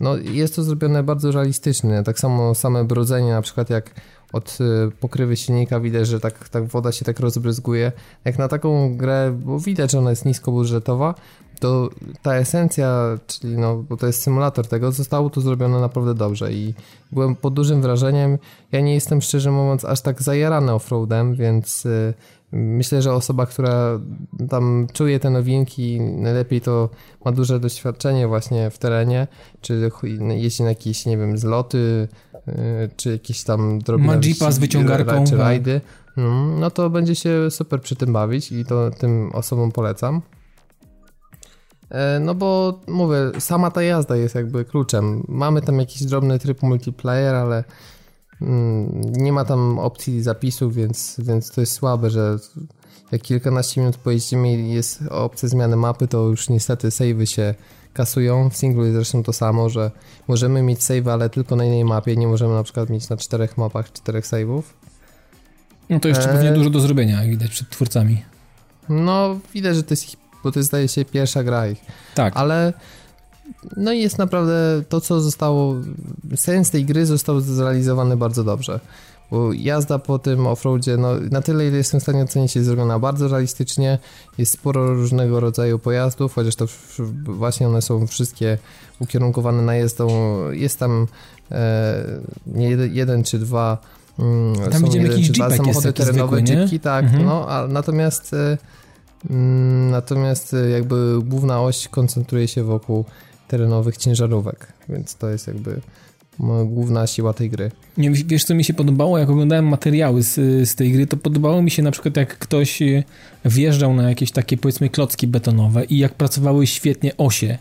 No jest to zrobione bardzo realistycznie. Tak samo same brodzenie, na przykład jak od y, pokrywy silnika widać, że tak, tak woda się tak rozbryzguje. Jak na taką grę, bo widać, że ona jest niskobudżetowa, to ta esencja, czyli no, bo to jest symulator tego, zostało tu zrobione naprawdę dobrze i byłem pod dużym wrażeniem. Ja nie jestem szczerze mówiąc aż tak zajarany offroadem, więc y, myślę, że osoba, która tam czuje te nowinki, najlepiej to ma duże doświadczenie właśnie w terenie, czy jeździ na jakieś, nie wiem, zloty, y, czy jakieś tam drobne... Ma jeepa z wyciągarką. Czy rajdy. No, no to będzie się super przy tym bawić i to tym osobom polecam. E, no bo mówię, sama ta jazda jest jakby kluczem. Mamy tam jakiś drobny tryb multiplayer, ale mm, nie ma tam opcji zapisów, więc, więc to jest słabe, że jak kilkanaście minut pojeździmy i jest opcja zmiany mapy, to już niestety savey się kasują. W singlu jest zresztą to samo, że możemy mieć save, ale tylko na innej mapie. Nie możemy na przykład mieć na czterech mapach czterech save'ów. No to jeszcze pewnie dużo do zrobienia, jak widać przed twórcami. No, widać, że to jest ich, bo to jest, zdaje się, pierwsza gra ich. Tak. Ale no i jest naprawdę to, co zostało, sens tej gry został zrealizowany bardzo dobrze. Bo jazda po tym offroadzie, no na tyle, ile jestem w stanie ocenić, jest zrobiona bardzo realistycznie. Jest sporo różnego rodzaju pojazdów, chociaż to właśnie one są wszystkie ukierunkowane na jazdą. Jest tam e, nie jeden, jeden czy dwa Mm, tam widzimy jakiś jeepek samochody terenowe, zwykły, tak, mhm. no, a natomiast e, natomiast e, jakby główna oś koncentruje się wokół terenowych ciężarówek, więc to jest jakby główna siła tej gry. Nie, wiesz, co mi się podobało, jak oglądałem materiały z, z tej gry, to podobało mi się na przykład, jak ktoś e, wjeżdżał na jakieś takie, powiedzmy, klocki betonowe i jak pracowały świetnie osie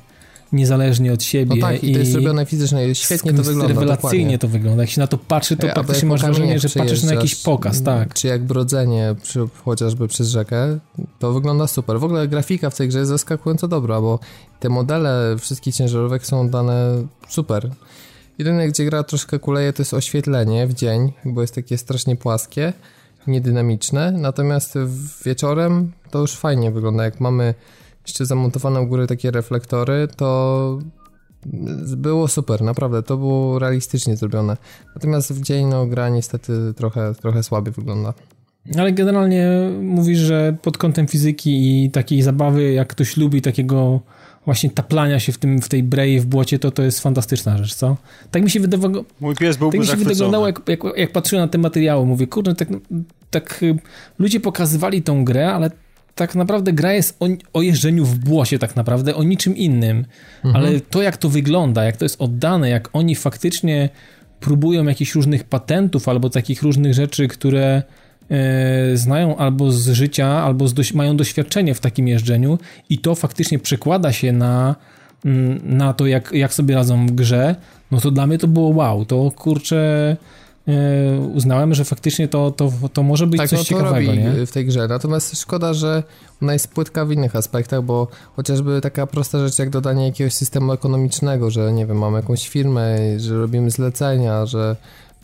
niezależnie od siebie. No tak, i, to jest zrobione fizycznie, świetnie to wygląda. Rewelacyjnie dokładnie. to wygląda. Jak się na to patrzy, to praktycznie masz wrażenie, że patrzysz na jakiś pokaz, tak. Czy jak brodzenie przy, chociażby przez rzekę, to wygląda super. W ogóle grafika w tej grze jest zaskakująco dobra, bo te modele wszystkich ciężarówek są dane super. Jedyne, gdzie gra troszkę kuleje, to jest oświetlenie w dzień, bo jest takie strasznie płaskie, niedynamiczne, natomiast wieczorem to już fajnie wygląda. Jak mamy jeszcze zamontowane u góry takie reflektory, to było super, naprawdę, to było realistycznie zrobione. Natomiast w dzień no, gra niestety trochę, trochę słabiej wygląda. Ale generalnie mówisz, że pod kątem fizyki i takiej zabawy, jak ktoś lubi takiego właśnie taplania się w, tym, w tej brei, w błocie, to to jest fantastyczna rzecz, co? Tak mi się wydawało... Mój pies byłby Tak mi się wyglądało, jak, jak, jak patrzyłem na te materiały. Mówię, kurde, tak, tak y, ludzie pokazywali tą grę, ale tak naprawdę gra jest o, o jeżdżeniu w błosie tak naprawdę, o niczym innym. Mhm. Ale to, jak to wygląda, jak to jest oddane, jak oni faktycznie próbują jakichś różnych patentów albo takich różnych rzeczy, które e, znają albo z życia, albo z doś mają doświadczenie w takim jeżdżeniu i to faktycznie przekłada się na, mm, na to, jak, jak sobie radzą w grze, no to dla mnie to było wow. To kurczę uznałem, że faktycznie to, to, to może być tak, coś no to ciekawego. Robi nie? w tej grze. Natomiast szkoda, że ona jest płytka w innych aspektach, bo chociażby taka prosta rzecz jak dodanie jakiegoś systemu ekonomicznego, że nie wiem, mamy jakąś firmę, że robimy zlecenia, że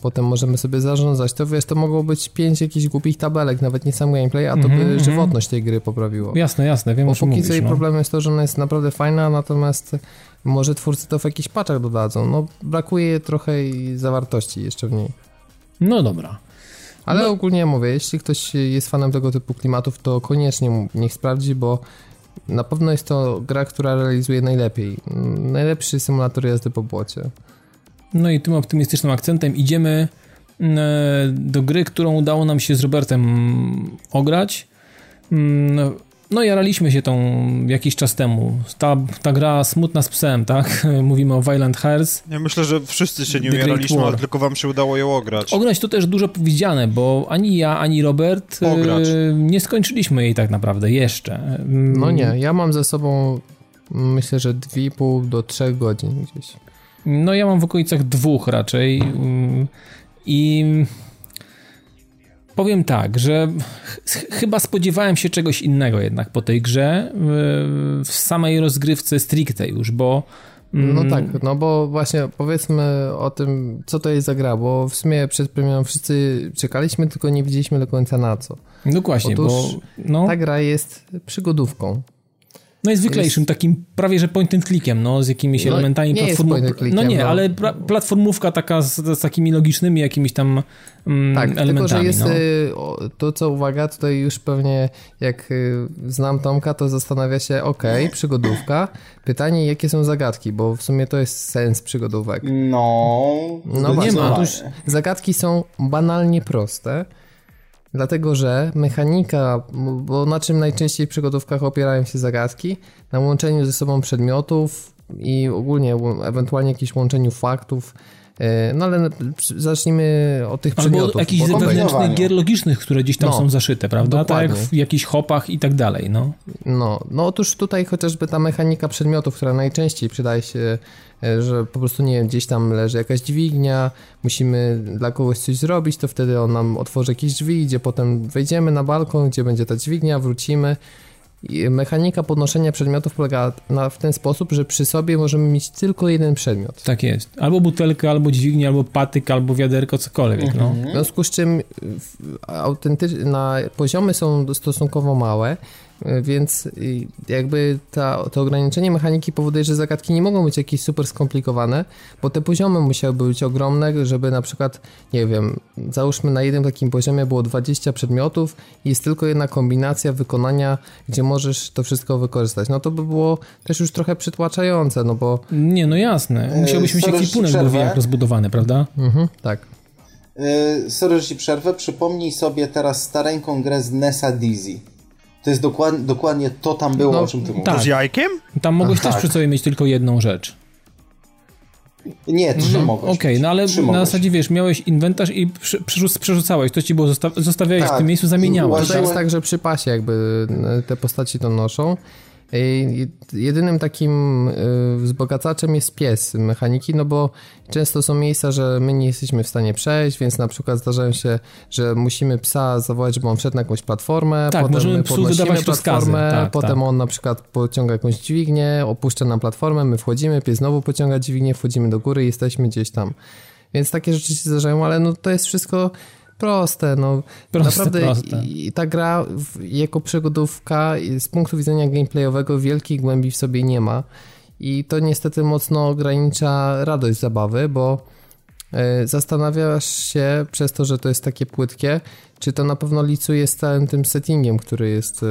potem możemy sobie zarządzać, to wiesz, to mogło być pięć jakichś głupich tabelek, nawet nie sam gameplay, a to mm -hmm, by mm -hmm. żywotność tej gry poprawiło. Jasne, jasne, wiem Bo o czym póki mówisz. jej no. problemem jest to, że ona jest naprawdę fajna, natomiast może twórcy to w jakichś paczach dodadzą. No, brakuje trochę zawartości jeszcze w niej. No dobra. Ale no. ogólnie mówię, jeśli ktoś jest fanem tego typu klimatów, to koniecznie niech sprawdzi, bo na pewno jest to gra, która realizuje najlepiej. Najlepszy symulator jazdy po błocie. No i tym optymistycznym akcentem idziemy mm, do gry, którą udało nam się z Robertem ograć. Mm, no jaraliśmy się tą jakiś czas temu. Ta, ta gra smutna z psem, tak? Mówimy o Violent Hearts. Ja myślę, że wszyscy się nie jaraliśmy, ale tylko wam się udało ją ograć. Ograć to też dużo powiedziane, bo ani ja, ani Robert Ograć. nie skończyliśmy jej tak naprawdę jeszcze. No nie, ja mam ze sobą myślę, że 2,5 do 3 godzin gdzieś. No ja mam w okolicach dwóch raczej i Powiem tak, że ch chyba spodziewałem się czegoś innego jednak po tej grze, w samej rozgrywce stricte już, bo... Mm, no tak, no bo właśnie powiedzmy o tym, co to jest za gra, bo w sumie przed premierą wszyscy czekaliśmy, tylko nie widzieliśmy do końca na co. Dokładnie, Otóż bo... No. Ta gra jest przygodówką. No jest zwyklejszym, jest... takim prawie że point and clickiem, no, z jakimiś no, elementami platformówki. No nie, no. ale platformówka taka z, z, takimi logicznymi jakimiś tam mm, tak, elementami. Tylko, że jest no. Y, to, co uwaga, tutaj już pewnie jak y, znam Tomka, to zastanawia się, ok, przygodówka. Pytanie, jakie są zagadki, bo w sumie to jest sens przygodówek. No, no nie ma. Otóż zagadki są banalnie proste. Dlatego, że mechanika, bo na czym najczęściej w przygodówkach opierają się zagadki, na łączeniu ze sobą przedmiotów, i ogólnie ewentualnie jakieś łączeniu faktów. E, no ale zacznijmy od tych Albo przedmiotów. jakichś wewnętrznych gier logicznych, które gdzieś tam no, są zaszyte, prawda? Dokładnie. Tak jak w jakichś hopach i tak dalej, no. No, no otóż tutaj chociażby ta mechanika przedmiotów, która najczęściej przydaje się, e, że po prostu, nie wiem, gdzieś tam leży jakaś dźwignia, musimy dla kogoś coś zrobić, to wtedy on nam otworzy jakieś drzwi, gdzie potem wejdziemy na balkon, gdzie będzie ta dźwignia, wrócimy mechanika podnoszenia przedmiotów polega na, w ten sposób, że przy sobie możemy mieć tylko jeden przedmiot. Tak jest. Albo butelkę, albo dźwignię, albo patyk, albo wiaderko, cokolwiek. No. Mhm. W związku z czym autenty- na poziomy są stosunkowo małe więc jakby ta, to ograniczenie mechaniki powoduje, że zagadki nie mogą być jakieś super skomplikowane, bo te poziomy musiałyby być ogromne, żeby na przykład, nie wiem, załóżmy na jednym takim poziomie było 20 przedmiotów i jest tylko jedna kombinacja wykonania, gdzie możesz to wszystko wykorzystać. No to by było też już trochę przytłaczające, no bo... Nie, no jasne. Musiałbyś mieć ekwipunek do jak rozbudowany, prawda? Mhm, tak. Yy, sorry, że ci przerwę. Przypomnij sobie teraz stareńką grę z Nessa Dizzy. To jest dokładnie, dokładnie to tam było, no, o czym ty mówisz. Tak. Z jajkiem? Tam mogłeś też tak. przy sobie mieć tylko jedną rzecz. Nie, trzy mogłeś. Okej, okay, no ale na zasadzie wiesz, miałeś inwentarz i przerzucałeś, to ci było, zostawiałeś tak. w tym miejscu, zamieniałeś. To jest tak, że przy pasie jakby te postaci to noszą Jedynym takim y, wzbogacaczem jest pies mechaniki, no bo często są miejsca, że my nie jesteśmy w stanie przejść, więc na przykład zdarzają się, że musimy psa zawołać, żeby on wszedł na jakąś platformę, tak, potem możemy psu wydawać platformę, tak, potem tak. on na przykład pociąga jakąś dźwignię, opuszcza nam platformę, my wchodzimy, pies znowu pociąga dźwignię, wchodzimy do góry i jesteśmy gdzieś tam. Więc takie rzeczy się zdarzają, ale no to jest wszystko proste, no. Proste, naprawdę proste. I, ta gra jako przygodówka z punktu widzenia gameplayowego wielkiej głębi w sobie nie ma. I to niestety mocno ogranicza radość zabawy, bo y, zastanawiasz się przez to, że to jest takie płytkie, czy to na pewno licuje z całym tym settingiem, który jest, y,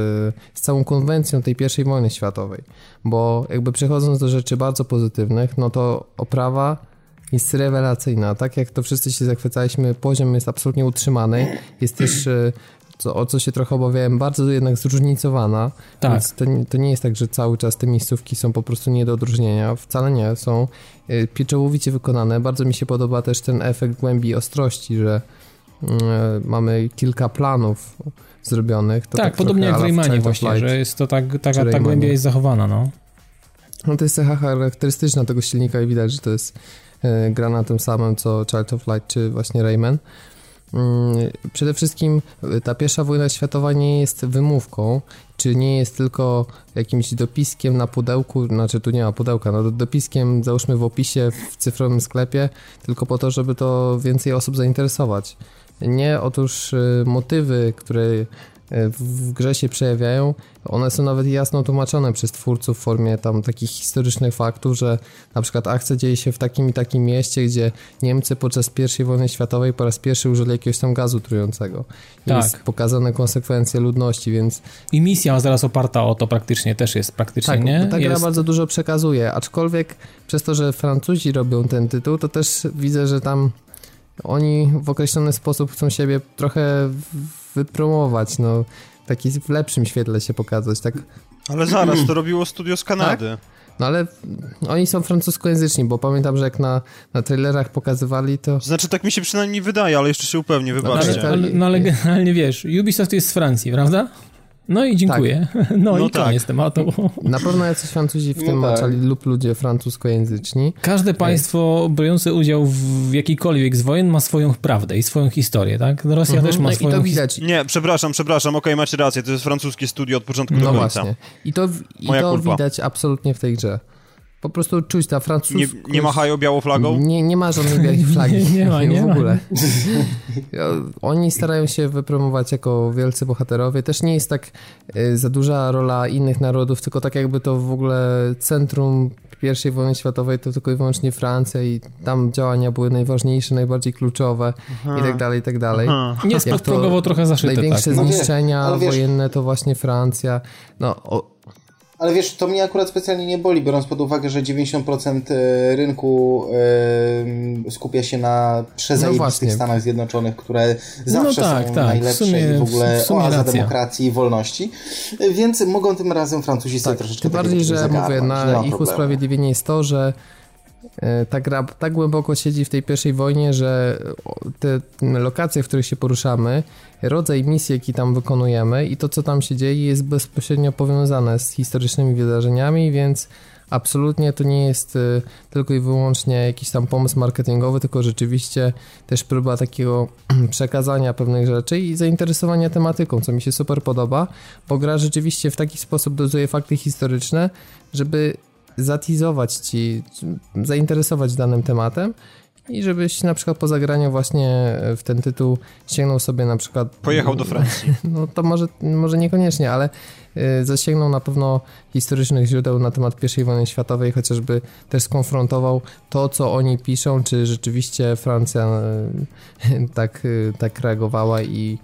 z całą konwencją tej pierwszej wojny światowej, bo jakby przechodząc do rzeczy bardzo pozytywnych, no to oprawa jest rewelacyjna. Tak jak to wszyscy się zachwycaliśmy, poziom jest absolutnie utrzymany. Jest też e, co, o co się trochę obawiałem, bardzo jednak zróżnicowana. Tak. Więc to, to, nie jest tak, że cały czas te miejscówki są po prostu nie do odróżnienia. Wcale nie. Są e, pieczołowicie wykonane. Bardzo mi się podoba też ten efekt głębi ostrości, że e, mamy kilka planów zrobionych. Tak, tak podobnie jak w Raymanie właśnie, że jest to tak, taka ta głębia jest zachowana, no. No to jest cecha charakterystyczna tego silnika i widać, że to jest gra na tym samym co Child of Light czy właśnie Rayman. Mm, przede wszystkim e, ta pierwsza wojna światowa nie jest wymówką, czy nie jest tylko jakimś dopiskiem na pudełku, znaczy tu nie ma pudełka, no dopiskiem załóżmy w opisie w cyfrowym sklepie, tylko po to, żeby to więcej osób zainteresować. Nie, otóż e, motywy, które w grze się przejawiają, one są nawet jasno tłumaczone przez twórców w formie tam takich historycznych faktów, że na przykład akcja dzieje się w takim i takim mieście, gdzie Niemcy podczas I wojny światowej po raz pierwszy użyli jakiegoś tam gazu trującego. Tak. Jest pokazane konsekwencje ludności, więc... I misja zaraz oparta o to praktycznie też jest praktycznie, tak, nie? Ta gra jest... bardzo dużo przekazuje, aczkolwiek przez to, że Francuzi robią ten tytuł, to też widzę, że tam oni w określony sposób chcą siebie trochę wypromować, no taki w lepszym świetle się pokazać, tak. Ale zaraz, to robiło studio z Kanady. Tak? No ale oni są francuskojęzyczni, bo pamiętam, że jak na, na trailerach pokazywali, to... Znaczy, tak mi się przynajmniej wydaje, ale jeszcze się upewnię, wybaczcie. No, ale, no ale generalnie wiesz, Ubisoft jest z Francji, prawda? No i dziękuję. Tak. No, no, i tak. koniec tematu. Na pewno jacyś Francuzi w no tym tak. maczali lub ludzie francuskojęzyczni. Każde państwo biorące udział w jakiejkolwiek z wojen ma swoją prawdę i swoją historię, tak? Rosja mhm. też ma no swoją... I to widać. Nie, przepraszam, przepraszam, okej, okay, macie rację, to jest francuskie studio od początku no do końca. No właśnie. I to, i to widać absolutnie w tej grze. Po prostu czuć ta francuska. Nie, nie machają białą flagą? Nie, nie ma żadnej białej flagi. nie, nie ma, nie w ogóle. Oni starają się wypromować jako wielcy bohaterowie. Też nie jest tak y, za duża rola innych narodów, tylko tak jakby to w ogóle centrum I wojny światowej to tylko i wyłącznie Francja i tam działania były najważniejsze, najbardziej kluczowe Aha. i tak dalej, i tak dalej. Nie jest podprogowo trochę zaszyte. Największe tak. zniszczenia no, wojenne to właśnie Francja. No, o, Ale wiesz, to mnie akurat specjalnie nie boli, biorąc pod uwagę, że 90% e, rynku y, skupia się na przezajebistych no Stanach Zjednoczonych, które zawsze no tak, są tak. najlepsze w sumie, i w ogóle w oaza demokracji i wolności. Więc mogą tym razem Francuzi sobie tak, troszeczkę Tym bardziej, że mówię, na ich usprawiedliwienie jest to, że ta gra tak głęboko siedzi w tej pierwszej wojnie, że te lokacje, w których się poruszamy, rodzaj misji, jaki tam wykonujemy i to, co tam się dzieje, jest bezpośrednio powiązane z historycznymi wydarzeniami, więc absolutnie to nie jest e, tylko i wyłącznie jakiś tam pomysł marketingowy, tylko rzeczywiście też próba takiego przekazania pewnych rzeczy i zainteresowania tematyką, co mi się super podoba, bo gra rzeczywiście w taki sposób dozuje fakty historyczne, żeby zatizować ci, zainteresować danym tematem i żebyś na przykład po zagraniu właśnie w ten tytuł sięgnął sobie na przykład... Pojechał do Francji. No to może, może niekoniecznie, ale y, zasięgnął na pewno historycznych źródeł na temat I wojny światowej, chociażby też skonfrontował to, co oni piszą, czy rzeczywiście Francja y, tak, y, tak reagowała i,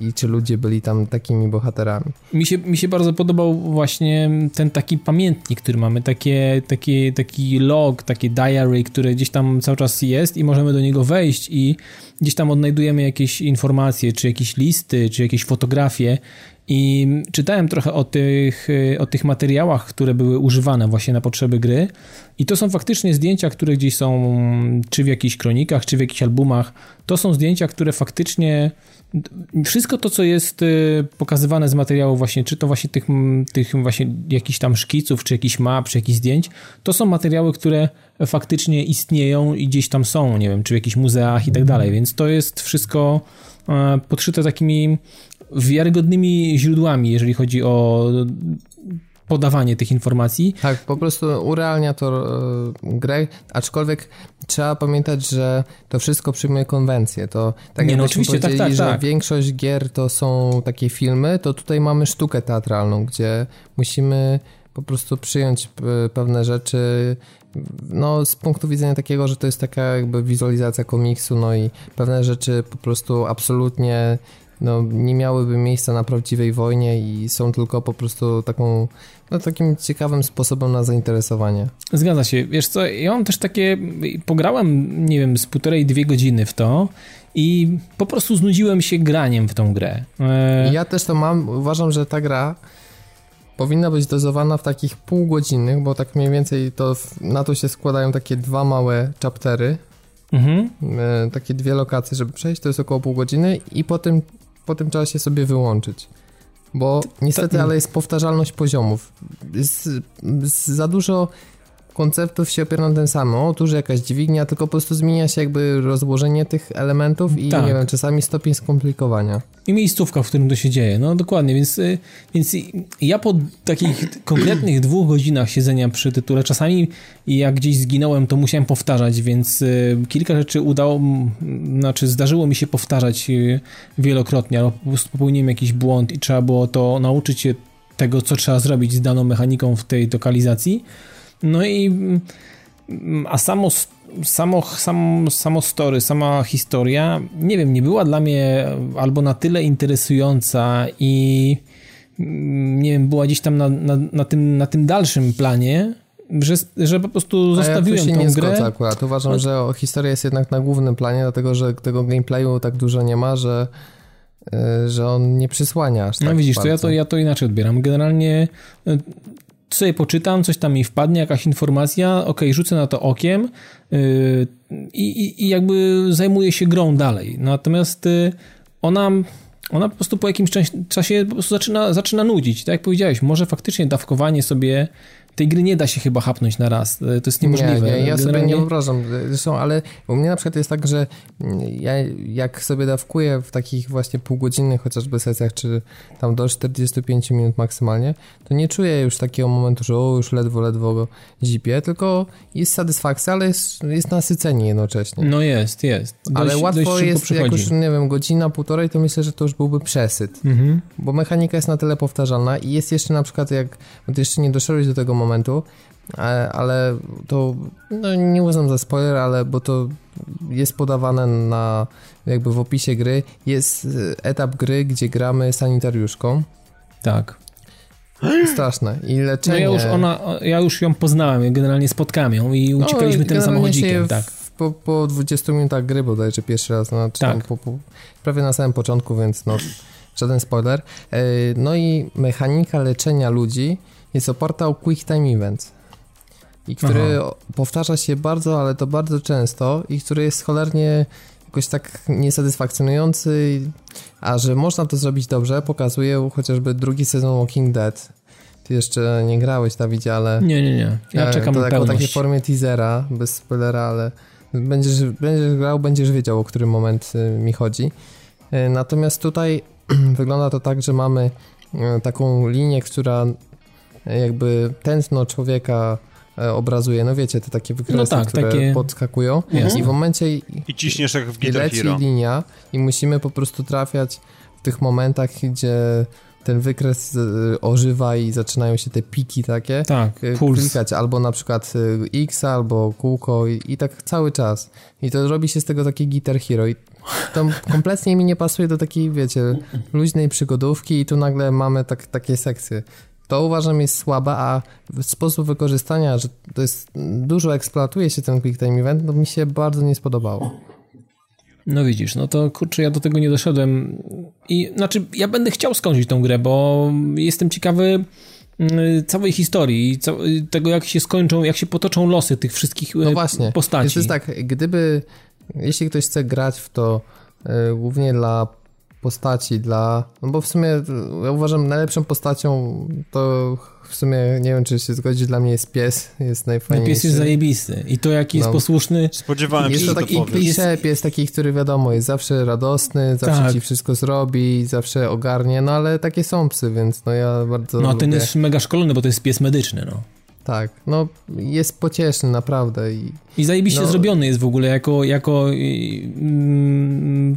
i czy ludzie byli tam takimi bohaterami. Mi się, mi się bardzo podobał właśnie ten taki pamiętnik, który mamy, takie, takie, taki log, takie diary, które gdzieś tam cały czas jest i możemy do niego wejść i gdzieś tam odnajdujemy jakieś informacje, czy jakieś listy, czy jakieś fotografie i czytałem trochę o tych, o tych materiałach, które były używane właśnie na potrzeby gry. I to są faktycznie zdjęcia, które gdzieś są, czy w jakichś kronikach, czy w jakichś albumach. To są zdjęcia, które faktycznie wszystko to, co jest y, pokazywane z materiału właśnie, czy to właśnie tych, tych właśnie jakichś tam szkiców, czy jakichś map, czy jakichś zdjęć, to są materiały, które faktycznie istnieją i gdzieś tam są, nie wiem, czy w jakichś muzeach i tak dalej, więc to jest wszystko e, podszyte takimi wiarygodnymi źródłami, jeżeli chodzi o podawanie tych informacji. Tak, po prostu urealnia to e, grę, aczkolwiek trzeba pamiętać, że to wszystko przyjmuje konwencję. To tak Nie, no oczywiście, tak, tak, że tak. większość gier to są takie filmy, to tutaj mamy sztukę teatralną, gdzie musimy po prostu przyjąć pewne rzeczy no z punktu widzenia takiego, że to jest taka jakby wizualizacja komiksu, no i pewne rzeczy po prostu absolutnie no, nie miałyby miejsca na prawdziwej wojnie i są tylko po prostu taką, no, takim ciekawym sposobem na zainteresowanie. Zgadza się. Wiesz co, ja mam też takie, pograłem, nie wiem, z półtorej, dwie godziny w to i po prostu znudziłem się graniem w tą grę. E... Ja też to mam, uważam, że ta gra powinna być dozowana w takich półgodzinnych, bo tak mniej więcej to na to się składają takie dwa małe chaptery, mhm. E, takie dwie lokacje, żeby przejść, to jest około pół godziny i po tym po tym czasie sobie wyłączyć. Bo niestety, ale jest powtarzalność poziomów. Jest, jest za dużo konceptów się opiera na ten sam. Otóż jakaś dźwignia, tylko po prostu zmienia się jakby rozłożenie tych elementów i tak. nie wiem, czasami stopień skomplikowania. I miejscówka, w którym to się dzieje. No dokładnie, więc, y, więc ja po takich konkretnych dwóch godzinach siedzenia przy tytule, czasami jak gdzieś zginąłem, to musiałem powtarzać, więc y, kilka rzeczy udało, znaczy zdarzyło mi się powtarzać y, wielokrotnie, albo po prostu popełniłem jakiś błąd i trzeba było to nauczyć się tego, co trzeba zrobić z daną mechaniką w tej lokalizacji. No i mm, a samo, samo, samo, samo story, sama historia, nie wiem, nie była dla mnie albo na tyle interesująca i mm, nie wiem, była gdzieś tam na, na, na tym, na tym dalszym planie, że, że po prostu zostawiłem ja się tą nie grę. akurat. Uważam, no. że historia jest jednak na głównym planie, dlatego że tego gameplayu tak dużo nie ma, że y, że on nie przysłania aż No tak widzisz, to ja to, ja to inaczej odbieram. Generalnie y, sobie poczytam, coś tam mi wpadnie, jakaś informacja, ok, rzucę na to okiem yy, i, i jakby zajmuję się grą dalej. Natomiast yy, ona, ona po prostu po jakimś czasie po prostu zaczyna, zaczyna nudzić. Tak jak powiedziałeś, może faktycznie dawkowanie sobie tej gry nie da się chyba hapnąć na raz. E, to jest niemożliwe. Nie, nie ja sobie nie wyobrażam. Zresztą, ale u mnie na przykład jest tak, że ja jak sobie dawkuję w takich właśnie półgodzinnych chociażby sesjach, czy tam do 45 minut maksymalnie, to nie czuję już takiego momentu, że o, już ledwo, ledwo zipię, tylko jest satysfakcja, ale jest, jest nasycenie jednocześnie. No jest, jest. Dość, ale łatwo jest, jak już, nie wiem, godzina, półtorej, to myślę, że to już byłby przesyt. Mhm. Bo mechanika jest na tyle powtarzalna i jest jeszcze na przykład, jak jeszcze nie doszedłeś do tego momentu, momentu, e, ale to no nie uznam za spoiler, ale bo to jest podawane na jakby w opisie gry, jest etap gry, gdzie gramy sanitariuszką. Tak. Straszne. I leczenie... No ja już, ona, ja już ją poznałem, generalnie spotkałem ją i uciekaliśmy no, tym samochodzikiem, tak. Po, po 20 minutach gry bodajże pierwszy raz, no, tak. Po, po, prawie na samym początku, więc no, żaden spoiler. E, no i mechanika leczenia ludzi jest oparta o Quick Time Events i który Aha. powtarza się bardzo, ale to bardzo często i który jest cholernie jakoś tak niesatysfakcjonujący, a że można to zrobić dobrze, pokazuje chociażby drugi sezon Walking Dead. Ty jeszcze nie grałeś, Dawidzie, ale... Nie, nie, nie. Ja e, czekam to na pełność. takiej formie teasera, bez spoilera, ale będziesz, będziesz grał, będziesz wiedział, o który moment y, mi chodzi. E, natomiast tutaj wygląda to tak, że mamy e, taką linię, która jakby tętno człowieka E, obrazuje, no wiecie, te takie wykresy, no tak, które takie... podskakują i w momencie i ciśniesz jak w Guitar leci Hero. linia i musimy po prostu trafiać w tych momentach, gdzie ten wykres e, ożywa i zaczynają się te piki takie. Tak, e, puls. Klikać albo na przykład X, albo kółko i, i, tak cały czas. I to robi się z tego takie Guitar Hero i to kompletnie mi nie pasuje do takiej, wiecie, luźnej przygodówki i tu nagle mamy tak, takie sekcje to uważam jest słaba, a sposób wykorzystania, że to jest dużo eksploatuje się ten quick time event, to mi się bardzo nie spodobało. No widzisz, no to kurczę, ja do tego nie doszedłem i znaczy ja będę chciał skończyć tą grę, bo jestem ciekawy mm, całej historii, tego jak się skończą, jak się potoczą losy tych wszystkich no właśnie. postaci. Jest tak, gdyby, jeśli ktoś chce grać w to y, głównie dla postaci dla... No bo w sumie ja uważam najlepszą postacią to w sumie nie wiem, czy się zgodzi, dla mnie jest pies, jest najfajniejszy. No pies jest zajebisty i to jaki jest no. posłuszny. Spodziewałem jest się, to taki klisze, pies taki, który wiadomo, jest zawsze radosny, zawsze tak. ci wszystko zrobi, zawsze ogarnie, no ale takie są psy, więc no ja bardzo No a ten jest mega szkolony, bo to jest pies medyczny, no. Tak, no jest pocieszny naprawdę. I, I zajebiście no, zrobiony jest w ogóle jako, jako mm,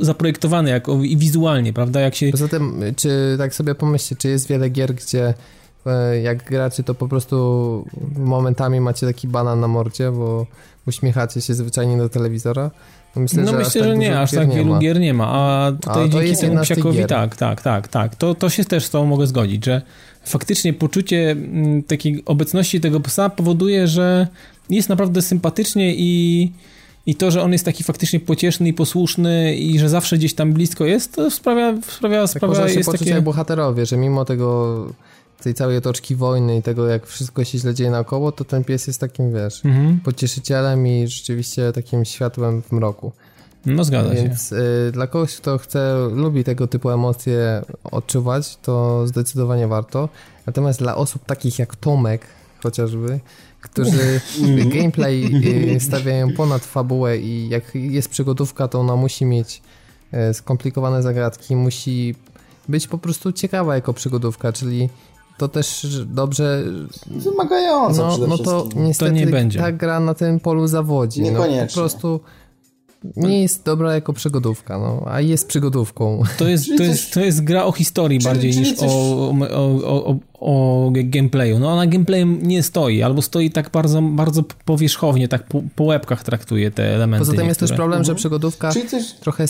zaprojektowany jako, i wizualnie, prawda? Jak się... Poza tym, czy tak sobie pomyślcie, czy jest wiele gier, gdzie e, jak gracie, to po prostu momentami macie taki banan na mordzie, bo uśmiechacie się zwyczajnie do telewizora. Myślę, no że myślę, tak że nie, aż tak wielu gier nie ma, a tutaj a dzięki temu psiakowi tak, tak, tak, tak, to, to się też z tobą mogę zgodzić, że faktycznie poczucie mm, takiej obecności tego psa powoduje, że jest naprawdę sympatycznie i, i to, że on jest taki faktycznie pocieszny i posłuszny i że zawsze gdzieś tam blisko jest, to sprawia, sprawia, tak sprawia jest poczuć takie... jak bohaterowie, że mimo tego tej całej otoczki wojny i tego, jak wszystko się źle dzieje naokoło, to ten pies jest takim, wiesz, mhm. pocieszycielem i rzeczywiście takim światłem w mroku. No zgadza Więc, się. Więc y, dla kogoś, kto chce, lubi tego typu emocje odczuwać, to zdecydowanie warto. Natomiast dla osób takich jak Tomek chociażby, którzy gameplay y, stawiają ponad fabułę i jak jest przygodówka, to ona musi mieć y, skomplikowane zagadki, musi być po prostu ciekawa jako przygodówka, czyli to też dobrze. Wymagająca no, no to niestety to nie będzie. ta gra na tym polu zawodzi. Niekoniecznie. No, po prostu nie jest dobra jako przygodówka, no, a jest przygodówką. To jest, to jest, to jest gra o historii czyli, bardziej czyli niż coś... o, o, o, o, gameplayu. No ona gameplayem nie stoi, albo stoi tak bardzo, bardzo powierzchownie, tak po, po łebkach traktuje te elementy. Poza tym niektóre. jest też problem, mhm. że przygodówka coś... trochę...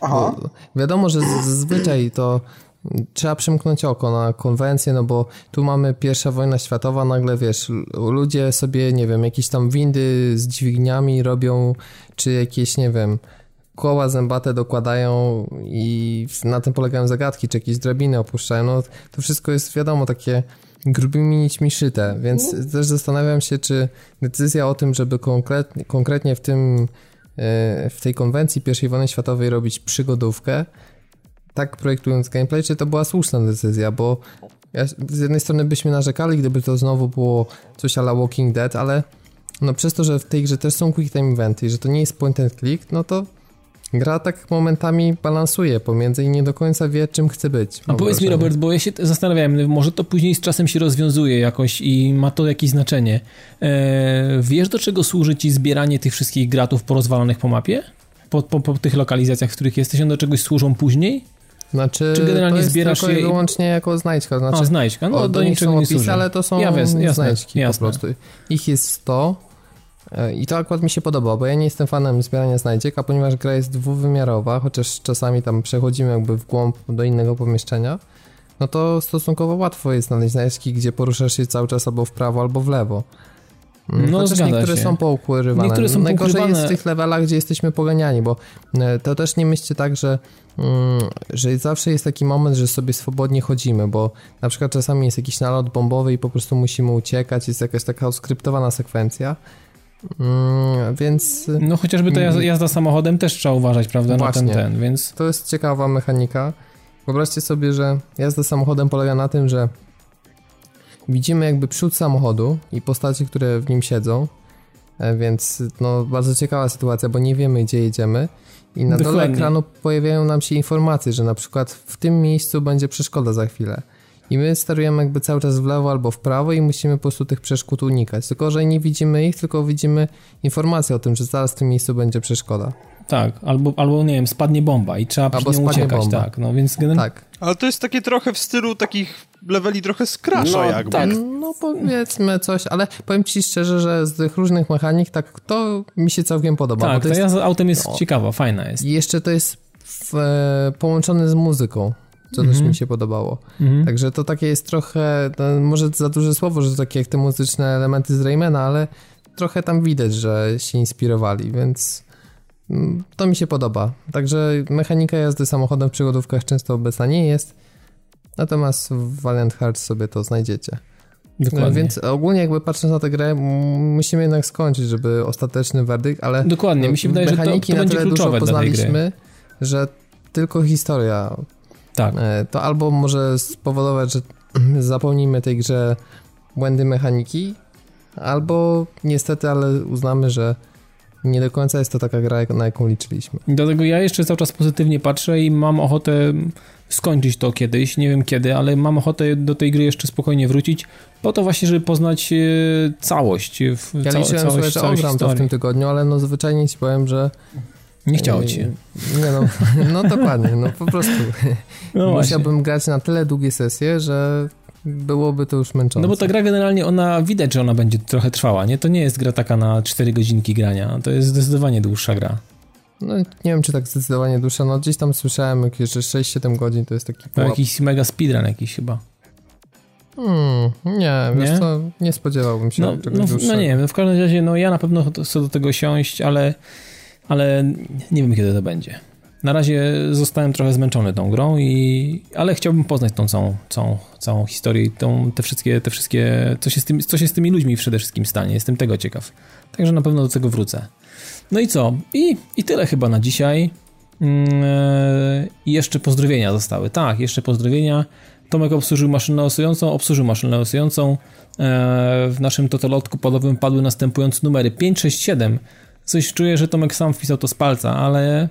Aha. Wiadomo, że zazwyczaj to trzeba przymknąć oko na konwencję, no bo tu mamy pierwsza wojna światowa, nagle wiesz, ludzie sobie, nie wiem, jakieś tam windy z dźwigniami robią, czy jakieś, nie wiem, koła zębate dokładają i na tym polegają zagadki, czy jakieś drabiny opuszczają, no to wszystko jest wiadomo takie grubymi nićmi szyte, więc no. też zastanawiam się, czy decyzja o tym, żeby konkretnie, konkretnie w tym e, w tej konwencji I wojny światowej robić przygodówkę, tak projektując gameplay, czy to była słuszna decyzja, bo ja, z jednej strony byśmy narzekali, gdyby to znowu było coś ala Walking Dead, ale no przez to, że w tej grze też są quick time eventy i że to nie jest point and click, no to gra tak momentami balansuje pomiędzy i nie do końca wie, czym chce być. A powiedz mi, Robert, bo ja się zastanawiałem, może to później z czasem się rozwiązuje jakoś i ma to jakieś znaczenie. Eee, wiesz, do czego służy ci zbieranie tych wszystkich gratów porozwalonych po mapie? Po, po, po tych lokalizacjach, w których jesteś, one do czegoś służą później? Znaczy, Czy generalnie zbierasz je wyłącznie jako znajdźka. Znaczy, A, znajdźka, no o, do niczego nie służy. ale to są ja wiesz, jasne, znajdźki jasne. po prostu. Ich jest 100 e, i to akurat mi się podoba, bo ja nie jestem fanem zbierania znajdziek, a ponieważ gra jest dwuwymiarowa, chociaż czasami tam przechodzimy jakby w głąb do innego pomieszczenia, no to stosunkowo łatwo jest znaleźć znajdźki, gdzie poruszasz się cały czas albo w prawo, albo w lewo. Mm, No, Chociaż niektóre się. są poukrywane. Niektóre są Najgorzej poukrywane. jest w tych levelach, gdzie jesteśmy poganiani, bo e, to też nie myślcie tak, że, że zawsze jest taki moment, że sobie swobodnie chodzimy, bo na przykład czasami jest jakiś nalot bombowy i po prostu musimy uciekać, jest jakaś taka oskryptowana sekwencja. Mm, Więc No chociażby ta jazda, jazda samochodem też trzeba uważać, prawda, na ten, Właśnie. ten, więc... To jest ciekawa mechanika. Wyobraźcie sobie, że jazda samochodem polega na tym, że widzimy jakby przód samochodu i postacie, które w nim siedzą, e, więc no bardzo ciekawa sytuacja, bo nie wiemy gdzie jedziemy i na dole Dokładnie. ekranu pojawiają nam się informacje, że na przykład w tym miejscu będzie przeszkoda za chwilę. I my sterujemy jakby cały czas w lewo albo w prawo i musimy po prostu tych przeszkód unikać. Tylko, że nie widzimy ich, tylko widzimy informację o tym, że zaraz w tym miejscu będzie przeszkoda. Tak, albo, albo nie wiem, spadnie bomba i trzeba Albo przed nią uciekać, bomba. tak, no więc generalnie... Tak. Ale to jest takie trochę w stylu takich leveli trochę skrasza No, jakby. tak. No powiedzmy coś, ale powiem ci szczerze, że z tych różnych mechanik tak to mi się całkiem podoba. Tak, bo to ta jest, jazda autem jest No. ciekawa, fajna jest. I jeszcze to jest w, e, połączone z muzyką, co też mi się podobało. Mhm. Także to takie jest trochę, no, może za duże słowo, że to takie jak te muzyczne elementy z Raymana, ale trochę tam widać, że się inspirowali, więc mm, to mi się podoba. Także mechanika jazdy samochodem w przygodówkach często obecna nie jest, natomiast w Valiant Hearts sobie to znajdziecie. Dokładnie. Więc ogólnie jakby patrząc na tę grę, musimy jednak skończyć, żeby ostateczny werdykt, ale Dokładnie, mi się wydaje, że to, mechaniki to na tyle dużo poznaliśmy, że tylko historia Tak, e, to albo może spowodować, że zapomnimy tej grze błędy mechaniki, albo niestety, ale uznamy, że nie do końca jest to taka gra, na jaką liczyliśmy. dlatego ja jeszcze cały czas pozytywnie patrzę i mam ochotę skończyć to kiedyś, nie wiem kiedy, ale mam ochotę do tej gry jeszcze spokojnie wrócić, po to właśnie, żeby poznać e, całość, e, w, Ja ca- liczyłem, całość, słuchaj, że ogram to w tym tygodniu, ale no zwyczajnie ci powiem, że Nie chciało ci się. Nie no, no dokładnie, no po prostu. No. Musiałbym grać na tyle długie sesje, że byłoby to już męczące. No bo ta gra generalnie, ona widać, że ona będzie trochę trwała, nie? To nie jest gra taka na 4 godzinki grania, to jest zdecydowanie dłuższa gra. No nie wiem, czy tak zdecydowanie dłuższa, no gdzieś tam słyszałem jakieś, że 6-7 godzin to jest taki pułap. jakiś mega speedrun jakiś chyba. Hmm, nie, wiesz Nie? co, nie spodziewałbym się No, czegoś no, dłuższego. no nie wiem, w każdym razie, no ja na pewno chcę do tego siąść, ale, ale nie wiem kiedy to będzie. Na razie zostałem trochę zmęczony tą grą, i, ale chciałbym poznać tą całą, całą, całą historię i tą, te wszystkie, te wszystkie co, się z tym, co się z tymi ludźmi przede wszystkim stanie. Jestem tego ciekaw. Także na pewno do tego wrócę. No i co? I, i tyle chyba na dzisiaj. E, I jeszcze pozdrowienia zostały. Tak, jeszcze pozdrowienia. Tomek obsłużył maszynę losującą, obsłużył maszynę losującą. E, W naszym totolotku podowym padły następujące numery 567. Coś czuję, że Tomek sam wpisał to z palca, ale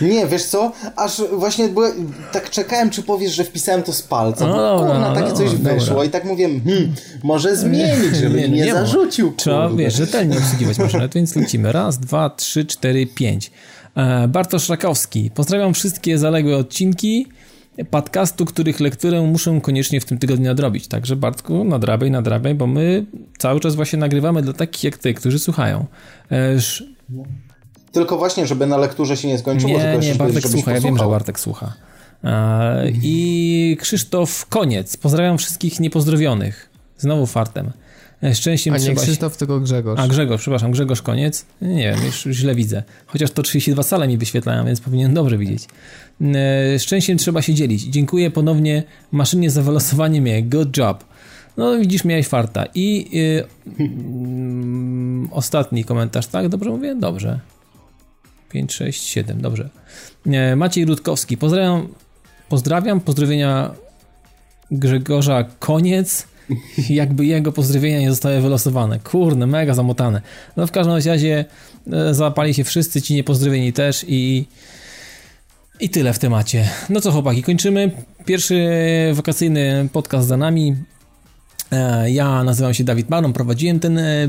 Nie, wiesz co? Aż właśnie byłem, tak czekałem, czy powiesz, że wpisałem to z palca. No bo kurna, no takie coś dobra, wyszło dobra. i tak mówię, hmm, może zmienić, żeby Nie, nie, nie zarzucił. trzeba, wiesz, rzetelnie obsługiwać maszynę, więc lecimy. Raz, dwa, trzy, cztery, pięć. E, Bartosz Rakowski. Pozdrawiam wszystkie zaległe odcinki podcastu, których lekturę muszę koniecznie w tym tygodniu nadrobić. Także Bartku, nadrabiaj, nadrabiaj, bo my cały czas właśnie nagrywamy dla takich jak ty, którzy słuchają. Tylko właśnie, żeby na lekturze się nie skończyło, Nie, tylko nie, Bartek żebyś słucha, ja wiem, że. Bartek słucha. E, I Krzysztof Koniec. Pozdrawiam wszystkich niepozdrowionych. Znowu fartem. E, Szczęściem A nie trzeba się... Krzysztof, tylko Grzegorz. A Grzegorz, przepraszam, Grzegorz Koniec. Nie wiem, już źle widzę. Chociaż to 32 sale mi wyświetlają, więc powinien dobrze widzieć. E, Szczęściem trzeba się dzielić. Dziękuję ponownie maszynie za wylosowanie mnie. Good job. No widzisz, miałeś farta. I y, mm, ostatni komentarz, tak? Dobrze mówię? Dobrze. 5, 6, 7, dobrze. E, Maciej Rutkowski. Pozdrawiam, pozdrawiam, pozdrowienia Grzegorza Koniec. Jakby jego pozdrowienia nie zostały wylosowane. Kurde, mega zamotane. No w każdym razie e, załapali się wszyscy, ci niepozdrowieni też i i tyle w temacie. No co chłopaki, kończymy. Pierwszy wakacyjny podcast za nami. E, Ja nazywam się Dawid Baron, prowadziłem ten e,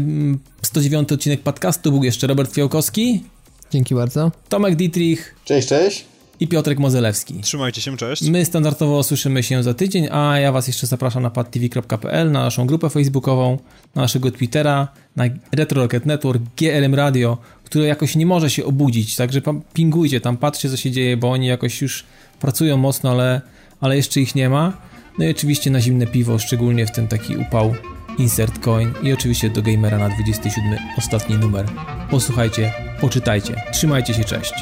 109 odcinek podcastu. Był jeszcze Robert Fiałkowski, Dzięki bardzo. Tomek Dietrich Cześć, cześć. i Piotrek Mozelewski. Trzymajcie się, cześć. My standardowo słyszymy się za tydzień, a ja was jeszcze zapraszam na padtv.pl, na naszą grupę facebookową, na naszego Twittera, na Retro Rocket Network, GRM Radio, które jakoś nie może się obudzić, także pingujcie tam, patrzcie co się dzieje, bo oni jakoś już pracują mocno, ale, ale jeszcze ich nie ma. No i oczywiście na zimne piwo, szczególnie w ten taki upał Insert Coin i oczywiście do Gamera na 27 ostatni numer. Posłuchajcie, poczytajcie. Trzymajcie się, cześć.